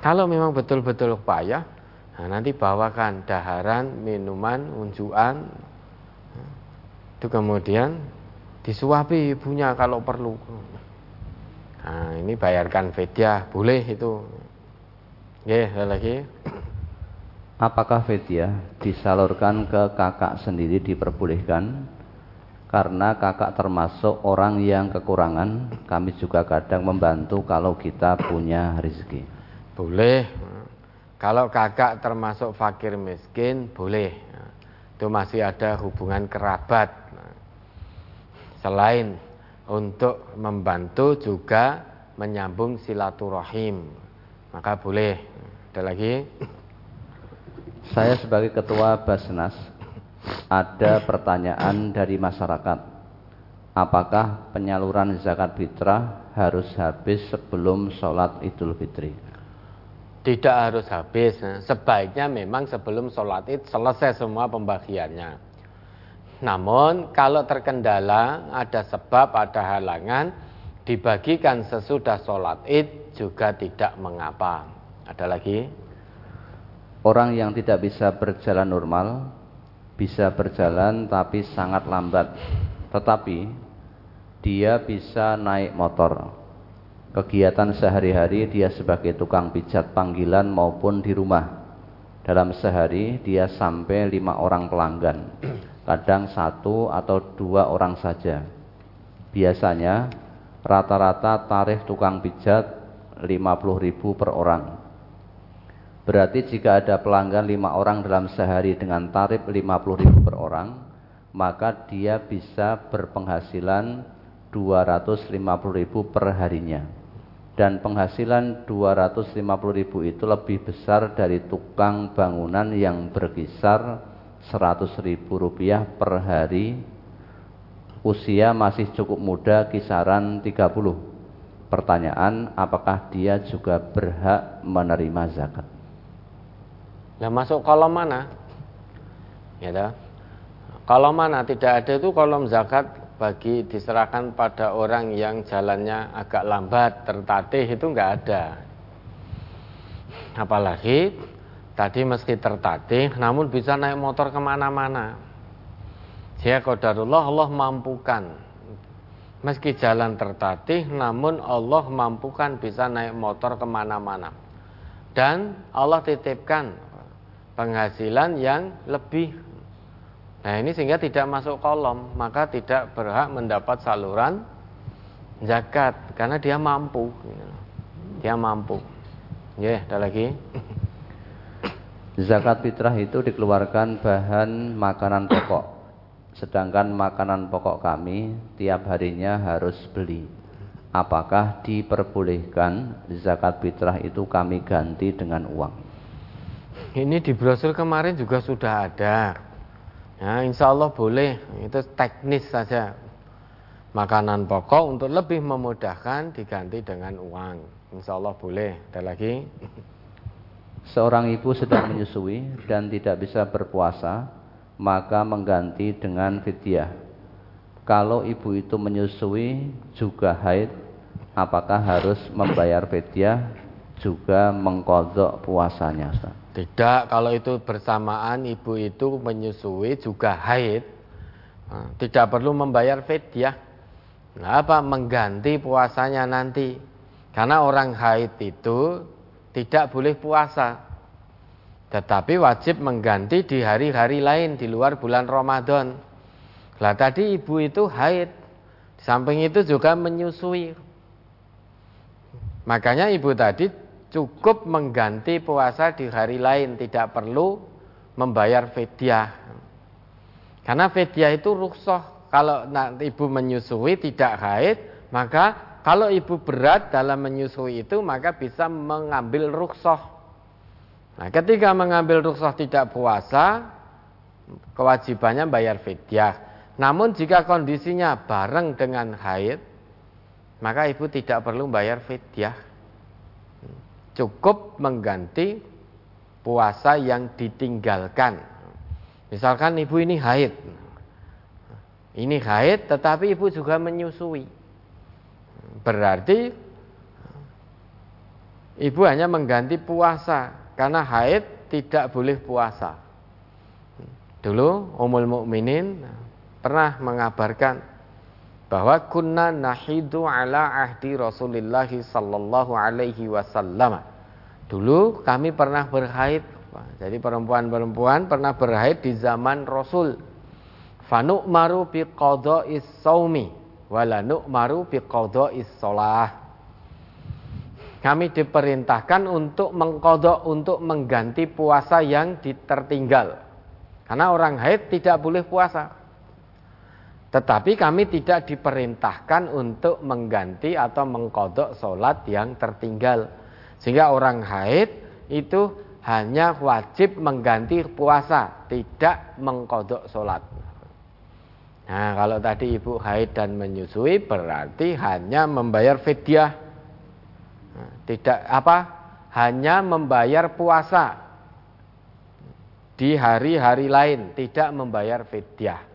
kalau memang betul-betul payah Nah, nanti bawakan daharan, minuman, unjuan. Itu kemudian disuapi ibunya kalau perlu. Nah, ini bayarkan fediah, boleh itu. Ya, lagi. Apakah fediah disalurkan ke kakak sendiri diperbolehkan? Karena kakak termasuk orang yang kekurangan, kami juga kadang membantu kalau kita punya rezeki. Boleh, kalau kakak termasuk fakir miskin boleh. Itu masih ada hubungan kerabat. Selain untuk membantu juga menyambung silaturahim. Maka boleh. Ada lagi? Saya sebagai ketua Basnas ada pertanyaan dari masyarakat. Apakah penyaluran zakat fitrah harus habis sebelum sholat Idul Fitri? Tidak harus habis. Sebaiknya memang sebelum sholat id selesai semua pembagiannya. Namun kalau terkendala, ada sebab, ada halangan, dibagikan sesudah sholat id juga tidak mengapa. Ada lagi? Orang yang tidak bisa berjalan normal, bisa berjalan tapi sangat lambat. Tetapi dia bisa naik motor kegiatan sehari-hari dia sebagai tukang pijat panggilan maupun di rumah. Dalam sehari dia sampai lima orang pelanggan, kadang satu atau dua orang saja. Biasanya rata-rata tarif tukang pijat 50 ribu per orang. Berarti jika ada pelanggan lima orang dalam sehari dengan tarif 50 ribu per orang, maka dia bisa berpenghasilan 250 ribu per harinya. Dan penghasilan 250 ribu itu lebih besar dari tukang bangunan yang berkisar 100 ribu rupiah per hari. Usia masih cukup muda kisaran 30 Pertanyaan, apakah dia juga berhak menerima zakat? Nah masuk kolom mana? Ya dah. Kolom mana tidak ada itu kolom zakat bagi diserahkan pada orang yang jalannya agak lambat, tertatih itu nggak ada. Apalagi tadi meski tertatih, namun bisa naik motor ke mana-mana. Dia kodarullah Allah mampukan Meski jalan tertatih, namun Allah mampukan bisa naik motor ke mana-mana. Dan Allah titipkan penghasilan yang lebih. Nah ini sehingga tidak masuk kolom, maka tidak berhak mendapat saluran zakat karena dia mampu. Dia mampu. Ya, yeah, ada lagi. [coughs] Zakat fitrah itu dikeluarkan bahan makanan pokok sedangkan makanan pokok kami tiap harinya harus beli. Apakah diperbolehkan zakat fitrah itu kami ganti dengan uang? Ini di brosur kemarin juga sudah ada. Ya, insya Allah boleh. Itu teknis saja. Makanan pokok untuk lebih memudahkan diganti dengan uang. Insya Allah boleh. Ada lagi? Seorang ibu sedang menyusui dan tidak bisa berpuasa maka mengganti dengan fidyah. Kalau ibu itu menyusui juga haid, apakah harus membayar fidyah juga mengkodok puasanya? Tidak, kalau itu bersamaan ibu itu menyusui juga haid, nah, tidak perlu membayar fidyah. Nah, apa mengganti puasanya nanti? Karena orang haid itu tidak boleh puasa. Tetapi wajib mengganti di hari-hari lain di luar bulan Ramadan. Lah tadi ibu itu haid. Di samping itu juga menyusui. Makanya ibu tadi cukup mengganti puasa di hari lain, tidak perlu membayar fidyah. Karena fidyah itu rukshoh. Kalau ibu menyusui tidak haid, maka kalau ibu berat dalam menyusui itu maka bisa mengambil rukshoh. Nah, ketika mengambil rukhsah tidak puasa, kewajibannya bayar fidyah. Namun jika kondisinya bareng dengan haid, maka ibu tidak perlu bayar fidyah. Cukup mengganti puasa yang ditinggalkan. Misalkan ibu ini haid. Ini haid tetapi ibu juga menyusui. Berarti ibu hanya mengganti puasa karena haid tidak boleh puasa. Dulu Ummul Mukminin pernah mengabarkan bahwa kunna nahidu ala ahdi Rasulullah sallallahu alaihi wasallam. Dulu kami pernah berhaid. Jadi perempuan-perempuan pernah berhaid di zaman Rasul. Fanu'maru bi qada'is saumi wala nu'maru bi qada'is shalah kami diperintahkan untuk mengkodok, untuk mengganti puasa yang ditertinggal. Karena orang haid tidak boleh puasa. Tetapi kami tidak diperintahkan untuk mengganti atau mengkodok sholat yang tertinggal. Sehingga orang haid itu hanya wajib mengganti puasa, tidak mengkodok sholat. Nah kalau tadi ibu haid dan menyusui berarti hanya membayar fidyah tidak apa? Hanya membayar puasa di hari-hari lain, tidak membayar fidyah.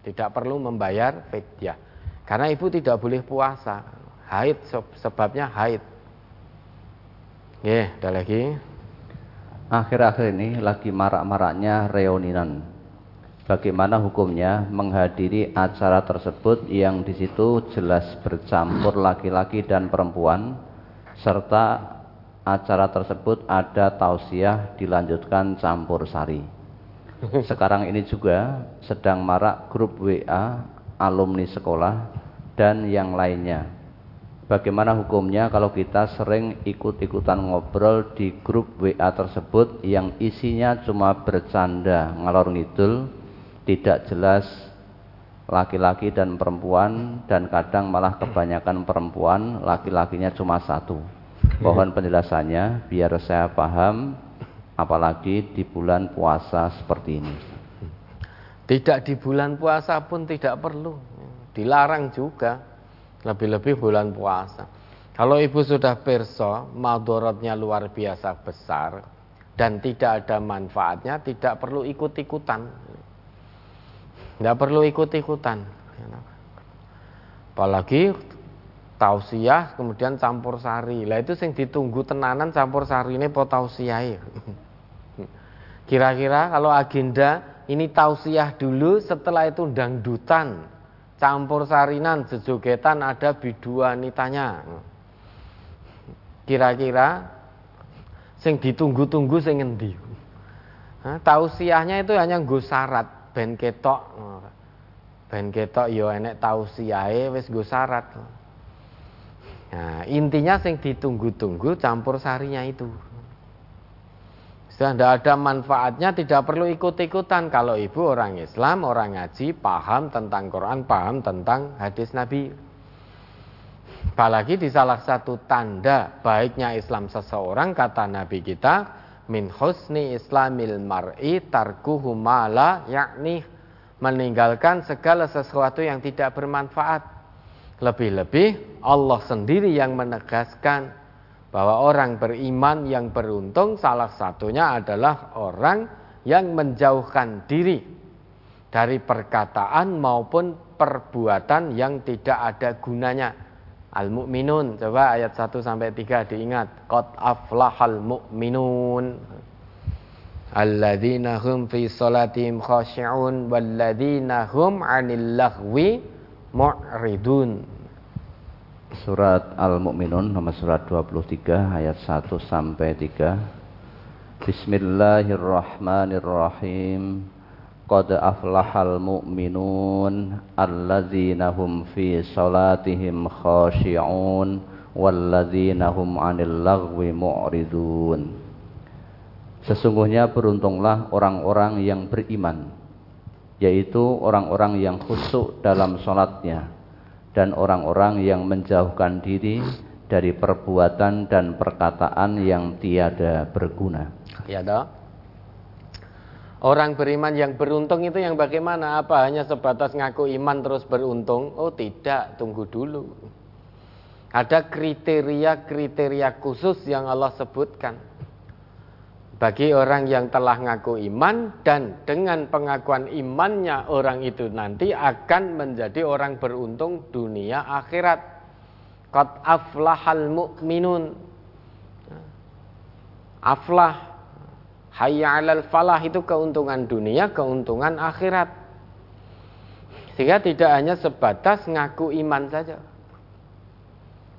Tidak perlu membayar fidyah. Karena ibu tidak boleh puasa. Haid sebabnya haid. Ya, ada lagi. Akhir-akhir ini lagi marak-maraknya reuninan. Bagaimana hukumnya menghadiri acara tersebut yang di situ jelas bercampur laki-laki dan perempuan serta acara tersebut ada tausiah dilanjutkan campur sari. Sekarang ini juga sedang marak grup WA alumni sekolah dan yang lainnya. Bagaimana hukumnya kalau kita sering ikut-ikutan ngobrol di grup WA tersebut yang isinya cuma bercanda ngalor ngidul, tidak jelas laki-laki dan perempuan dan kadang malah kebanyakan perempuan, laki-lakinya cuma satu. Mohon penjelasannya biar saya paham apalagi di bulan puasa seperti ini. Tidak di bulan puasa pun tidak perlu, dilarang juga. Lebih-lebih bulan puasa. Kalau ibu sudah perso, madorotnya luar biasa besar dan tidak ada manfaatnya, tidak perlu ikut-ikutan. Tidak perlu ikut-ikutan. Apalagi tausiah kemudian campur sari. Lah itu sing ditunggu tenanan campur sari ini po tausiah. Kira-kira kalau agenda ini tausiah dulu setelah itu dangdutan campur sarinan jejogetan ada biduanitanya. Kira-kira sing ditunggu-tunggu sing ngendi? Tausiahnya itu hanya nggo syarat ben ketok. Ben ketok ya enek tausiahe wis nggo syarat. Nah intinya sing ditunggu-tunggu campur sarinya itu sudah tidak ada manfaatnya, tidak perlu ikut-ikutan. Kalau ibu orang Islam, orang ngaji, paham tentang Quran, paham tentang hadis Nabi. Apalagi di salah satu tanda baiknya Islam seseorang kata Nabi kita min husni islamil mar'i tarkuhu mala yakni meninggalkan segala sesuatu yang tidak bermanfaat. Lebih-lebih Allah sendiri yang menegaskan bahwa orang beriman yang beruntung salah satunya adalah orang yang menjauhkan diri dari perkataan maupun perbuatan yang tidak ada gunanya. Al-Mu'minun Coba ayat 1 sampai 3 diingat. Qad aflahal mu'minun. Alladzina hum fi salatihim khashi'un Walladzina hum anil lahwi mu'ridun Surat Al-Mu'minun nomor surat 23 ayat 1 sampai 3 Bismillahirrahmanirrahim. Qad aflahal mu'minun alladzina hum fi salatihim khashi'un walladzina hum 'anil lagwi mu'ridun. Sesungguhnya beruntunglah orang-orang yang beriman yaitu orang-orang yang khusyuk dalam salatnya dan orang-orang yang menjauhkan diri dari perbuatan dan perkataan yang tiada berguna. Ya, dok. Orang beriman yang beruntung itu yang bagaimana? Apa hanya sebatas ngaku iman terus beruntung? Oh tidak, tunggu dulu. Ada kriteria-kriteria khusus yang Allah sebutkan. Bagi orang yang telah ngaku iman dan dengan pengakuan imannya orang itu nanti akan menjadi orang beruntung dunia akhirat. Qad aflahal mu'minun. Aflah Hayya 'alal falah itu keuntungan dunia, keuntungan akhirat. Sehingga tidak hanya sebatas ngaku iman saja.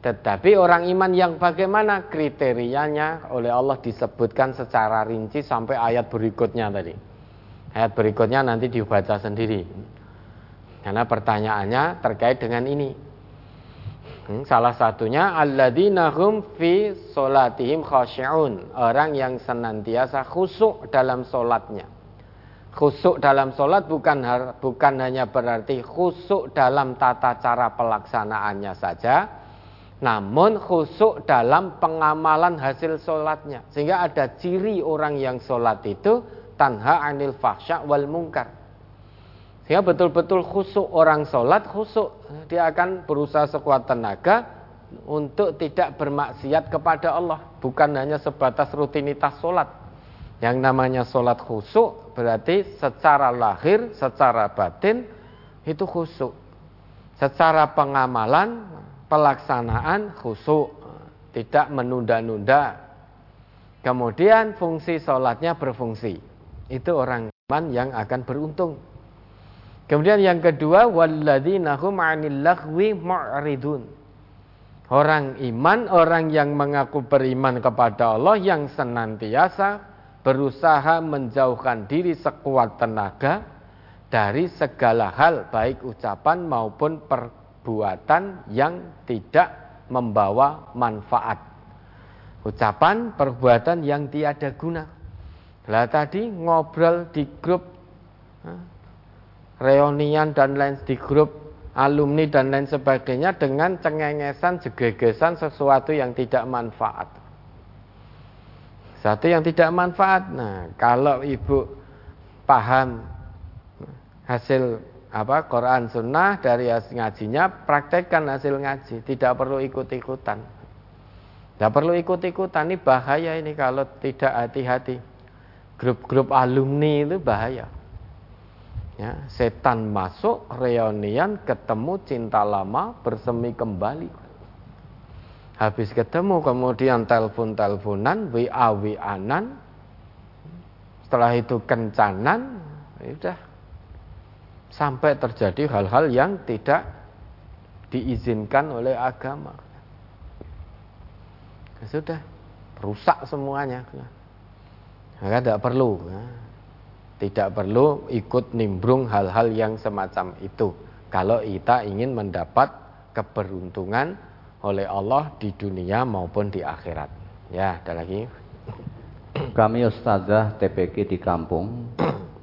Tetapi orang iman yang bagaimana kriterianya oleh Allah disebutkan secara rinci sampai ayat berikutnya tadi. Ayat berikutnya nanti dibaca sendiri. Karena pertanyaannya terkait dengan ini. Hmm, salah satunya alladzina hum fi solatihim khasyi'un, orang yang senantiasa khusyuk dalam solatnya. Khusyuk dalam solat bukan bukan hanya berarti khusyuk dalam tata cara pelaksanaannya saja, namun khusyuk dalam pengamalan hasil solatnya. Sehingga ada ciri orang yang solat itu tanha anil fahsya wal mungkar Sehingga betul-betul khusuk orang sholat khusuk. Dia akan berusaha sekuat tenaga untuk tidak bermaksiat kepada Allah. Bukan hanya sebatas rutinitas sholat. Yang namanya sholat khusuk berarti secara lahir, secara batin itu khusuk. Secara pengamalan, pelaksanaan khusuk. Tidak menunda-nunda. Kemudian fungsi sholatnya berfungsi. Itu orang iman yang akan beruntung. Kemudian yang kedua walladzina hum 'anil mu'ridun. Orang iman, orang yang mengaku beriman kepada Allah yang senantiasa berusaha menjauhkan diri sekuat tenaga dari segala hal baik ucapan maupun perbuatan yang tidak membawa manfaat. Ucapan, perbuatan yang tiada guna. Lah tadi ngobrol di grup reunian dan lain di grup alumni dan lain sebagainya dengan cengengesan, jegegesan sesuatu yang tidak manfaat. Satu yang tidak manfaat. Nah, kalau ibu paham hasil apa Quran Sunnah dari hasil ngajinya, praktekkan hasil ngaji, tidak perlu ikut-ikutan. Tidak perlu ikut-ikutan, ini bahaya ini kalau tidak hati-hati. Grup-grup alumni itu bahaya. Ya, setan masuk, reunian, ketemu cinta lama, bersemi kembali. Habis ketemu kemudian telepon-teleponan, WA-WA-anan. Setelah itu kencanan, ya sudah sampai terjadi hal-hal yang tidak diizinkan oleh agama. Ya sudah, rusak semuanya. Maka tidak perlu. Ya. Tidak perlu ikut nimbrung hal-hal yang semacam itu. Kalau kita ingin mendapat keberuntungan oleh Allah di dunia maupun di akhirat. Ya, ada lagi. Kami Ustazah TPK di kampung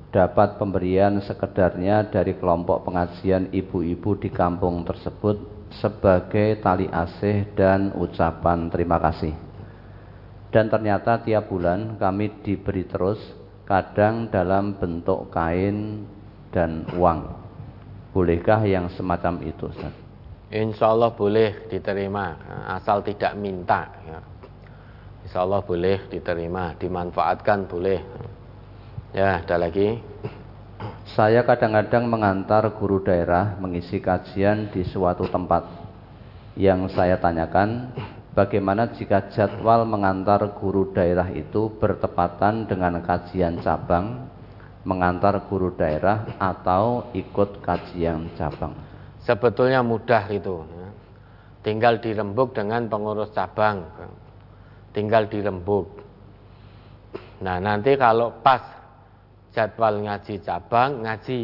dapat pemberian sekedarnya dari kelompok pengajian ibu-ibu di kampung tersebut sebagai tali asih dan ucapan terima kasih. Dan ternyata tiap bulan kami diberi terus kadang dalam bentuk kain dan uang. Bolehkah yang semacam itu, Ustaz? Insya Allah boleh diterima, asal tidak minta. Ya. Insya Allah boleh diterima, dimanfaatkan boleh. Ya, ada lagi. Saya kadang-kadang mengantar guru daerah mengisi kajian di suatu tempat. Yang saya tanyakan, bagaimana jika jadwal mengantar guru daerah itu bertepatan dengan kajian cabang, mengantar guru daerah atau ikut kajian cabang? Sebetulnya mudah itu. Ya. Tinggal dirembuk dengan pengurus cabang. Tinggal dirembuk. Nah, nanti kalau pas jadwal ngaji cabang ngaji.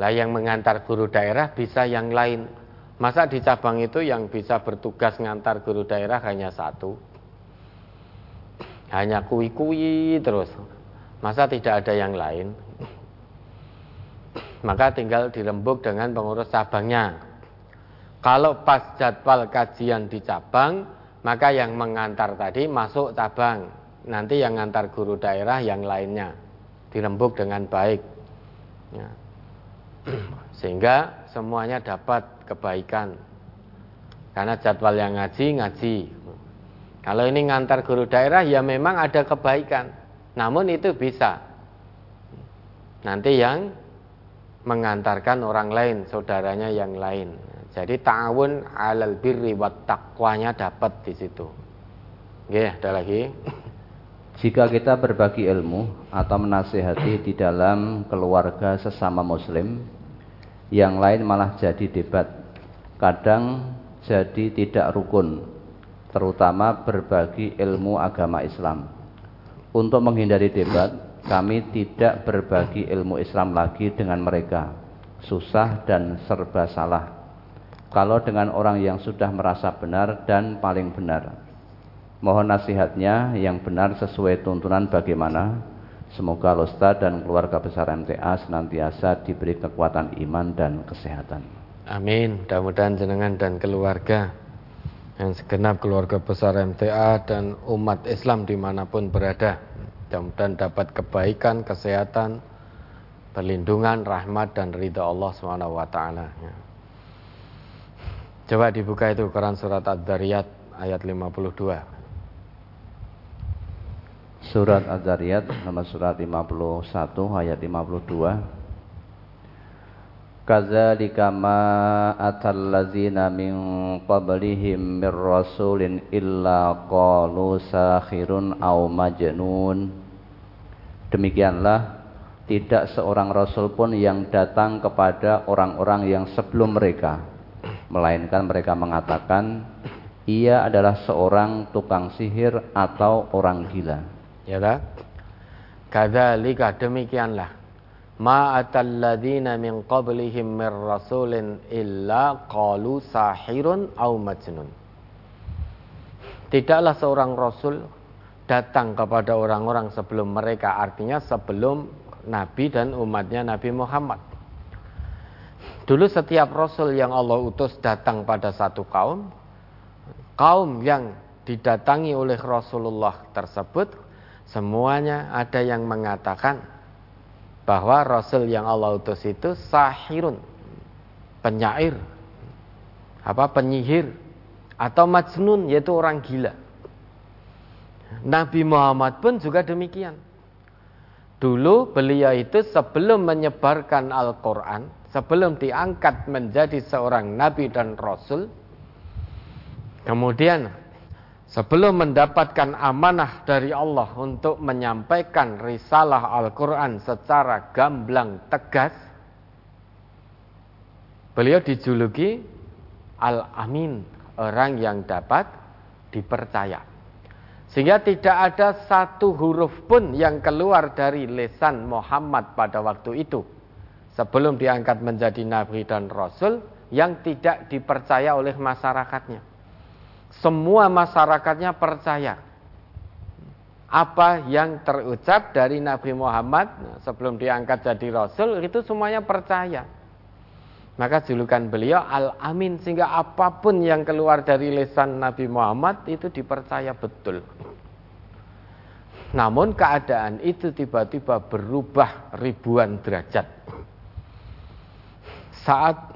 Lah yang mengantar guru daerah bisa yang lain. Masa di cabang itu yang bisa bertugas ngantar guru daerah hanya satu? Hanya kui-kui terus. Masa tidak ada yang lain? Maka tinggal dirembuk dengan pengurus cabangnya. Kalau pas jadwal kajian di cabang maka yang mengantar tadi masuk cabang. Nanti yang ngantar guru daerah yang lainnya dirembuk dengan baik. Ya. sehingga semuanya dapat kebaikan. Karena jadwal yang ngaji ngaji. Kalau ini ngantar guru daerah ya memang ada kebaikan. Namun itu bisa. Nanti yang mengantarkan orang lain saudaranya yang lain. Jadi ta'awun alal birri wat taqwanya dapat di situ. Oke, ada lagi. Jika kita berbagi ilmu atau menasehati di dalam keluarga sesama muslim, yang lain malah jadi debat. Kadang jadi tidak rukun, terutama berbagi ilmu agama Islam. Untuk menghindari debat, kami tidak berbagi ilmu Islam lagi dengan mereka. Susah dan serba salah. Kalau dengan orang yang sudah merasa benar dan paling benar, Mohon nasihatnya yang benar sesuai tuntunan bagaimana. Semoga Lostad dan keluarga besar MTA senantiasa diberi kekuatan iman dan kesehatan. Amin. Mudah-mudahan jenengan dan keluarga yang segenap keluarga besar MTA dan umat Islam di mana pun berada. Mudah-mudahan dapat kebaikan, kesehatan, perlindungan, rahmat dan ridha Allah swt. Coba dibuka itu Quran surat Ad-Dariyat ayat 52. Surat Az-Zariyat nomor surat 51 ayat 52 Kadzalika ma atallazina min qablihim mir rasulin illa qalu sakhirun aw majnun. Demikianlah tidak seorang rasul pun yang datang kepada orang-orang yang sebelum mereka. Melainkan mereka mengatakan ia adalah seorang tukang sihir atau orang gila ya kadzalika demikianlah. Ma atalladzina min qablihim mir rasulin illa qalu sahirun au majnun. Tidaklah seorang rasul datang kepada orang-orang sebelum mereka artinya sebelum nabi dan umatnya Nabi Muhammad. Dulu setiap rasul yang Allah utus datang pada satu kaum, kaum yang didatangi oleh Rasulullah tersebut Semuanya ada yang mengatakan bahwa Rasul yang Allah utus itu sahirun, penyair, apa penyihir, atau majnun yaitu orang gila. Nabi Muhammad pun juga demikian. Dulu beliau itu sebelum menyebarkan Al-Quran, sebelum diangkat menjadi seorang nabi dan rasul, kemudian sebelum mendapatkan amanah dari Allah untuk menyampaikan risalah Al-Quran secara gamblang tegas, beliau dijuluki Al-Amin, orang yang dapat dipercaya. Sehingga tidak ada satu huruf pun yang keluar dari lesan Muhammad pada waktu itu. Sebelum diangkat menjadi nabi dan rasul yang tidak dipercaya oleh masyarakatnya. Semua masyarakatnya percaya. Apa yang terucap dari Nabi Muhammad sebelum diangkat jadi rasul itu semuanya percaya. Maka julukan beliau Al-Amin sehingga apa pun yang keluar dari lesan Nabi Muhammad itu dipercaya betul. Namun keadaan itu tiba-tiba berubah ribuan derajat. Saat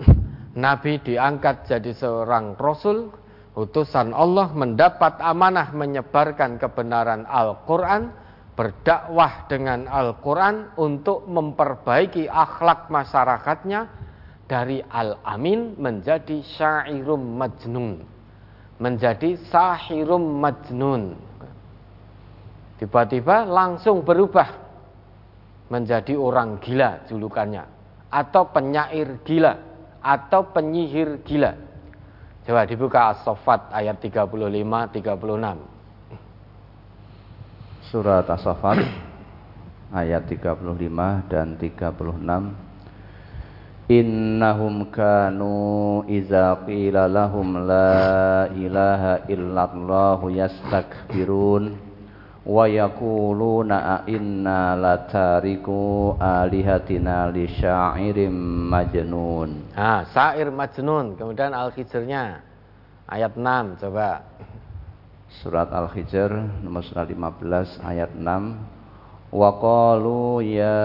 Nabi diangkat jadi seorang rasul, utusan Allah mendapat amanah menyebarkan kebenaran Al-Qur'an, berdakwah dengan Al-Qur'an untuk memperbaiki akhlak masyarakatnya dari al-amin menjadi syairum majnun menjadi sahirum majnun. Tiba-tiba langsung berubah menjadi orang gila julukannya atau penyair gila atau penyihir gila coba dibuka as-sofat ayat 35 36 surat as-sofat ayat 35 dan 36 Innahum kanu iza qila lahum la ilaha illallah yastakbirun wa yaquluna inna latariku alihatina li syairim majnun. Ah, syair majnun. Kemudian al-hijrnya ayat 6 coba. Surat Al-Hijr nomor surat 15 ayat 6. Wa qalu ya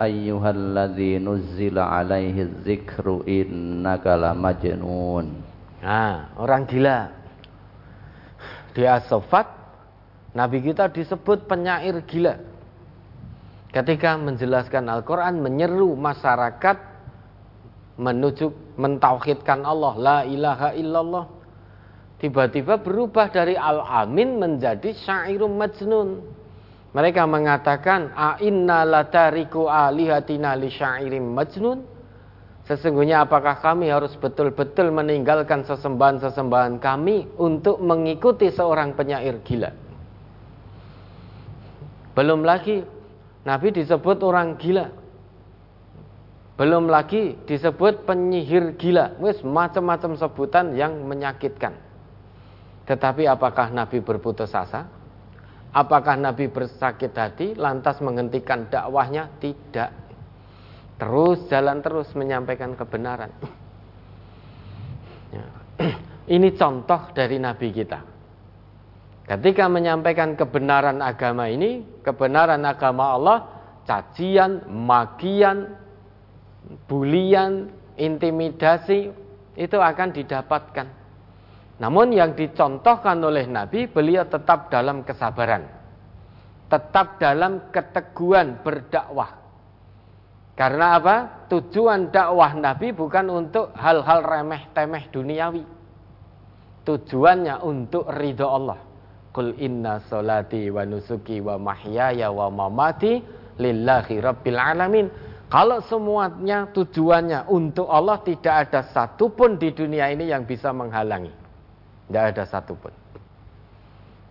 ayyuhalladzi nuzzila alaihi dzikru innaka lamajnun. Ah, orang gila. Dia sofat Nabi kita disebut penyair gila. Ketika menjelaskan Al-Quran, menyeru masyarakat menuju mentauhidkan Allah, la ilaha illallah. Tiba-tiba berubah dari al-amin menjadi syairum majnun. Mereka mengatakan, "A inna latariku alihatina li syairim majnun?" Sesungguhnya apakah kami harus betul-betul meninggalkan sesembahan-sesembahan kami untuk mengikuti seorang penyair gila? Belum lagi Nabi disebut orang gila. Belum lagi disebut penyihir gila. Wis macam-macam sebutan yang menyakitkan. Tetapi apakah Nabi berputus asa? Apakah Nabi bersakit hati lantas menghentikan dakwahnya? Tidak. Terus jalan terus menyampaikan kebenaran. [clears throat] Ya. [clears throat] Ini contoh dari Nabi kita. Ketika menyampaikan kebenaran agama ini, kebenaran agama Allah, cacian, magian, bulian, intimidasi itu akan didapatkan. Namun yang dicontohkan oleh Nabi, beliau tetap dalam kesabaran. Tetap dalam keteguhan berdakwah. Karena apa? Tujuan dakwah Nabi bukan untuk hal-hal remeh-temeh duniawi. Tujuannya untuk ridho Allah. Qul inna solati wa nusuki wa mahyaya wa mamati lillahi rabbil alamin. Kalau semuanya tujuannya untuk Allah tidak ada satupun di dunia ini yang bisa menghalangi. Tidak ada satupun.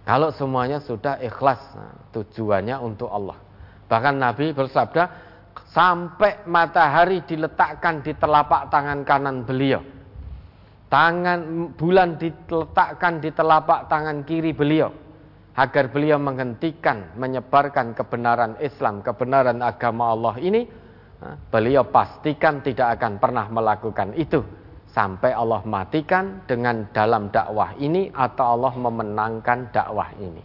Kalau semuanya sudah ikhlas, nah, tujuannya untuk Allah. Bahkan Nabi bersabda, sampai matahari diletakkan di telapak tangan kanan beliau. Tangan bulan diletakkan di telapak tangan kiri beliau. Agar beliau menghentikan, menyebarkan kebenaran Islam, kebenaran agama Allah ini. Beliau pastikan tidak akan pernah melakukan itu sampai Allah matikan dengan dalam dakwah ini atau Allah memenangkan dakwah ini.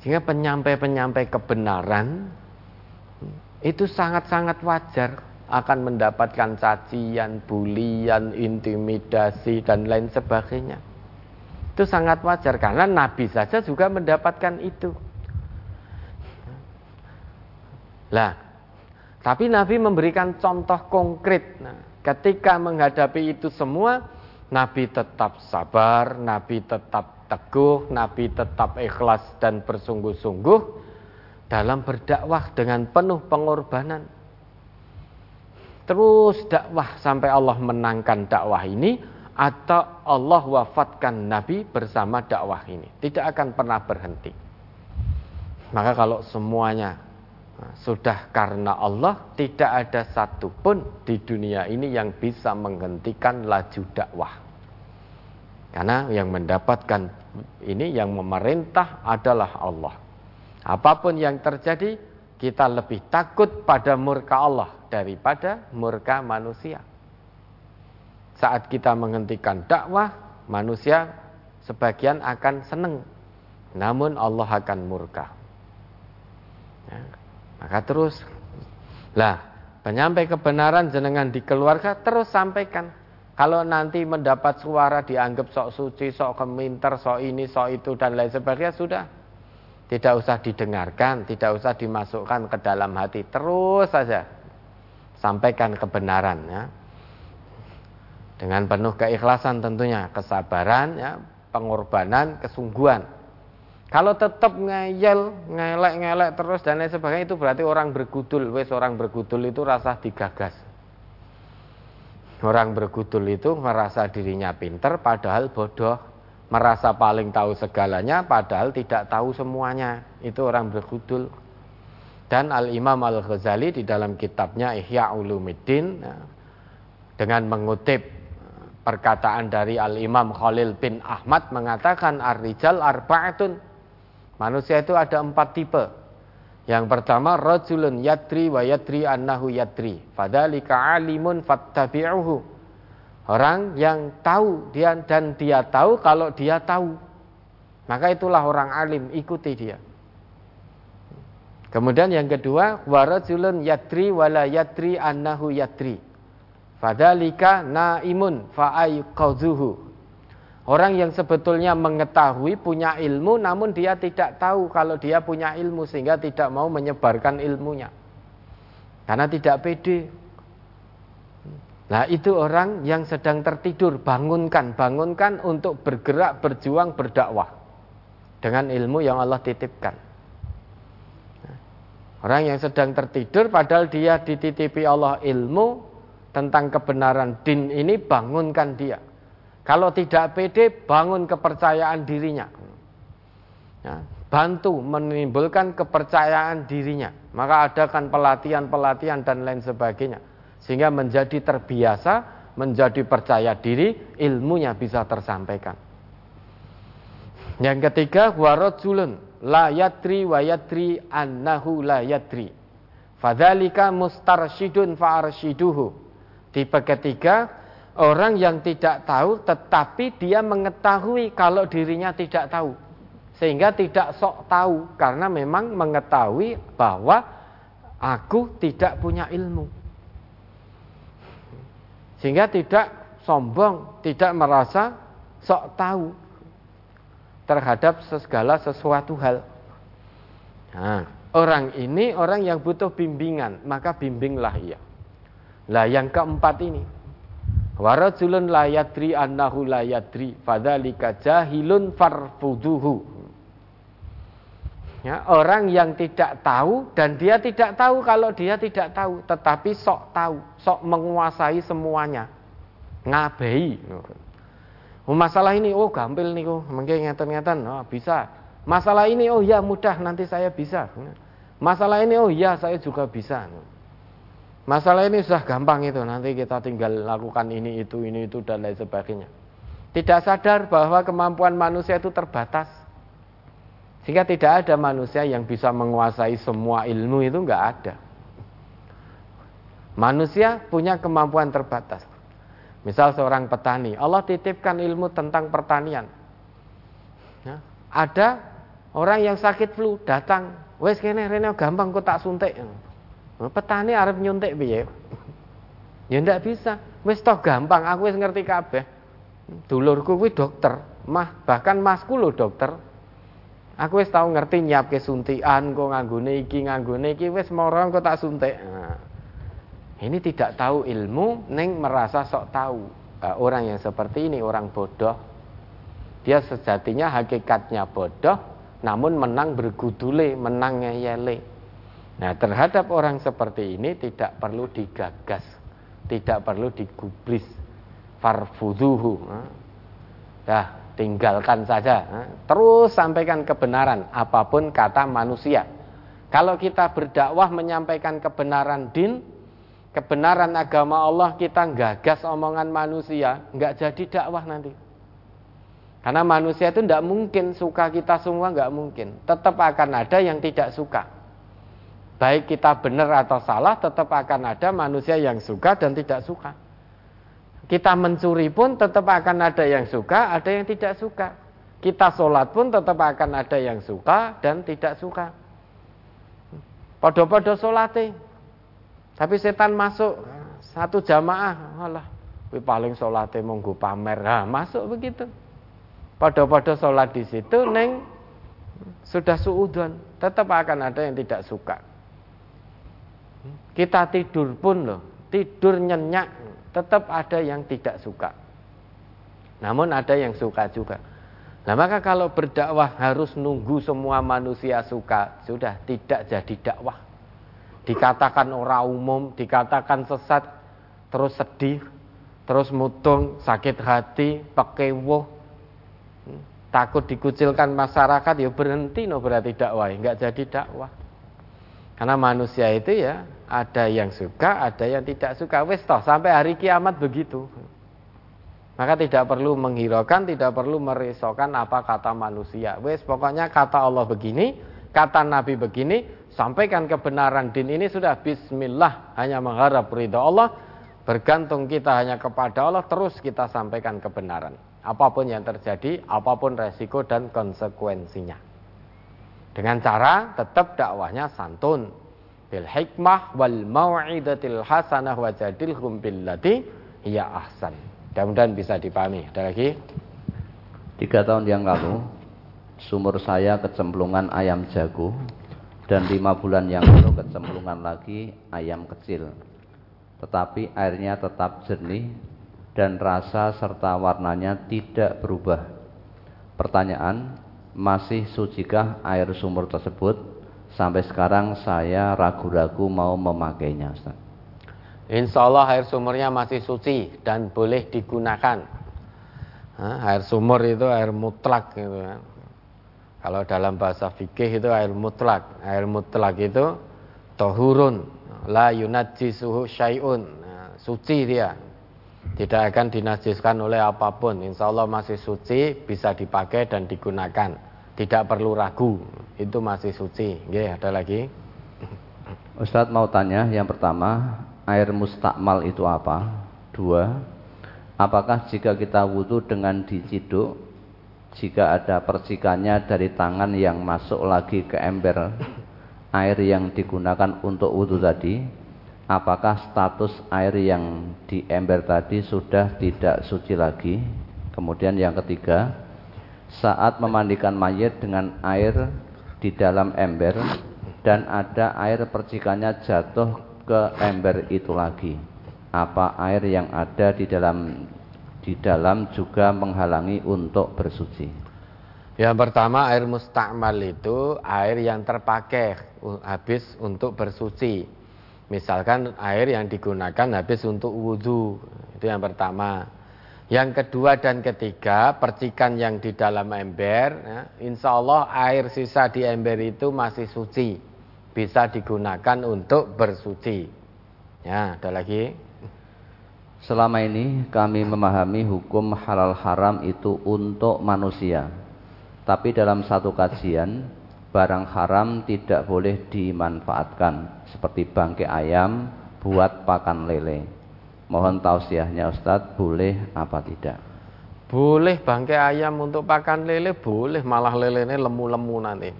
Sehingga penyampai-penyampai kebenaran itu sangat-sangat wajar akan mendapatkan cacian, bulian, intimidasi dan lain sebagainya. Itu sangat wajar karena Nabi saja juga mendapatkan itu. Lah, tapi Nabi memberikan contoh konkret. Nah, ketika menghadapi itu semua, Nabi tetap sabar, Nabi tetap teguh, Nabi tetap ikhlas dan bersungguh-sungguh dalam berdakwah dengan penuh pengorbanan. Terus dakwah sampai Allah menangkan dakwah ini atau Allah wafatkan Nabi bersama dakwah ini. Tidak akan pernah berhenti. Maka kalau semuanya nah, sudah karena Allah, tidak ada satupun di dunia ini yang bisa menghentikan laju dakwah. Karena yang mendapatkan ini, yang memerintah adalah Allah. Apa pun yang terjadi, kita lebih takut pada murka Allah daripada murka manusia. Saat kita menghentikan dakwah, manusia sebagian akan senang, namun Allah akan murka. Ya, maka terus, lah penyampai kebenaran jenengan di keluarga terus sampaikan. Kalau nanti mendapat suara dianggap sok suci, sok keminter, sok ini, sok itu dan lain sebagainya sudah. Tidak usah didengarkan, tidak usah dimasukkan ke dalam hati, terus saja sampaikan kebenaran ya dengan penuh keikhlasan tentunya, kesabaran, ya, pengorbanan, kesungguhan. Kalau tetap ngeyel, ngelek-ngelek terus dan lain sebagainya itu berarti orang bergudul. Wes orang bergudul itu rasa digagas. Orang bergudul itu merasa dirinya pinter padahal bodoh. Merasa paling tahu segalanya padahal tidak tahu semuanya. Itu orang bergudul. Dan Al-Imam Al-Ghazali di dalam kitabnya Ihya Ulumuddin ya, dengan mengutip perkataan dari Al-Imam Khalil bin Ahmad mengatakan ar-rijal arba'atun. Manusia itu ada empat tipe. Yang pertama rajulun yadri wa yadri annahu yadri. Fadhalika alimun fattabi'uhu. Orang yang tahu dia dan dia tahu kalau dia tahu. Maka itulah orang alim, ikuti dia. Kemudian yang kedua, warajulun yadri wala yadri annahu yadri. Fadalika naimun fa'ayqadhuhu. Orang yang sebetulnya mengetahui punya ilmu namun dia tidak tahu kalau dia punya ilmu sehingga tidak mau menyebarkan ilmunya. Karena tidak pede. Nah itu orang yang sedang tertidur, bangunkan, bangunkan untuk bergerak, berjuang, berdakwah. Dengan ilmu yang Allah titipkan. Orang yang sedang tertidur padahal dia dititipi Allah ilmu, tentang kebenaran din ini bangunkan dia. Kalau tidak pede, bangun kepercayaan dirinya. Ya, bantu menimbulkan kepercayaan dirinya. Maka adakan pelatihan-pelatihan dan lain sebagainya. Sehingga menjadi terbiasa, menjadi percaya diri, ilmunya bisa tersampaikan. Yang ketiga, warajulun la yatri wa yatri annahu la yatri. Fadzalika mustarsyidun fa'arsyiduhu. Tipe ketiga, orang yang tidak tahu tetapi dia mengetahui kalau dirinya tidak tahu. Sehingga tidak sok tahu karena memang mengetahui bahwa aku tidak punya ilmu. Sehingga tidak sombong, tidak merasa sok tahu terhadap segala sesuatu hal. Nah, orang ini orang yang butuh bimbingan, maka bimbinglah ia. Lah yang keempat ini. Warajulun layadri annahu layadri fadzalika jahilun farfuduhu. Ya, orang yang tidak tahu dan dia tidak tahu kalau dia tidak tahu, tetapi sok tahu, sok menguasai semuanya. Ngabei. Oh, masalah ini oh gampil nih oh, mungkin ngeten-ngeten, oh, bisa. Masalah ini oh ya mudah nanti saya bisa. Masalah ini oh ya saya juga bisa. Masalah ini sudah gampang itu, nanti kita tinggal lakukan ini, itu, ini, itu, dan lain sebagainya. Tidak sadar bahwa kemampuan manusia itu terbatas. Sehingga tidak ada manusia yang bisa menguasai semua ilmu itu enggak ada. Manusia punya kemampuan terbatas. Misal seorang petani, Allah titipkan ilmu tentang pertanian. Ya, ada orang yang sakit flu datang, wes kene rene gampang kok tak suntik. Oh, petani arep nyuntik piye? Ya ndak bisa. Wis toh gampang, aku wis ngerti kabeh. Dulurku kuwi dokter, mah bahkan masku lho dokter. Aku wis tau ngerti nyiapke suntikan kok nganggone iki nganggone iki wis moro kok tak suntik. Nah, ini tidak tahu ilmu neng merasa sok tahu. Nah, orang yang seperti ini orang bodoh. Dia sejatinya hakikatnya bodoh namun menang bergudule, menang ngeyele. Nah, terhadap orang seperti ini tidak perlu digagas, tidak perlu digubris. Farfuduhu. Nah, tinggalkan saja. Terus sampaikan kebenaran apa pun kata manusia. Kalau kita berdakwah menyampaikan kebenaran din, kebenaran agama Allah kita gagas omongan manusia, nggak jadi dakwah nanti. Karena manusia itu tidak mungkin suka kita semua nggak mungkin. Tetap akan ada yang tidak suka. Baik kita benar atau salah, tetap akan ada manusia yang suka dan tidak suka. Kita mencuri pun tetap akan ada yang suka, ada yang tidak suka. Kita sholat pun tetap akan ada yang suka dan tidak suka. Podo-podo sholatnya. Tapi setan masuk satu jamaah, Allah, paling sholatnya monggo pamer, nah, masuk begitu. Podo-podo sholat di situ, neng sudah suudon, tetap akan ada yang tidak suka. Kita tidur pun loh, tidur nyenyak, tetap ada yang tidak suka. Namun ada yang suka juga. Nah maka kalau berdakwah harus nunggu semua manusia suka, sudah tidak jadi dakwah. Dikatakan orang umum, dikatakan sesat, terus sedih, terus mutung, sakit hati, pekewoh, takut dikucilkan masyarakat, ya berhenti no berarti dakwah, nggak jadi dakwah. Karena manusia itu ya ada yang suka, ada yang tidak suka. Wes toh sampai hari kiamat begitu. Maka tidak perlu menghiraukan, tidak perlu merisaukan apa kata manusia. Wes pokoknya kata Allah begini, kata Nabi begini, sampaikan kebenaran din ini sudah bismillah, hanya mengharap ridho Allah, bergantung kita hanya kepada Allah, terus kita sampaikan kebenaran. Apa pun yang terjadi, apa pun resiko dan konsekuensinya. Dengan cara tetap dakwahnya santun, bil hikmah wal mau'idatil hasanah wa jadilhum billati hiya ahsan. Mudah-mudahan bisa dipahami. Ada lagi? Tiga tahun yang lalu, sumur saya kecemplungan ayam jago dan lima bulan yang lalu kecemplungan lagi ayam kecil. Tetapi airnya tetap jernih dan rasa serta warnanya tidak berubah. Pertanyaan, masih sucikah air sumur tersebut? Sampai sekarang saya ragu-ragu mau memakainya, Ustaz. Insya Allah air sumurnya masih suci dan boleh digunakan. air sumur itu air mutlak gitu kan. Kalau dalam bahasa fikih itu air mutlak. Air mutlak itu tohurun, la yunajjisuhu syai'un. Suci dia. Tidak akan dinajiskan oleh apa pun. Insya Allah masih suci, bisa dipakai dan digunakan. Tidak perlu ragu, itu masih suci. Oke, ada lagi? Ustadz mau tanya, yang pertama, air mustakmal itu apa? Dua, apakah jika kita wudhu dengan diciduk, jika ada percikannya dari tangan yang masuk lagi ke ember air yang digunakan untuk wudhu tadi, apakah status air yang di ember tadi sudah tidak suci lagi? Kemudian yang ketiga, saat memandikan mayat dengan air di dalam ember dan ada air percikannya jatuh ke ember itu lagi. Apa air yang ada di dalam di dalam juga menghalangi untuk bersuci? Yang pertama air mustakmal itu air yang terpakai habis untuk bersuci Misalkan air yang digunakan habis untuk wudhu Itu yang pertama Yang kedua dan ketiga Percikan yang di dalam ember ya, Insya Allah air sisa di ember itu masih suci. Bisa digunakan untuk bersuci. Ya ada lagi? Selama ini kami memahami hukum halal haram itu untuk manusia. Tapi dalam satu kajian barang haram tidak boleh dimanfaatkan. Seperti bangkai ayam buat pakan lele. Mohon tausiahnya Ustadz, boleh apa tidak? Boleh bangkai ayam untuk pakan lele, boleh malah lelenya lemu-lemu nanti.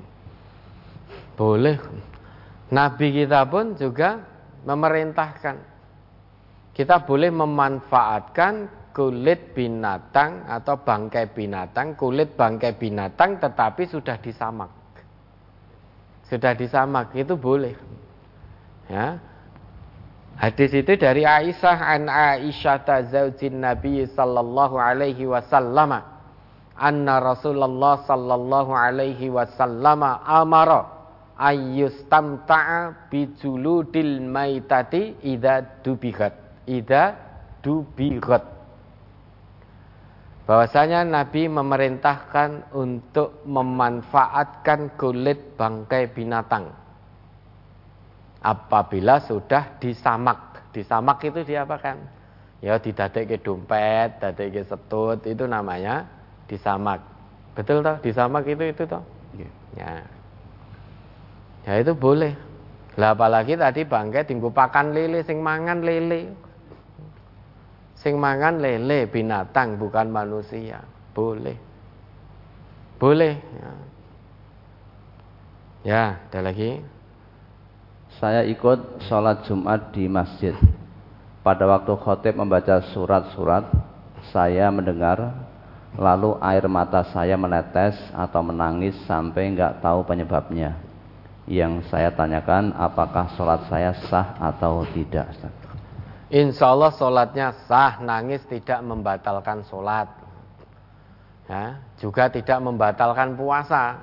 Boleh. Nabi kita pun juga memerintahkan kita boleh memanfaatkan kulit binatang atau bangkai binatang, kulit bangkai binatang tetapi sudah disamak. Sudah disamak itu boleh. Ya. Hadis itu dari Aisyah an Aisyah zaujin Nabi sallallahu alaihi wasallam anna Rasulullah sallallahu alaihi wasallam amara ayyustamta'a bijuludil maitati idza dubihat idza dubihat bahwasanya Nabi memerintahkan untuk memanfaatkan kulit bangkai binatang apabila sudah disamak. Disamak itu diapakan? Ya ke dompet, ke setut itu namanya disamak. Betul toh? Disamak itu itu toh? Iya. Ya. Ya itu boleh. Lah apalagi tadi bangkai tinggu pakan lele sing mangan lele. Sing mangan lele binatang bukan manusia. Boleh. Boleh ya. Ya, ada lagi. Saya ikut sholat Jumat di masjid. Pada waktu khotib membaca surat-surat, saya mendengar, lalu air mata saya menetes atau menangis sampai nggak tahu penyebabnya. Yang saya tanyakan, apakah sholat saya sah atau tidak? Insya Allah sholatnya sah, nangis tidak membatalkan sholat. Ya, juga tidak membatalkan puasa.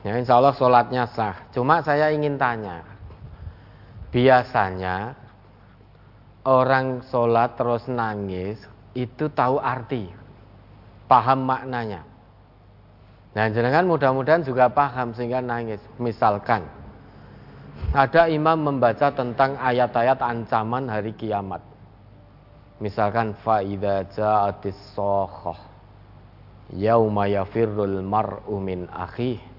Ya, insya Allah sholatnya sah. Cuma saya ingin tanya, biasanya orang sholat terus nangis itu tahu arti, paham maknanya. Nah, jenengan mudah-mudahan juga paham sehingga nangis. Misalkan ada imam membaca tentang ayat-ayat ancaman hari kiamat. Misalkan faida ja'atis sohoh yauma yafirrul mar'u min akhih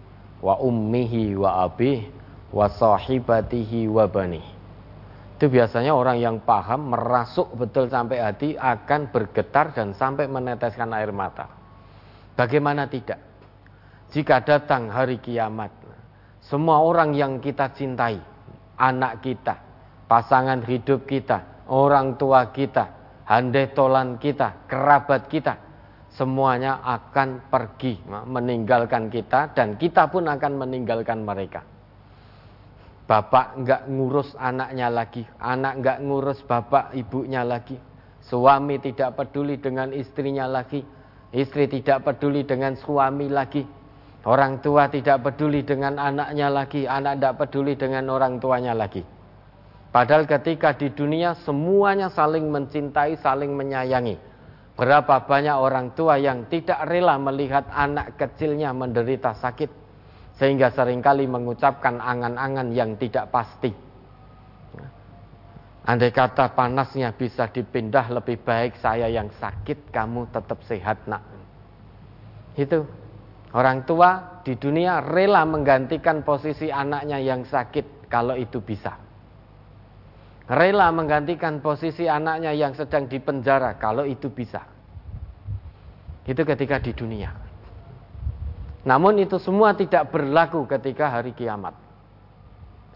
wa ummihi wa abih wa sahibatihi wa bani. Itu biasanya orang yang paham merasuk betul sampai hati akan bergetar dan sampai meneteskan air mata. Bagaimana tidak? Jika datang hari kiamat, semua orang yang kita cintai, anak kita, pasangan hidup kita, orang tua kita, handai tolan kita, kerabat kita, semuanya akan pergi meninggalkan kita dan kita pun akan meninggalkan mereka. Bapak nggak ngurus anaknya lagi, anak nggak ngurus bapak ibunya lagi, suami tidak peduli dengan istrinya lagi, istri tidak peduli dengan suami lagi, orang tua tidak peduli dengan anaknya lagi, anak tidak peduli dengan orang tuanya lagi. Padahal ketika di dunia semuanya saling mencintai, saling menyayangi Berapa banyak orang tua yang tidak rela melihat anak kecilnya menderita sakit sehingga sering kali mengucapkan angan-angan yang tidak pasti. Andai kata panasnya bisa dipindah lebih baik saya yang sakit, kamu tetap sehat nak. Itu orang tua di dunia rela menggantikan posisi anaknya yang sakit kalau itu bisa. Rela menggantikan posisi anaknya yang sedang dipenjara kalau itu bisa. Itu ketika di dunia. Namun itu semua tidak berlaku ketika hari kiamat.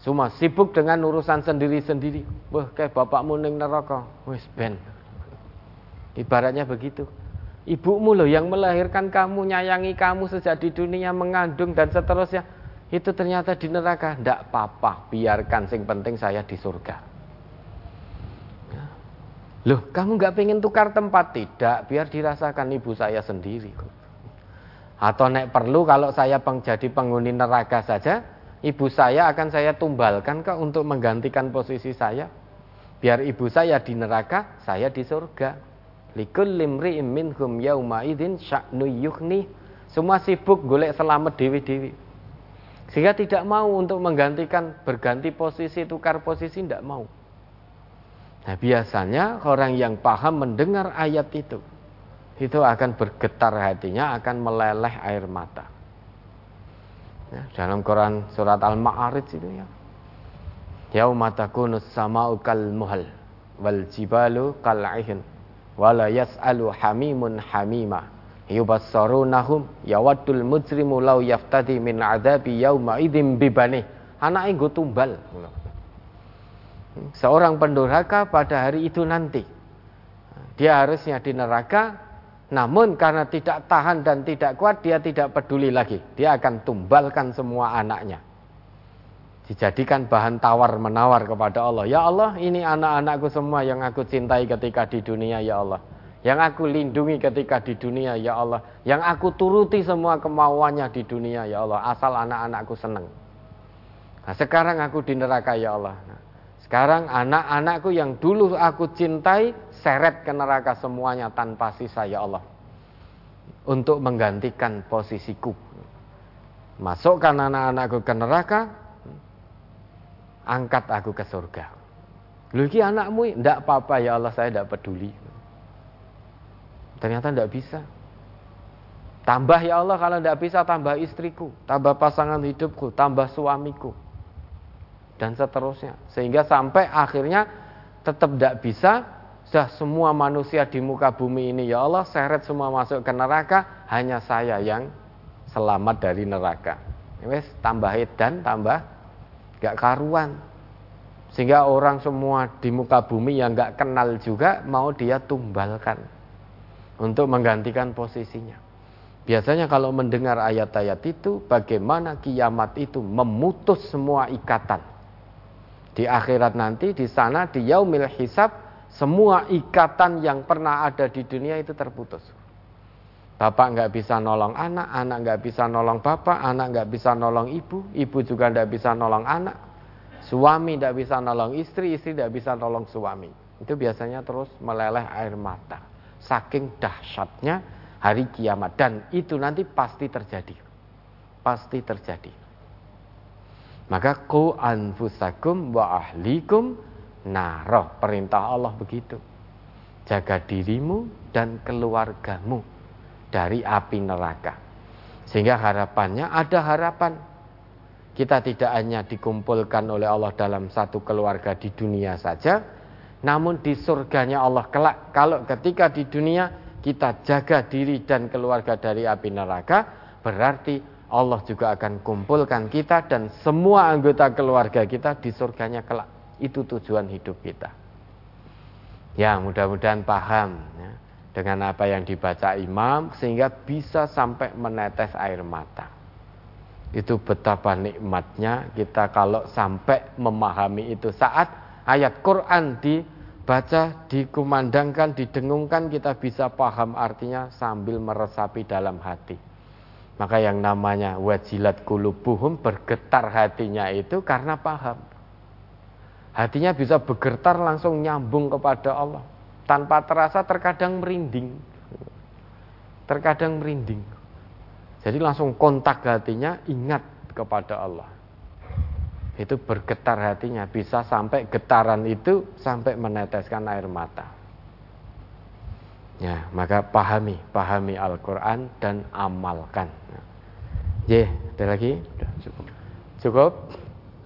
Semua sibuk dengan urusan sendiri-sendiri. Wah, kayak bapakmu ning neraka. Wes ben. Ibaratnya begitu. Ibumu loh yang melahirkan kamu, nyayangi kamu sejak di dunia, mengandung dan seterusnya. Itu ternyata di neraka. Tidak apa-apa, biarkan. Sing penting saya di surga. Loh, kamu nggak pengen tukar tempat? Tidak, biar dirasakan ibu saya sendiri. Atau nek perlu kalau saya jadi penghuni neraka saja, ibu saya akan saya tumbalkan ke untuk menggantikan posisi saya. Biar ibu saya di neraka, saya di surga. Likul limri minhum yauma idin sya'nu yukhni. Semua sibuk golek selamat dewi-dewi. Sehingga tidak mau untuk menggantikan berganti posisi, tukar posisi tidak mau. Nah biasanya orang yang paham mendengar ayat itu itu akan bergetar hatinya, akan meleleh air mata. Ya, dalam Quran surat Al-Ma'arij itu ya. Yauma takunus sama'u kal muhal wal jibalu kal aihin wala yas'alu hamimun hamima yubassarunahum yawaddul mujrimu law yaftadi min adabi yauma idzim bibani anake nggo tumbal seorang pendurhaka pada hari itu nanti Dia harusnya di neraka, namun karena tidak tahan dan tidak kuat, dia tidak peduli lagi. Dia akan tumbalkan semua anaknya. Dijadikan bahan tawar menawar kepada Allah. Ya Allah, ini anak-anakku semua yang aku cintai ketika di dunia, ya Allah. Yang aku lindungi ketika di dunia, ya Allah. Yang aku turuti semua kemauannya di dunia, ya Allah. Asal anak-anakku senang. Nah, sekarang aku di neraka, ya Allah. Nah, sekarang anak-anakku yang dulu aku cintai seret ke neraka semuanya tanpa sisa ya Allah. Untuk menggantikan posisiku. Masukkan anak-anakku ke neraka, angkat aku ke surga. Lu ini anakmu, tidak apa-apa ya Allah saya tidak peduli. Ternyata tidak bisa. Tambah ya Allah kalau tidak bisa tambah istriku, tambah pasangan hidupku, tambah suamiku dan seterusnya. Sehingga sampai akhirnya tetap tidak bisa sudah semua manusia di muka bumi ini ya Allah seret semua masuk ke neraka hanya saya yang selamat dari neraka. Wes tambah dan tambah gak karuan. Sehingga orang semua di muka bumi yang gak kenal juga mau dia tumbalkan untuk menggantikan posisinya. Biasanya kalau mendengar ayat-ayat itu bagaimana kiamat itu memutus semua ikatan di akhirat nanti di sana di yaumil hisab semua ikatan yang pernah ada di dunia itu terputus. Bapak nggak bisa nolong anak, anak nggak bisa nolong bapak, anak nggak bisa nolong ibu, ibu juga nggak bisa nolong anak, suami nggak bisa nolong istri, istri nggak bisa nolong suami. Itu biasanya terus meleleh air mata. Saking dahsyatnya hari kiamat dan itu nanti pasti terjadi. Pasti terjadi. Maka ku anfusakum wa ahlikum naroh. Perintah Allah begitu. Jaga dirimu dan keluargamu dari api neraka. Sehingga harapannya ada harapan. Kita tidak hanya dikumpulkan oleh Allah dalam satu keluarga di dunia saja, namun di surganya Allah kelak. Kalau ketika di dunia kita jaga diri dan keluarga dari api neraka, berarti Allah juga akan kumpulkan kita dan semua anggota keluarga kita di surganya kelak. Itu tujuan hidup kita. Ya, mudah-mudahan paham ya, dengan apa yang dibaca imam sehingga bisa sampai menetes air mata. Itu betapa nikmatnya kita kalau sampai memahami itu saat ayat Quran dibaca, dikumandangkan, didengungkan kita bisa paham artinya sambil meresapi dalam hati. Maka yang namanya wajilat kulubuhum bergetar hatinya itu karena paham. Hatinya bisa bergetar langsung nyambung kepada Allah. Tanpa terasa terkadang merinding. Terkadang merinding. Jadi langsung kontak hatinya ingat kepada Allah. Itu bergetar hatinya. Bisa sampai getaran itu sampai meneteskan air mata. Ya, maka pahami, pahami Al-Quran dan amalkan. Ya, ada lagi? Sudah cukup. Cukup?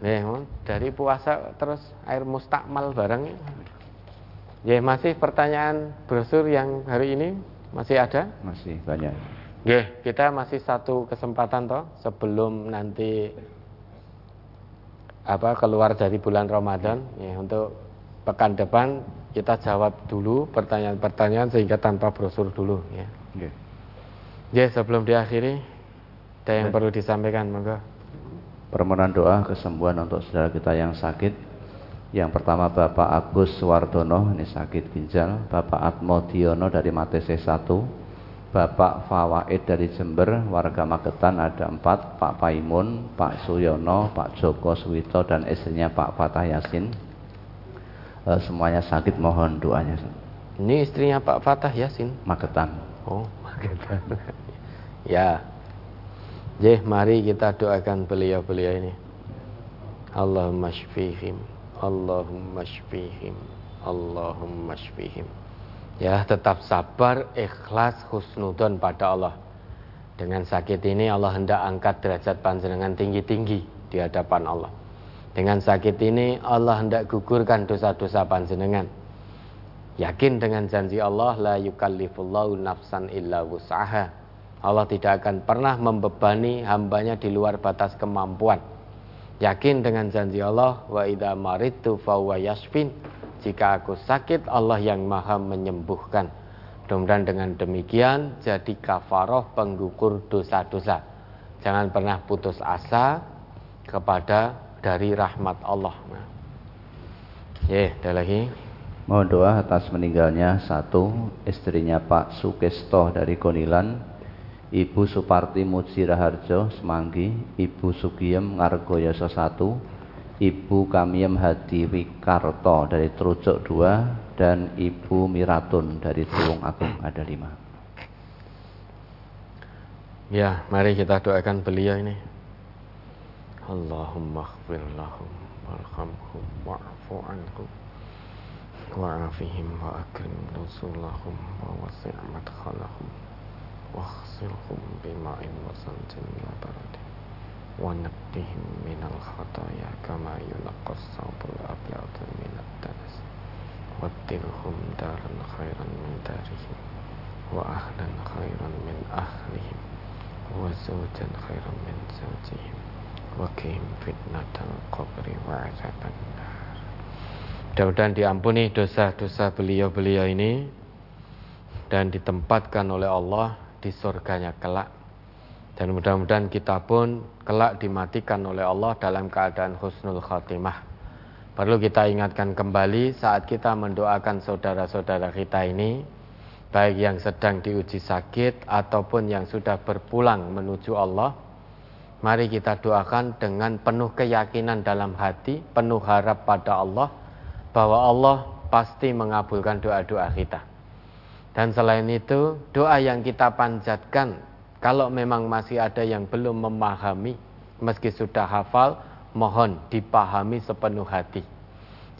Nih, dari puasa terus air mustakmal barangnya. Ya, masih pertanyaan brosur yang hari ini masih ada? Masih banyak. Ya, kita masih satu kesempatan toh sebelum nanti apa keluar dari bulan Ramadan ya untuk pekan depan kita jawab dulu pertanyaan-pertanyaan sehingga tanpa brosur dulu ya. Okay. Ya sebelum diakhiri ada yang perlu disampaikan monggo. Permohonan doa kesembuhan untuk saudara kita yang sakit. Yang pertama Bapak Agus Wardono ini sakit ginjal, Bapak Atmo Diono dari Matese 1, Bapak Fawaid dari Jember, warga Magetan ada empat, Pak Paimun, Pak Suyono, Pak Joko Suwito dan istrinya Pak Fatah Yasin e, semuanya sakit mohon doanya. Ini istrinya Pak Fatah Yasin. Magetan. Oh, [laughs] Magetan. ya. Jeh, mari kita doakan beliau-beliau ini. Allahumma shfihim. Allahumma shfihim. Allahumma shfihim. Ya, tetap sabar, ikhlas, husnudon pada Allah. Dengan sakit ini Allah hendak angkat derajat panjenengan tinggi-tinggi di hadapan Allah. Dengan sakit ini Allah hendak gugurkan dosa-dosa panjenengan. Yakin dengan janji Allah la yukallifullahu nafsan illa wus'aha. Allah tidak akan pernah membebani hambanya di luar batas kemampuan. Yakin dengan janji Allah wa idza maridtu fa yashfin. jika aku sakit Allah yang maha menyembuhkan. Mudah-mudahan dengan demikian jadi kafaroh penggugur dosa-dosa. Jangan pernah putus asa kepada dari rahmat Allah. Ya, ada lagi. Mohon doa atas meninggalnya satu istrinya Pak Sukesto dari Konilan, Ibu Suparti Mujiraharjo Semanggi, Ibu Sugiem Ngargoyoso satu, Ibu Kamiem Hadi Wikarto dari Trucuk 2 dan Ibu Miratun dari Tulung Agung ada lima. Ya, mari kita doakan beliau ini. اللهم اغفر لهم وارحمهم واعف عنهم وعافهم وأكرم نزولهم ووسع مدخلهم واغسلهم بماء وثلج وبرد ونقهم من الخطايا كما ينقى الثوب الأبيض من الدنس وابدلهم دارا خيرا من دارهم وأهلا خيرا من أهلهم وزوجا خيرا من زوجهم وقهم فتنة القبر وعذاب النار Mudah-mudahan diampuni dosa-dosa beliau-beliau ini dan ditempatkan oleh Allah di surganya kelak dan mudah-mudahan kita pun kelak dimatikan oleh Allah dalam keadaan husnul khatimah. Perlu kita ingatkan kembali saat kita mendoakan saudara-saudara kita ini, baik yang sedang diuji sakit ataupun yang sudah berpulang menuju Allah, mari kita doakan dengan penuh keyakinan dalam hati, penuh harap pada Allah, bahwa Allah pasti mengabulkan doa-doa kita. Dan selain itu, doa yang kita panjatkan kalau memang masih ada yang belum memahami, meski sudah hafal, mohon dipahami sepenuh hati.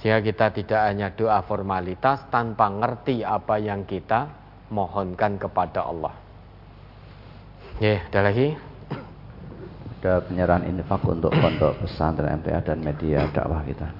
Sehingga kita tidak hanya doa formalitas tanpa ngerti apa yang kita mohonkan kepada Allah. Ya, ada lagi? Ada penyerahan infak untuk pondok pesantren MTA dan media dakwah kita.